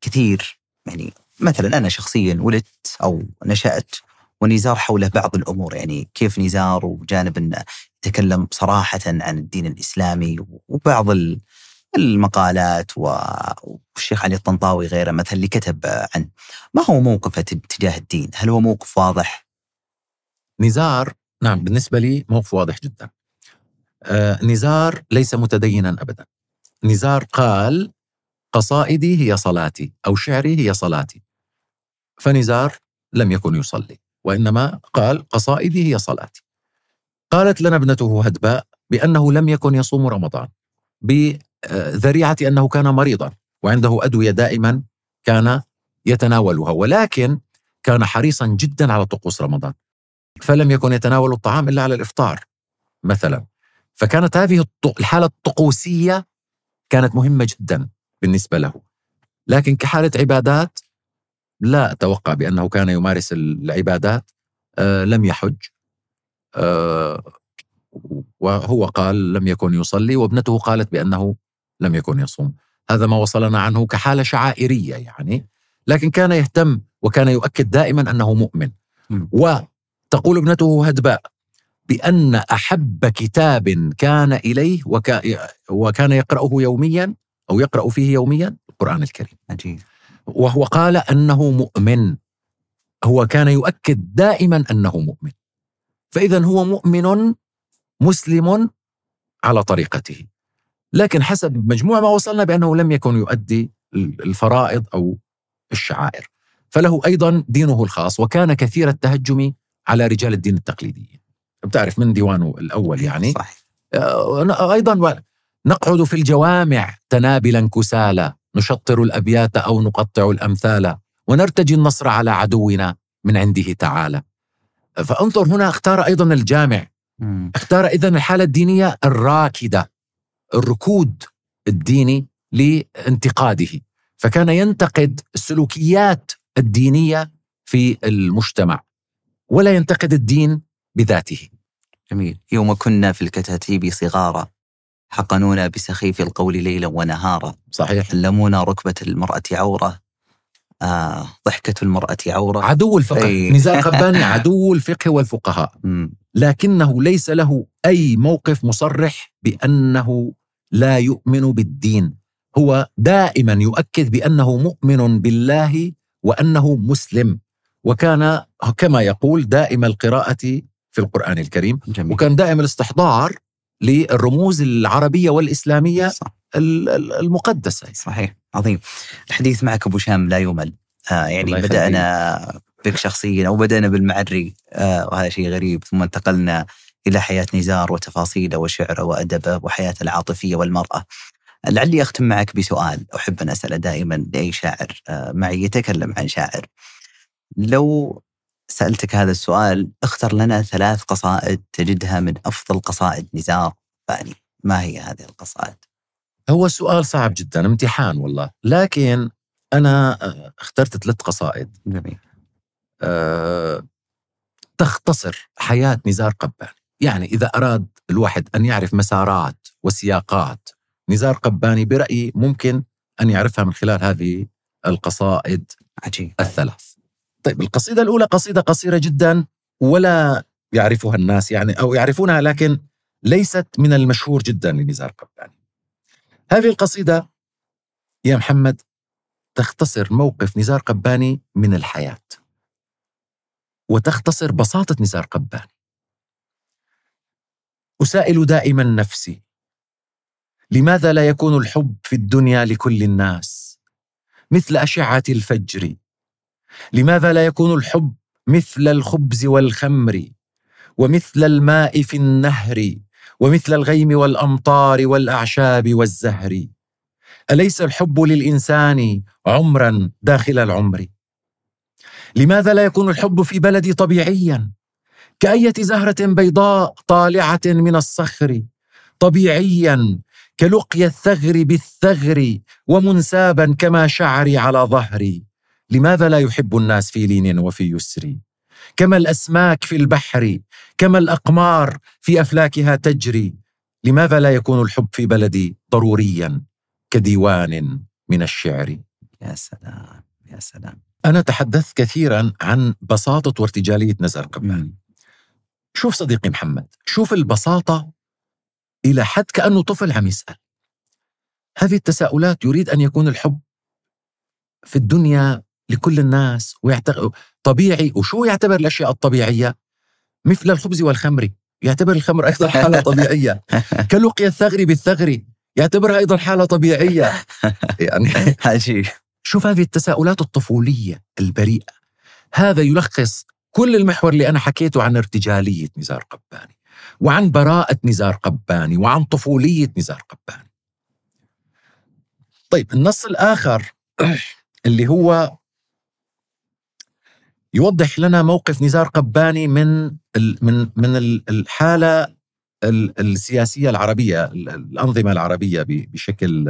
كثير يعني مثلا أنا شخصيا ولدت أو نشأت ونزار حوله بعض الأمور. يعني كيف نزار وجانب أنه يتكلم صراحة عن الدين الإسلامي وبعض ال- المقالات والشيخ علي الطنطاوي غيره مثلا اللي كتب عنه ما هو موقفه تجاه الدين؟ هل هو موقف واضح؟ نزار نعم بالنسبة لي موقف واضح جدا. آه نزار ليس متدينا أبدا. نزار قال قصائدي هي صلاتي أو شعري هي صلاتي. فنزار لم يكن يصلي. وإنما قال قصائدي هي صلاتي قالت لنا ابنته هدباء بأنه لم يكن يصوم رمضان بذريعة أنه كان مريضا وعنده أدوية دائما كان يتناولها ولكن كان حريصا جدا على طقوس رمضان. فلم يكن يتناول الطعام إلا على الإفطار مثلا. فكانت هذه الحالة الطقوسية كانت مهمة جدا بالنسبة له. لكن كحالة عبادات لا أتوقع بأنه كان يمارس العبادات آه لم يحج آه وهو قال لم يكن يصلي وابنته قالت بأنه لم يكن يصوم. هذا ما وصلنا عنه كحالة شعائرية يعني لكن كان يهتم وكان يؤكد دائما أنه مؤمن. وتقول ابنته هدباء بأن أحب كتاب كان إليه وكا وكان يقرأه يوميا أو يقرأ فيه يوميا؟ القرآن الكريم. عجيب. وهو قال أنه مؤمن. هو كان يؤكد دائما أنه مؤمن. فاذا هو مؤمن مسلم على طريقته. لكن حسب مجموع ما وصلنا بأنه لم يكن يؤدي الفرائض أو الشعائر. فله أيضا دينه الخاص وكان كثير التهجم على رجال الدين التقليديين بتعرف من ديوانه الأول يعني؟ صحيح. آه، أيضا نقعد في الجوامع تنابلا كسالى نشطر الأبيات أو نقطع الأمثال ونرتجي النصر على عدونا من عنده تعالى. فانظر هنا اختار أيضا الجامع. اختار إذا الحالة الدينية الراكدة الركود الديني لانتقاده. فكان ينتقد السلوكيات الدينية في المجتمع ولا ينتقد الدين بذاته. جميل. يوم كنا في الكتاتيب صغارا. حقنونا بسخيف القول ليلا ونهارا. صحيح. علمونا ركبة المرأة عورة. آه ضحكة المرأة عورة. عدو الفقه. أي. نزار [LAUGHS] قباني عدو الفقه والفقهاء. لكنه ليس له أي موقف مصرح بأنه لا يؤمن بالدين. هو دائما يؤكد بأنه مؤمن بالله وأنه مسلم. وكان كما يقول دائم القراءة في القرآن الكريم. جميل. وكان دائم الاستحضار للرموز العربية والإسلامية صح. ال- ال- المقدسة صحيح عظيم الحديث معك أبو شام لا يمل آه يعني. بدأنا بك شخصيا أو بدأنا بالمعري آه وهذا شيء غريب ثم انتقلنا إلى حياة نزار وتفاصيله وشعره وأدبه وحياته العاطفية والمرأة. لعلي أختم معك بسؤال أحب أن أسأله دائما لأي شاعر آه معي يتكلم عن شاعر. لو سألتك هذا السؤال اختر لنا ثلاث قصائد تجدها من أفضل قصائد نزار فاني، ما هي هذه القصائد؟ هو سؤال صعب جدا امتحان والله لكن أنا آه، اخترت ثلاث قصائد جميل. آه، تختصر حياة نزار قباني يعني إذا أراد الواحد أن يعرف مسارات وسياقات نزار قباني برأيي ممكن أن يعرفها من خلال هذه القصائد عجيب. الثلاث طيب القصيدة الأولى قصيدة قصيرة جدا ولا يعرفها الناس يعني أو يعرفونها لكن ليست من المشهور جدا لنزار قباني هذه القصيدة يا محمد تختصر موقف نزار قباني من الحياة. وتختصر بساطة نزار قباني. أسائل دائما نفسي. لماذا لا يكون الحب في الدنيا لكل الناس؟ مثل أشعة الفجر. لماذا لا يكون الحب مثل الخبز والخمر ومثل الماء في النهر ومثل الغيم والأمطار والأعشاب والزهر؟ أليس الحب للإنسان عمرا داخل العمر؟ لماذا لا يكون الحب في بلدي طبيعيا؟ كأية زهرة بيضاء طالعة من الصخر طبيعيا كلقي الثغر بالثغر ومنسابا كما شعري على ظهري. لماذا لا يحب الناس في لين وفي يسر؟ كما الأسماك في البحر كما الأقمار في أفلاكها تجري لماذا لا يكون الحب في بلدي ضروريا كديوان من الشعر؟ يا سلام يا سلام. أنا تحدثت كثيرا عن بساطة وارتجالية نزار قباني شوف صديقي محمد شوف البساطة إلى حد كأنه طفل عم يسأل. هذه التساؤلات يريد أن يكون الحب في الدنيا لكل الناس ويعتقد طبيعي وشو يعتبر الأشياء الطبيعية؟ مثل الخبز والخمر يعتبر الخمر أيضا حالة [LAUGHS] طبيعية. كلقي الثغر بالثغر يعتبرها أيضا حالة طبيعية. [LAUGHS] يعني عجيب. شوف هذه التساؤلات الطفولية البريئة. هذا يلخص كل المحور اللي أنا حكيته عن ارتجالية نزار قباني وعن براءة نزار قباني وعن طفولية نزار قباني. طيب النص الآخر [CLEARS THROAT] اللي هو يوضح لنا موقف نزار قباني من من من ال- الحالة ال- السياسية العربية ال- الأنظمة العربية ب- بشكل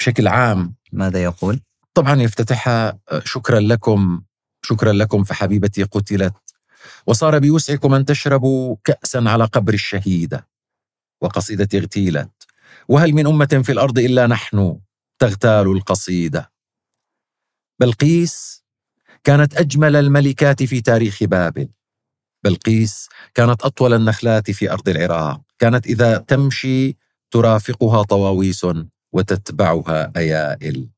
بشكل عام. ماذا يقول؟ طبعا يفتتحها شكرا لكم شكرا لكم فحبيبتي قتلت وصار بوسعكم أن تشربوا كأسا على قبر الشهيدة وقصيدة اغتيلت. وهل من أمة في الأرض إلا نحن تغتال القصيدة؟ بلقيس كانت أجمل الملكات في تاريخ بابل. بلقيس كانت أطول النخلات في أرض العراق. كانت إذا تمشي ترافقها طواويس وتتبعها أيائل.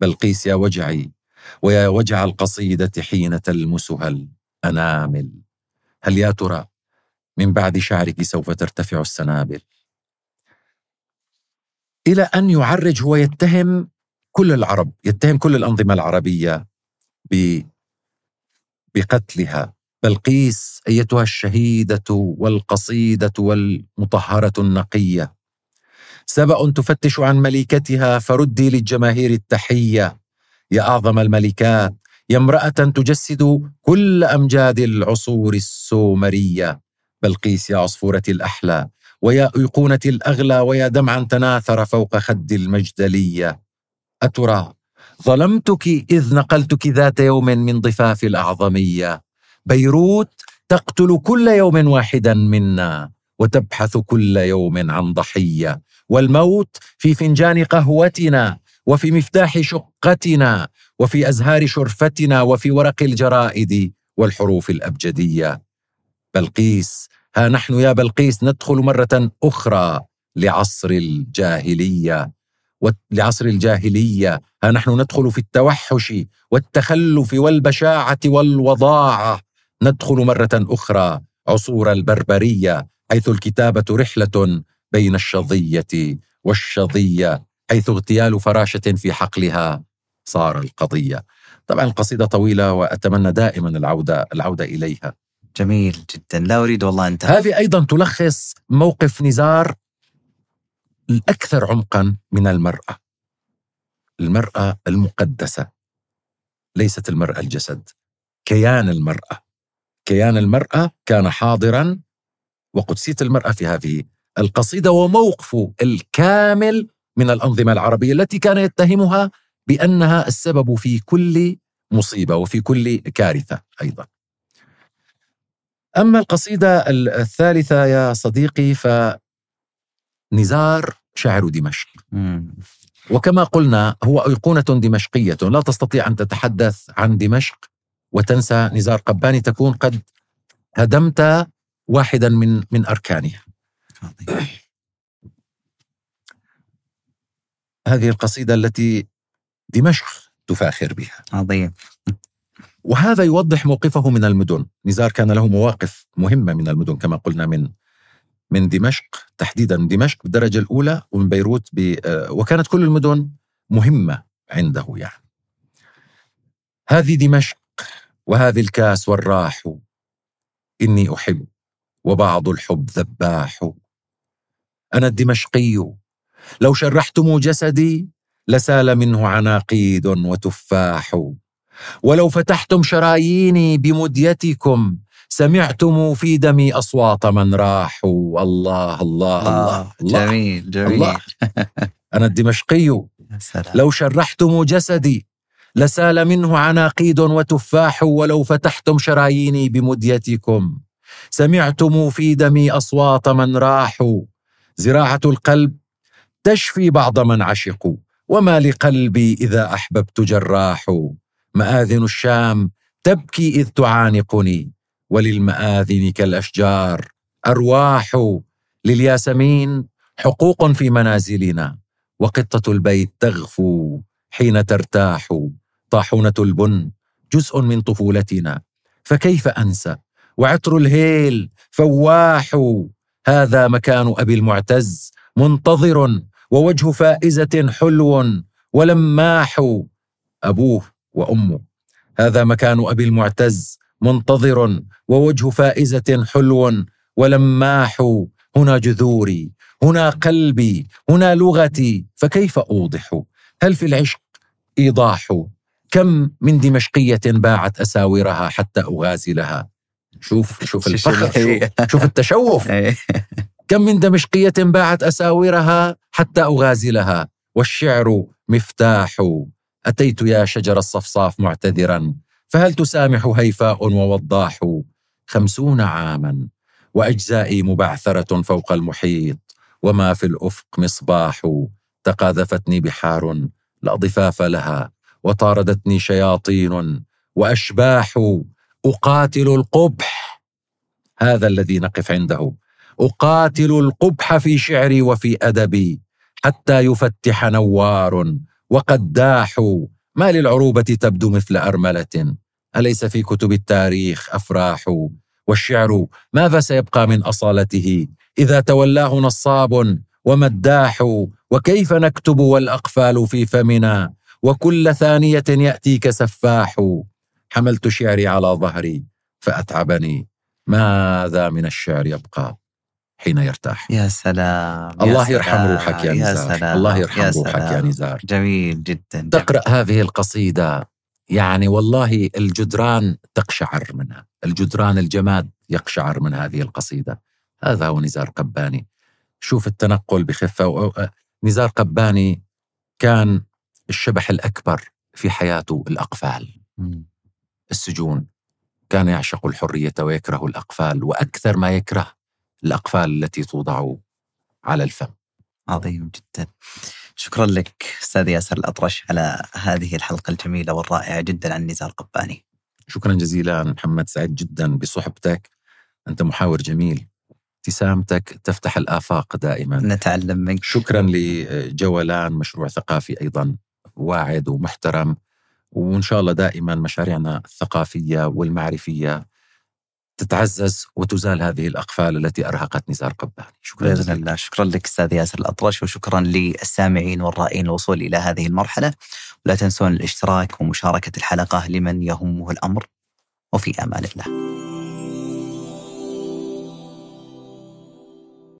بلقيس يا وجعي ويا وجع القصيدة حين تلمسها الأنامل. هل يا ترى من بعد شعرك سوف ترتفع السنابل؟ إلى أن يعرج هو يتهم كل العرب يتهم كل الأنظمة العربية. بقتلها. بلقيس أيتها الشهيدة والقصيدة والمطهرة النقية. سبأ تفتش عن ملكتها فردي للجماهير التحية. يا أعظم الملكات يا امرأة تجسد كل أمجاد العصور السومرية. بلقيس يا عصفورة الأحلى ويا أيقونة الأغلى ويا دمعا تناثر فوق خد المجدلية. أترى ظلمتك إذ نقلتك ذات يوم من ضفاف الأعظمية. بيروت تقتل كل يوم واحدا منا وتبحث كل يوم عن ضحية. والموت في فنجان قهوتنا وفي مفتاح شقتنا وفي أزهار شرفتنا وفي ورق الجرائد والحروف الأبجدية. بلقيس ها نحن يا بلقيس ندخل مرة أخرى لعصر الجاهلية. لعصر الجاهلية ها نحن ندخل في التوحش والتخلف والبشاعة والوضاعة. ندخل مرة أخرى عصور البربرية حيث الكتابة رحلة بين الشظية والشظية حيث اغتيال فراشة في حقلها صار القضية. طبعا القصيده طويلة وأتمنى دائما العودة العودة إليها. جميل جدا. لا أريد والله انت هذه أيضا تلخص موقف نزار الأكثر عمقا من المرأة. المرأة المقدسة. ليست المرأة الجسد. كيان المرأة. كيان المرأة كان حاضرا وقدسيه المرأة في هذه القصيدة وموقفه الكامل من الأنظمة العربية التي كان يتهمها بأنها السبب في كل مصيبة وفي كل كارثة أيضا. أما القصيدة الثالثة يا صديقي فنزار شاعر دمشق. وكما قلنا هو أيقونة دمشقية لا تستطيع أن تتحدث عن دمشق وتنسى نزار قباني تكون قد هدمت واحدا من من اركانها. هذه القصيدة التي دمشق تفاخر بها. عظيم. وهذا يوضح موقفه من المدن، نزار كان له مواقف مهمة من المدن كما قلنا من من دمشق تحديدا دمشق بالدرجة الأولى ومن بيروت وكانت كل المدن مهمة عنده يعني. هذه دمشق وهذه الكاس والراح إني أحب وبعض الحب ذباح أنا الدمشقي لو شرحتم جسدي لسال منه عناقيد وتفاح ولو فتحتم شراييني بمديتكم سمعتم في دمي أصوات من راحوا. الله الله الله, الله. جميل جميل. الله. أنا الدمشقي. لو شرحتم جسدي لسال منه عناقيد وتفاح ولو فتحتم شراييني بمديتكم. سمعتم في دمي أصوات من راحوا. زراعة القلب تشفي بعض من عشقوا. وما لقلبي إذا أحببت جراح مآذن الشام تبكي إذ تعانقني. وللمآذن كالأشجار. أرواح للياسمين حقوق في منازلنا. وقطة البيت تغفو حين ترتاح. طاحونة البن جزء من طفولتنا. فكيف أنسى؟ وعطر الهيل فواح. هذا مكان أبي المعتز منتظر ووجه فائزة حلو ولماح. أبوه وأمه. هذا مكان أبي المعتز منتظر ووجه فائزة حلو ولماح هنا جذوري هنا قلبي هنا لغتي فكيف أوضح؟ هل في العشق إيضاح؟ كم من دمشقية باعت أساورها حتى أغازلها؟ شوف شوف الفخر شوف, شوف التشوف. [LAUGHS] إيه. كم من دمشقية باعت أساورها حتى أغازلها؟ والشعر مفتاح. أتيت يا شجر الصفصاف معتذرا. فهل تسامح هيفاء ووضاح خمسون عاما وأجزائي مبعثرة فوق المحيط؟ وما في الأفق مصباح تقاذفتني بحار لا ضفاف لها وطاردتني شياطين وأشباح أقاتل القبح. هذا الذي نقف عنده. أقاتل القبح في شعري وفي أدبي حتى يفتح نوار وقداح ما للعروبة تبدو مثل أرملة؟ أليس في كتب التاريخ أفراح؟ والشعر ماذا سيبقى من أصالته؟ إذا تولاه نصاب ومداح وكيف نكتب والأقفال في فمنا؟ وكل ثانية يأتيك سفاح. حملت شعري على ظهري فأتعبني. ماذا من الشعر يبقى؟ حين يرتاح. يا سلام الله يرحم روحك يا نزار. يا سلام. الله يرحم يا روحك سلام. يا نزار. جميل جدا تقرأ جميل. هذه القصيدة يعني والله الجدران تقشعر منها الجدران الجماد يقشعر من هذه القصيدة. هذا هو نزار قباني. شوف التنقل بخفة. نزار قباني كان الشبح الأكبر في حياته الأقفال. السجون. كان يعشق الحرية ويكره الأقفال وأكثر ما يكره الأقفال التي توضع على الفم. عظيم جدا. شكرا لك أستاذ ياسر الأطرش على هذه الحلقة الجميلة والرائعة جدا عن نزار قباني شكرا جزيلا محمد سعيد جدا بصحبتك. أنت محاور جميل. ابتسامتك تفتح الآفاق دائما. نتعلم منك. شكرا لجولان مشروع ثقافي أيضا واعد ومحترم. وإن شاء الله دائما مشاريعنا الثقافية والمعرفية تتعزز وتزال هذه الأقفال التي أرهقت نزار قباني. شكرا بإذن الله. شكرا لك أستاذ ياسر الأطرش وشكرا للسامعين والرائين الوصول إلى هذه المرحلة. ولا تنسون الاشتراك ومشاركة الحلقة لمن يهمه الأمر. وفي أمان الله.